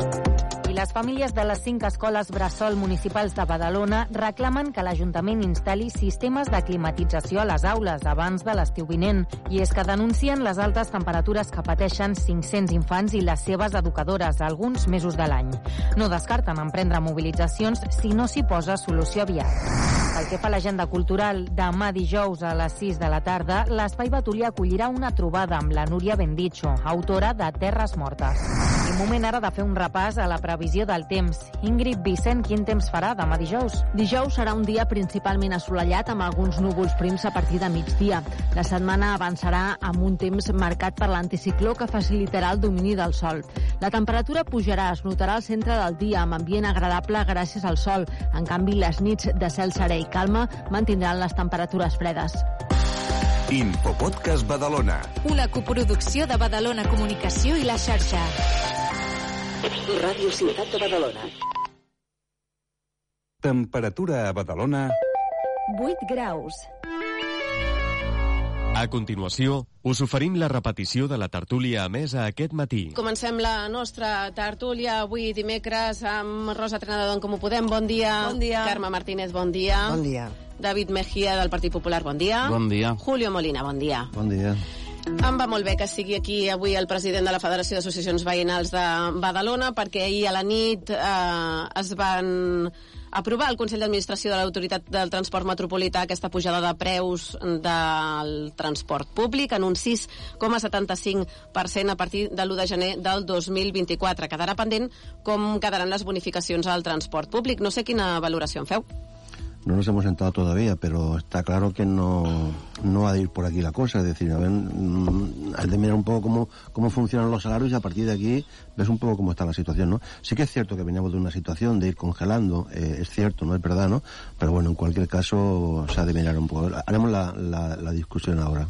Les famílies de les cinc escoles Bressol municipals de Badalona reclamen que l'Ajuntament instal·li sistemes de climatització a les aules abans de l'estiu vinent. I és que denuncien les altes temperatures que pateixen 500 infants i les seves educadores alguns mesos de l'any. No descarten emprendre mobilitzacions si no s'hi posa solució aviat. Pel que fa a l'agenda cultural, demà dijous a les 6 de la tarda, l'Espai Batulí acollirà una trobada amb la Núria Bendicho, autora de Terres Mortes. Moment ara de fer un repàs a la previsió del temps. Ingrid Vicent, quin temps farà demà dijous? Dijous serà un dia principalment assolellat amb alguns núvols prims a partir de migdia. La setmana avançarà amb un temps marcat per l'anticicló que facilitarà el domini del sol. La temperatura pujarà, es notarà al centre del dia amb ambient agradable gràcies al sol. En canvi, les nits de cel serè i calma mantindran les temperatures fredes. Infopodcast Badalona. Una coproducció de Badalona Comunicació i la xarxa. Ràdio Ciutat de Badalona. Temperatura a Badalona... 8 graus. A continuació, us oferim la repetició de la tertúlia emesa aquest matí. Comencem la nostra tertúlia avui dimecres amb Rosa Trenador d'en Comú Podem. Bon dia. Bon dia. Carme Martínez, bon dia. Bon dia. David Mejía del Partit Popular, bon dia. Bon dia. Julio Molina, bon dia. Bon dia. Em va molt bé que sigui aquí avui el president de la Federació d'Associacions Veïnals de Badalona perquè ahir a la nit eh, es van aprovar el Consell d'Administració de l'Autoritat del Transport Metropolità aquesta pujada de preus del transport públic en un 6,75% a partir de l'1 de gener del 2024. Quedarà pendent com quedaran les bonificacions al transport públic. No sé quina valoració en feu. No nos hemos sentado todavía, pero está claro que no, no ha de ir por aquí la cosa. Es decir, a ver, mm, hay de mirar un poco cómo, cómo funcionan los salarios y a partir de aquí ves un poco cómo está la situación, ¿no? Sí que es cierto que veníamos de una situación de ir congelando, eh, es cierto, no es verdad, ¿no? Pero bueno, en cualquier caso se ha de mirar un poco. Haremos la, la, la discusión ahora.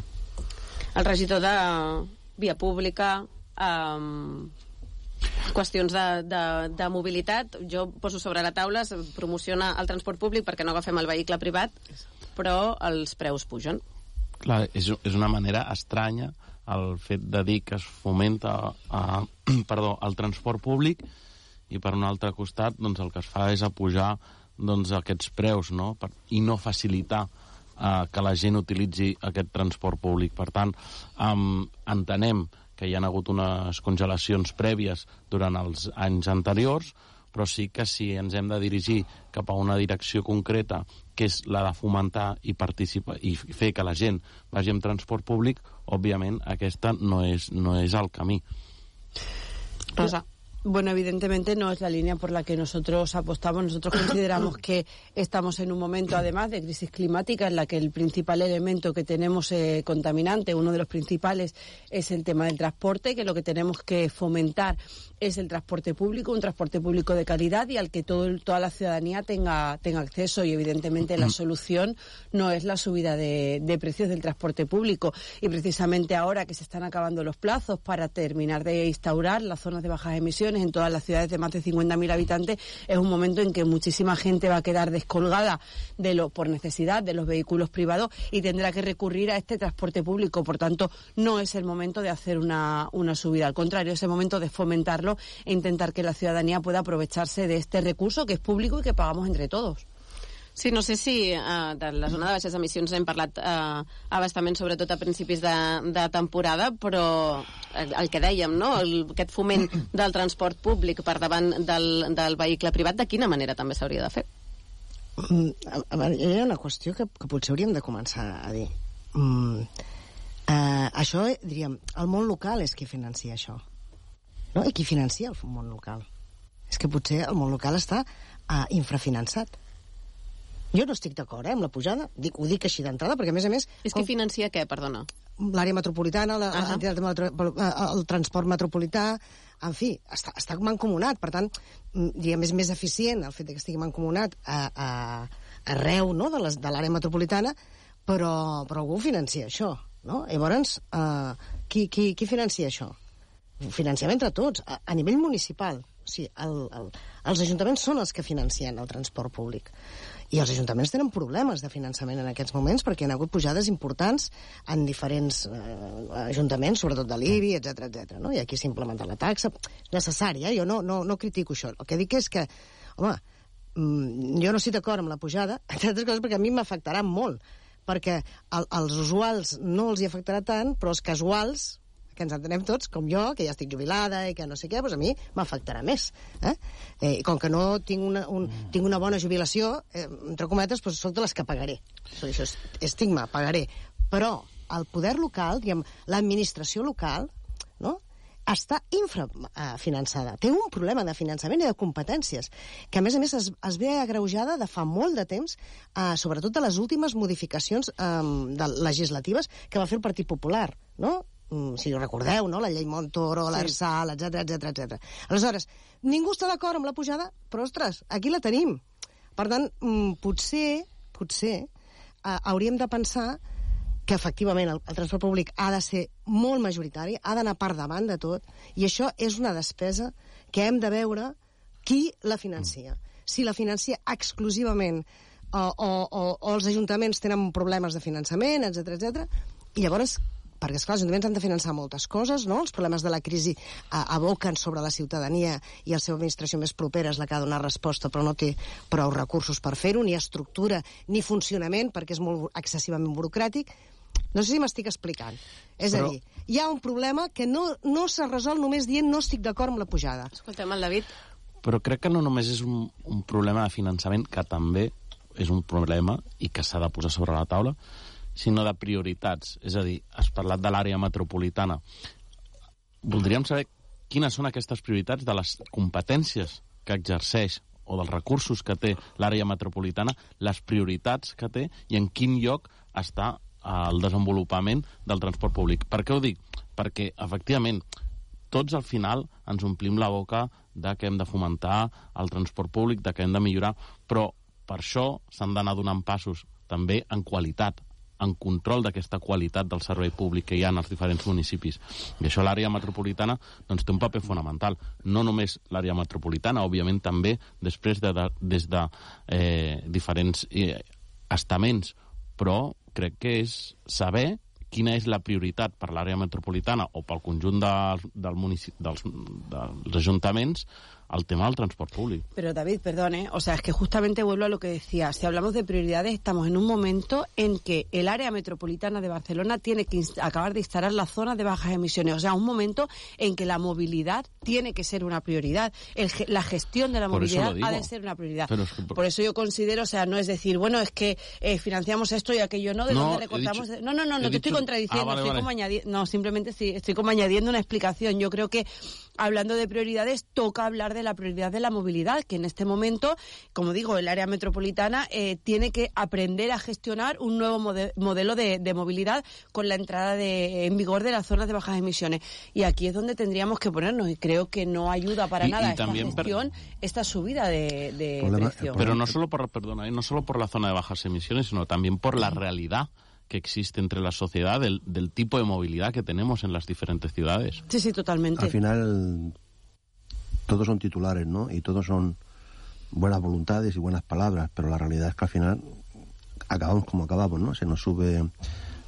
El regidor de Via Pública, qüestions de, de, de mobilitat, jo poso sobre la taula, es promociona el transport públic perquè no agafem el vehicle privat, però els preus pugen. Clar, és, és una manera estranya el fet de dir que es fomenta a, perdó, el transport públic i per un altre costat doncs, el que es fa és apujar doncs, aquests preus no? per, i no facilitar eh, que la gent utilitzi aquest transport públic. Per tant, um, entenem que hi ha hagut unes congelacions prèvies durant els anys anteriors, però sí que si ens hem de dirigir cap a una direcció concreta, que és la de fomentar i participar i fer que la gent vagi amb transport públic, òbviament aquesta no és, no és el camí. Rosa. Bueno, evidentemente no es la línea por la que nosotros apostamos. Nosotros consideramos que estamos en un momento, además, de crisis climática en la que el principal elemento que tenemos eh, contaminante, uno de los principales, es el tema del transporte, que lo que tenemos que fomentar es el transporte público, un transporte público de calidad y al que todo, toda la ciudadanía tenga, tenga acceso. Y evidentemente la solución no es la subida de, de precios del transporte público. Y precisamente ahora que se están acabando los plazos para terminar de instaurar las zonas de bajas emisiones en todas las ciudades de más de 50.000 habitantes, es un momento en que muchísima gente va a quedar descolgada de por necesidad de los vehículos privados y tendrá que recurrir a este transporte público. Por tanto, no es el momento de hacer una, una subida. Al contrario, es el momento de fomentarlo e intentar que la ciudadanía pueda aprovecharse de este recurso que es público y que pagamos entre todos. Sí, no sé si uh, de la zona de baixes emissions hem parlat uh, abastament, sobretot a principis de, de temporada, però el, el que dèiem, no? El, aquest foment del transport públic per davant del, del vehicle privat, de quina manera també s'hauria de fer? Mm, a, a veure, hi ha una qüestió que, que potser hauríem de començar a dir. Mm, eh, això, diríem, el món local és qui financia això. No? I qui financia el món local? és que potser el món local està uh, infrafinançat. Jo no estic d'acord, eh, amb la pujada. Dic, ho dic així d'entrada, perquè, a més a més... És que financia què, perdona? L'àrea metropolitana, la, uh -huh. el transport metropolità, en fi, està, està mancomunat. Per tant, mm, diguem, és més eficient el fet que estigui mancomunat a, a, arreu no, de l'àrea metropolitana, però, però algú financia això. No? Llavors, uh, qui, qui, qui financia això? Financiem entre tots, a, a nivell municipal. O sigui, el, el, els ajuntaments són els que financien el transport públic. I els ajuntaments tenen problemes de finançament en aquests moments perquè hi ha hagut pujades importants en diferents eh, ajuntaments, sobretot de l'IBI, etc etc. no? I aquí s'ha implementat la taxa. Necessària, eh? jo no, no, no critico això. El que dic és que, home, mm, jo no estic d'acord amb la pujada, entre altres coses perquè a mi m'afectarà molt, perquè el, als usuals no els hi afectarà tant, però els casuals, que ens entenem tots, com jo, que ja estic jubilada i que no sé què, doncs a mi m'afectarà més. Eh? Eh, com que no tinc una, un, mm. tinc una bona jubilació, eh, entre cometes, doncs soc de les que pagaré. Això és estigma, pagaré. Però el poder local, diguem, l'administració local, no? està infrafinançada. Té un problema de finançament i de competències, que a més a més es, es ve agreujada de fa molt de temps, eh, sobretot de les últimes modificacions eh, de, legislatives que va fer el Partit Popular, no? Mm, si recordeu, no? la llei Montoro, sí. l'Arsal, etc etc etc. Aleshores, ningú està d'acord amb la pujada, però, ostres, aquí la tenim. Per tant, mm, potser, potser, eh, hauríem de pensar que efectivament el, el transport públic ha de ser molt majoritari, ha d'anar per davant de tot, i això és una despesa que hem de veure qui la financia. Si la financia exclusivament o, o, o, o els ajuntaments tenen problemes de finançament, etc etc. i llavors perquè, esclar, els ajuntaments han de finançar moltes coses, no? Els problemes de la crisi eh, aboquen sobre la ciutadania i la seva administració més propera és la que ha de donar resposta, però no té prou recursos per fer-ho, ni estructura, ni funcionament, perquè és molt excessivament burocràtic. No sé si m'estic explicant. És però... a dir, hi ha un problema que no, no s'ha resolt només dient no estic d'acord amb la pujada. Escoltem el David. Però crec que no només és un, un problema de finançament, que també és un problema i que s'ha de posar sobre la taula, sinó de prioritats. És a dir, has parlat de l'àrea metropolitana. Voldríem saber quines són aquestes prioritats de les competències que exerceix o dels recursos que té l'àrea metropolitana, les prioritats que té i en quin lloc està el desenvolupament del transport públic. Per què ho dic? Perquè, efectivament, tots al final ens omplim la boca de que hem de fomentar el transport públic, de que hem de millorar, però per això s'han d'anar donant passos també en qualitat, en control d'aquesta qualitat del servei públic que hi ha en els diferents municipis. I això l'àrea metropolitana doncs, té un paper fonamental. No només l'àrea metropolitana, òbviament també després de, de, des de eh, diferents eh, estaments, però crec que és saber quina és la prioritat per l'àrea metropolitana o pel conjunt de, del municipi, dels, dels ajuntaments al tema del transport público. Pero David, perdone, o sea, es que justamente vuelvo a lo que decía. Si hablamos de prioridades, estamos en un momento en que el área metropolitana de Barcelona tiene que acabar de instalar la zona de bajas emisiones. O sea, un momento en que la movilidad tiene que ser una prioridad. El, la gestión de la movilidad ha de ser una prioridad. Es que... Por eso yo considero, o sea, no es decir, bueno, es que eh, financiamos esto y aquello no, de no, dónde recortamos. Dicho, no, no, no, no te dicho... estoy contradiciendo, ah, vale, estoy vale. como añadiendo, no, simplemente sí, estoy como añadiendo una explicación. Yo creo que hablando de prioridades, toca hablar de la prioridad de la movilidad, que en este momento, como digo, el área metropolitana eh, tiene que aprender a gestionar un nuevo mode modelo de, de, movilidad con la entrada de, en vigor de las zonas de bajas emisiones. Y aquí es donde tendríamos que ponernos, y creo que no ayuda para y, nada y esta gestión, per... esta subida de, de problema, precio. Pero no solo por, perdona, no solo por la zona de bajas emisiones, sino también por la realidad que existe entre la sociedad, del, del, tipo de movilidad que tenemos en las diferentes ciudades. Sí, sí, totalmente. Al final, todos son titulares, ¿no? Y todos son buenas voluntades y buenas palabras, pero la realidad es que al final acabamos como acabamos, ¿no? Se nos sube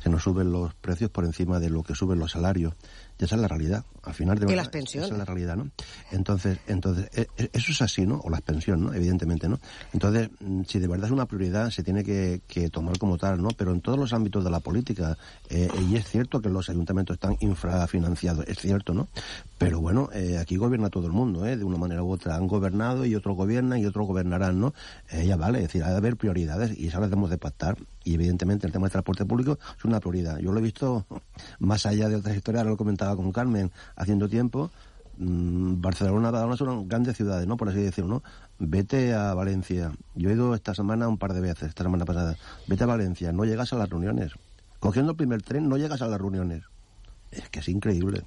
se nos suben los precios por encima de lo que suben los salarios. Y esa es la realidad. Al final de verdad, las pensiones. Esa es la realidad, ¿no? Entonces, entonces e, e, eso es así, ¿no? O las pensiones, ¿no? Evidentemente, ¿no? Entonces, mm, si de verdad es una prioridad, se tiene que, que tomar como tal, ¿no? Pero en todos los ámbitos de la política, eh, y es cierto que los ayuntamientos están infrafinanciados, es cierto, ¿no? Pero bueno, eh, aquí gobierna todo el mundo, ¿eh? De una manera u otra. Han gobernado y otros gobiernan y otros gobernarán, ¿no? Eh, ya vale, es decir, ha de haber prioridades y eso las debemos de pactar. Y evidentemente el tema del transporte público es una prioridad. Yo lo he visto más allá de otras historias, ahora lo comentaba con Carmen haciendo tiempo, mm, Barcelona, Badalona son grandes ciudades, ¿no? Por así decirlo, ¿no? Vete a Valencia. Yo he ido esta semana un par de veces, esta semana pasada. Vete a Valencia, no llegas a las reuniones. Cogiendo el primer tren, no llegas a las reuniones. Es que es increíble.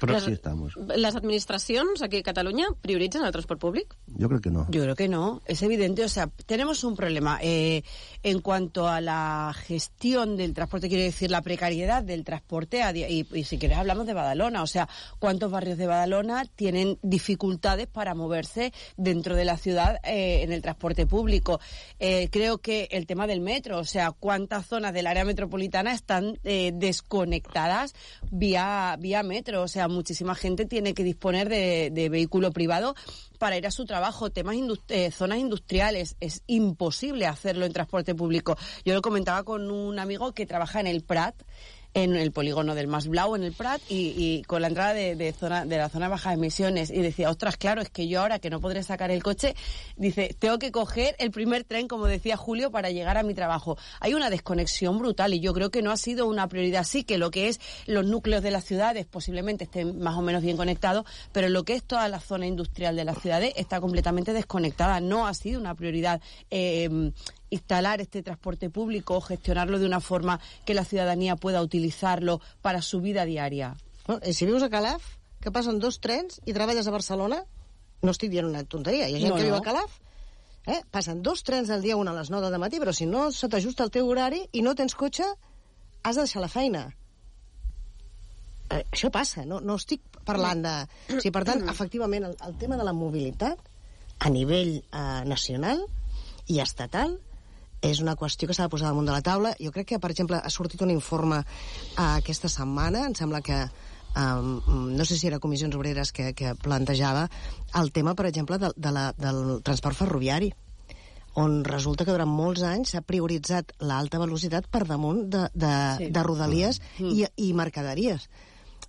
Pero les, sí estamos. Les administracions aquí a Catalunya prioritzen el transport públic? Yo creo que no. Yo creo que no, es evidente. O sea, tenemos un problema eh, en cuanto a la gestión del transporte, quiero decir, la precariedad del transporte. A, y, y, si quieres, hablamos de Badalona. O sea, ¿cuántos barrios de Badalona tienen dificultades para moverse dentro de la ciudad eh, en el transporte público? Eh, creo que el tema del metro, o sea, ¿cuántas zonas del área metropolitana están eh, desconectadas vía, vía metro? O sea, muchísima gente tiene que disponer de, vehículo privado para ir a su trabajo, temas indust eh, zonas industriales, es imposible hacerlo en transporte público. Yo lo comentaba con un amigo que trabaja en el Prat, en el polígono del Mas Blau, en el Prat, y, con la entrada de, de, zona, de la zona de bajas emisiones. Y decía, ostras, claro, es que yo ahora que no podré sacar el coche, dice, tengo que coger el primer tren, como decía Julio, para llegar a mi trabajo. Hay una desconexión brutal y yo creo que no ha sido una prioridad. Sí que lo que es los núcleos de las ciudades posiblemente estén más o menos bien conectados, pero lo que es toda la zona industrial de las ciudades está completamente desconectada. No ha sido una prioridad. Eh, instalar este transporte público, gestionarlo de una forma que la ciudadanía pueda utilizarlo para su vida diària. No, I si vius a Calaf, que passen dos trens i treballes a Barcelona, no estic dient una tonteria, hi ha gent No, que viu no. a Calaf, eh? passen dos trens al dia, un a les 9 de matí, però si no se t'ajusta el teu horari i no tens cotxe, has de deixar la feina. Eh, això passa, no, no estic parlant de... O sigui, per tant, efectivament, el, el tema de la mobilitat a nivell eh, nacional i estatal és una qüestió que s'ha de posar damunt de la taula. Jo crec que, per exemple, ha sortit un informe eh, aquesta setmana, em sembla que um, no sé si era Comissions Obreres que, que plantejava el tema, per exemple, de, de la, del transport ferroviari on resulta que durant molts anys s'ha prioritzat l'alta velocitat per damunt de, de, Sí. de rodalies Mm. i, i mercaderies.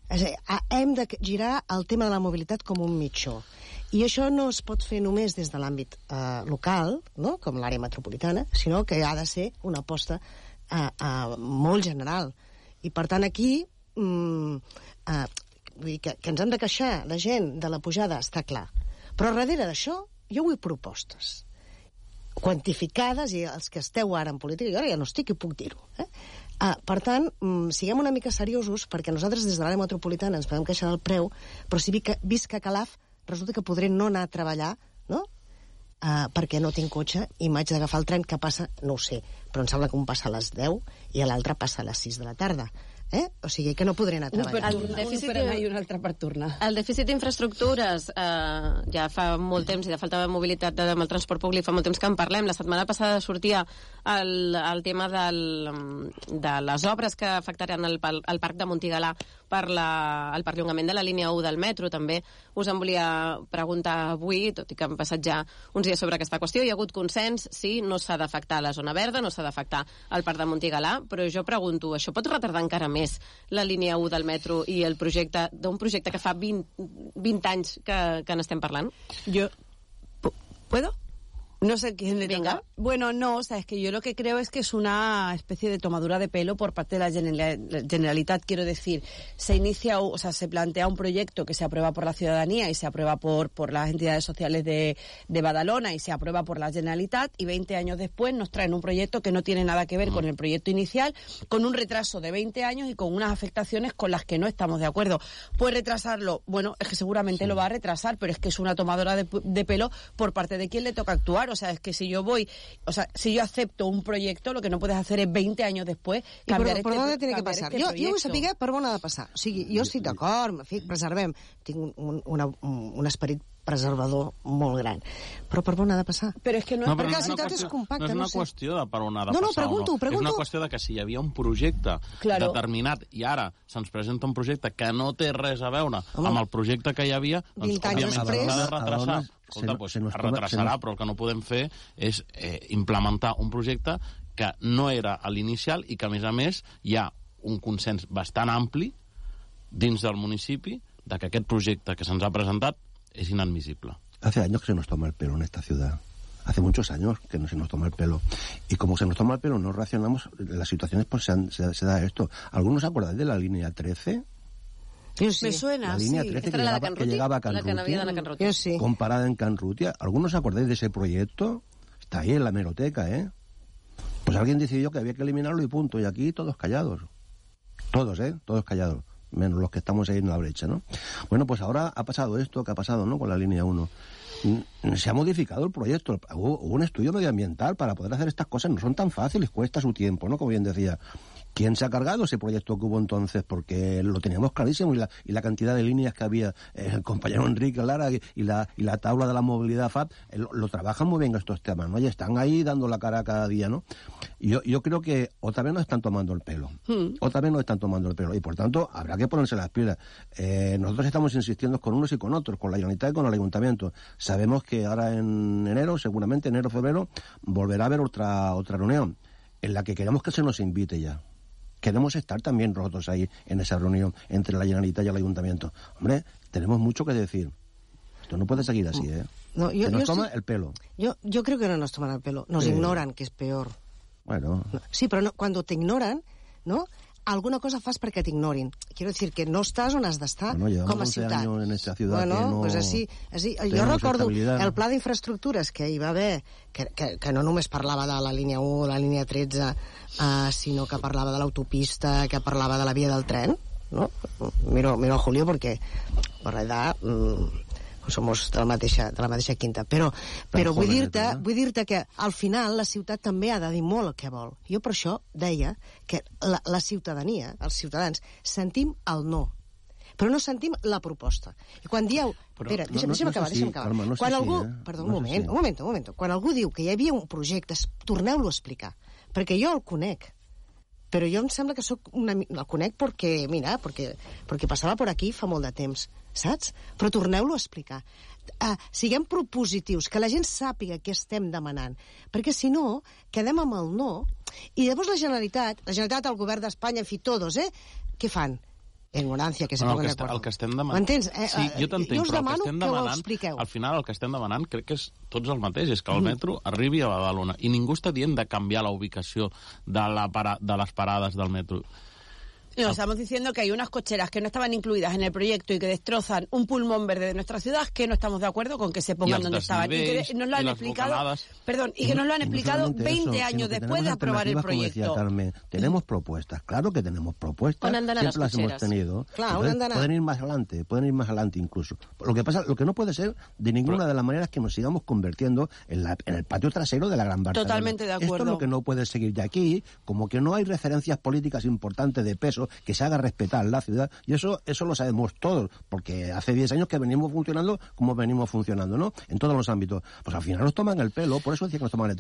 És a dir, hem de girar el tema de la mobilitat com un mitjó. I això no es pot fer només des de l'àmbit eh, local, no? com l'àrea metropolitana, sinó que ha de ser una aposta eh, eh, molt general. I, per tant, aquí mm, eh, vull dir que, que ens hem de queixar la gent de la pujada, està clar. Però darrere d'això jo vull propostes quantificades i els que esteu ara en política, jo ara ja no estic i puc dir-ho. Eh? Uh, per tant, mm, siguem una mica seriosos perquè nosaltres des de l'àrea metropolitana ens podem queixar del preu, però si visc, visc a Calaf resulta que podré no anar a treballar, no? Uh, perquè no tinc cotxe i m'haig d'agafar el tren que passa, no ho sé, però em sembla que un passa a les 10 i l'altre passa a les 6 de la tarda. Eh? O sigui que no podré anar a Un per, El treballar. tornar, dèficit un per anar i un altre per tornar. El dèficit d'infraestructures eh, ja fa molt temps i de falta de mobilitat de, amb el transport públic fa molt temps que en parlem. La setmana passada sortia el, el tema del, de les obres que afectaran el, el parc de Montigalà per la, el perllongament de la línia 1 del metro. També us en volia preguntar avui, tot i que han passat ja uns dies sobre aquesta qüestió. Hi ha hagut consens, sí, no s'ha d'afectar la zona verda, no s'ha d'afectar el parc de Montigalà, però jo pregunto, això pot retardar encara més la línia 1 del metro i el projecte d'un projecte que fa 20, 20 anys que, que n'estem parlant? ¿Pu- ¿Puedo? No sé quién le Venga. toca. Bueno, no, o sea, es que yo lo que creo es que es una especie de tomadura de pelo por parte de la Generalitat. Quiero decir, se inicia, o sea, se plantea un proyecto que se aprueba por la ciudadanía y se aprueba por, por las entidades sociales de, de Badalona y se aprueba por la Generalitat y 20 años después nos traen un proyecto que no tiene nada que ver con el proyecto inicial, con un retraso de 20 años y con unas afectaciones con las que no estamos de acuerdo. ¿Puede retrasarlo? Bueno, es que seguramente lo va a retrasar, pero es que es una tomadora de, de pelo por parte de quien le toca actuar. O sea, es que si yo voy, o sea, si yo acepto un proyecto, lo que no puedes hacer es 20 años después I per, cambiar per este, de cambiar passar? este jo, jo vull saber per on ha de passar. O sigui, jo estic d'acord, en fi, preservem. Tinc un, un, una, un, esperit preservador molt gran. Però per on ha de passar? Però és que no, No, perquè però la no és una ciutat és compacta, no és una no sé. qüestió de per on ha de No, no, passar pregunto, no. pregunto. És una qüestió de que si hi havia un projecte Claro. determinat i ara se'ns presenta un projecte que no té res a veure Home. amb el projecte que hi havia, doncs 20 anys òbviament després- s'ha de A retrasar. Escolta, se- doncs, se nos es retrasarà, se nos- però el que no podem fer és eh, implementar un projecte que no era a l'inicial i que, a més a més, hi ha un consens bastant ampli dins del municipi de que aquest projecte que se'ns ha presentat és inadmissible. Hace años que se nos toma el pelo en esta ciudad. Hace muchos años que no se nos toma el pelo. Y como se nos toma el pelo, no reaccionamos, las situaciones pues se, han- se- se da esto. ¿Algunos acuerdan de la línea 13? Me suena, la línea sí. 13 Esta que la llegaba, que a Can la que Ruti, había de Can Ruti. Yo sí. comparada en Can Ruti. ¿Algunos acordáis de ese proyecto? Está ahí en la meroteca, ¿eh? Pues alguien decidió que había que eliminarlo y punto. Y aquí todos callados. Todos, ¿eh? Todos callados. Menos los que estamos ahí en la brecha, ¿no? Bueno, pues ahora ha pasado esto que ha pasado, ¿no? Con la línea 1. Mm, Se ha modificado el proyecto. Hubo, hubo un estudio medioambiental para poder hacer estas cosas. No son tan fáciles, cuesta su tiempo, ¿no? Como bien decía. ¿Quién se ha cargado ese proyecto que hubo entonces? Porque lo teníamos clarísimo y la, y la cantidad de líneas que había. eh, el compañero Enrique Lara y, y la, y la tabla de la movilidad FAB eh, lo, lo trabajan muy bien estos temas, ¿no? Y están ahí dando la cara cada día, ¿no? Y yo, yo creo que otra vez nos están tomando el pelo. Otra vez nos están tomando el pelo. Y por tanto, habrá que ponerse las pilas. Eh, nosotros estamos insistiendo con unos y con otros, con la Generalitat y con el Ayuntamiento. Sabemos que ahora en enero, seguramente enero, febrero, volverá a haber otra, otra reunión en la que queremos que se nos invite ya. Queremos estar también nosotros ahí en esa reunión entre la Generalitat y el Ayuntamiento. Hombre, tenemos mucho que decir. Esto no puede seguir así, ¿eh? No, yo- nos yo toma estoy- el pelo. Yo, yo creo que no nos toman el pelo, nos ignoran, que es peor. Bueno, Sí, pero no, cuando te ignoran, ¿no? Alguna cosa fas perquè t'ignorin. Quiero decir que no estàs on has d'estar bueno com a 11 ciutat. años en esta ciudad bueno, que no pues així, així, jo recordo el pla d'infraestructures que hi va haver, que, que, que no només parlava de la línia 1, la línia 13, uh, sinó que parlava de l'autopista, que parlava de la via del tren, no? Miro, miro a Julio perquè per l'edat somos de la mateixa, de la mateixa quinta. Però, però vull dir-te eh? vull dir-te que al final la ciutat també ha de dir molt el que vol. Jo per això deia que la, la ciutadania, els ciutadans, sentim el no però no sentim la proposta. I quan dieu... Però Espera, no- deixa'm, no- deixa'm no és acabar, així, deixa'm acabar. Carme, no quan algú... eh? Perdó, No un moment, així. un moment, un moment. Quan algú diu que hi havia un projecte, es- torneu-lo a explicar. Perquè jo el conec. Però jo em sembla que sóc una... El conec perquè, mira, perquè, perquè passava per aquí fa molt de temps, saps? Però torneu-lo a explicar. Uh, siguem propositius, que la gent sàpiga què estem demanant. Perquè, si no, quedem amb el no, i llavors la Generalitat, la Generalitat, el govern d'Espanya, en fi, todos, eh? Què fan? Ignorància, que se No, el, pongan que de està, acuerdo. el que estem demanant... M'entens? Eh, sí, eh, jo t'entenc, jo us però el que estem que demanant... expliqueu. Al final el que estem demanant crec que és tots el mateix, és que el Mhm. metro arribi a Badalona. I ningú està dient de canviar la ubicació de, la para, de les parades del metro. No, estamos diciendo que hay unas cocheras que no estaban incluidas en el proyecto y que destrozan un pulmón verde de nuestra ciudad que no estamos de acuerdo con que se pongan donde estaban. Y que nos lo han explicado, perdón, y que nos lo han no explicado solamente 20 eso, sino años después de aprobar el proyecto. Carmen, tenemos propuestas, claro que tenemos propuestas, siempre les las hemos tenido. Claro, Entonces, pueden ir más adelante, pueden ir más adelante incluso. Lo que pasa, lo que no puede ser de ninguna de las maneras que nos sigamos convirtiendo en, la- en el patio trasero de la Gran Barcelona. Totalmente de Esto es acuerdo. lo que no puede seguir de aquí, como que no hay referencias políticas importantes de peso que se haga respetar la ciudad, y eso, eso lo sabemos todos, porque hace 10 años que venimos funcionando como venimos funcionando, ¿no? En todos los ámbitos. Pues al final nos toman el pelo, por eso decía que nos toman el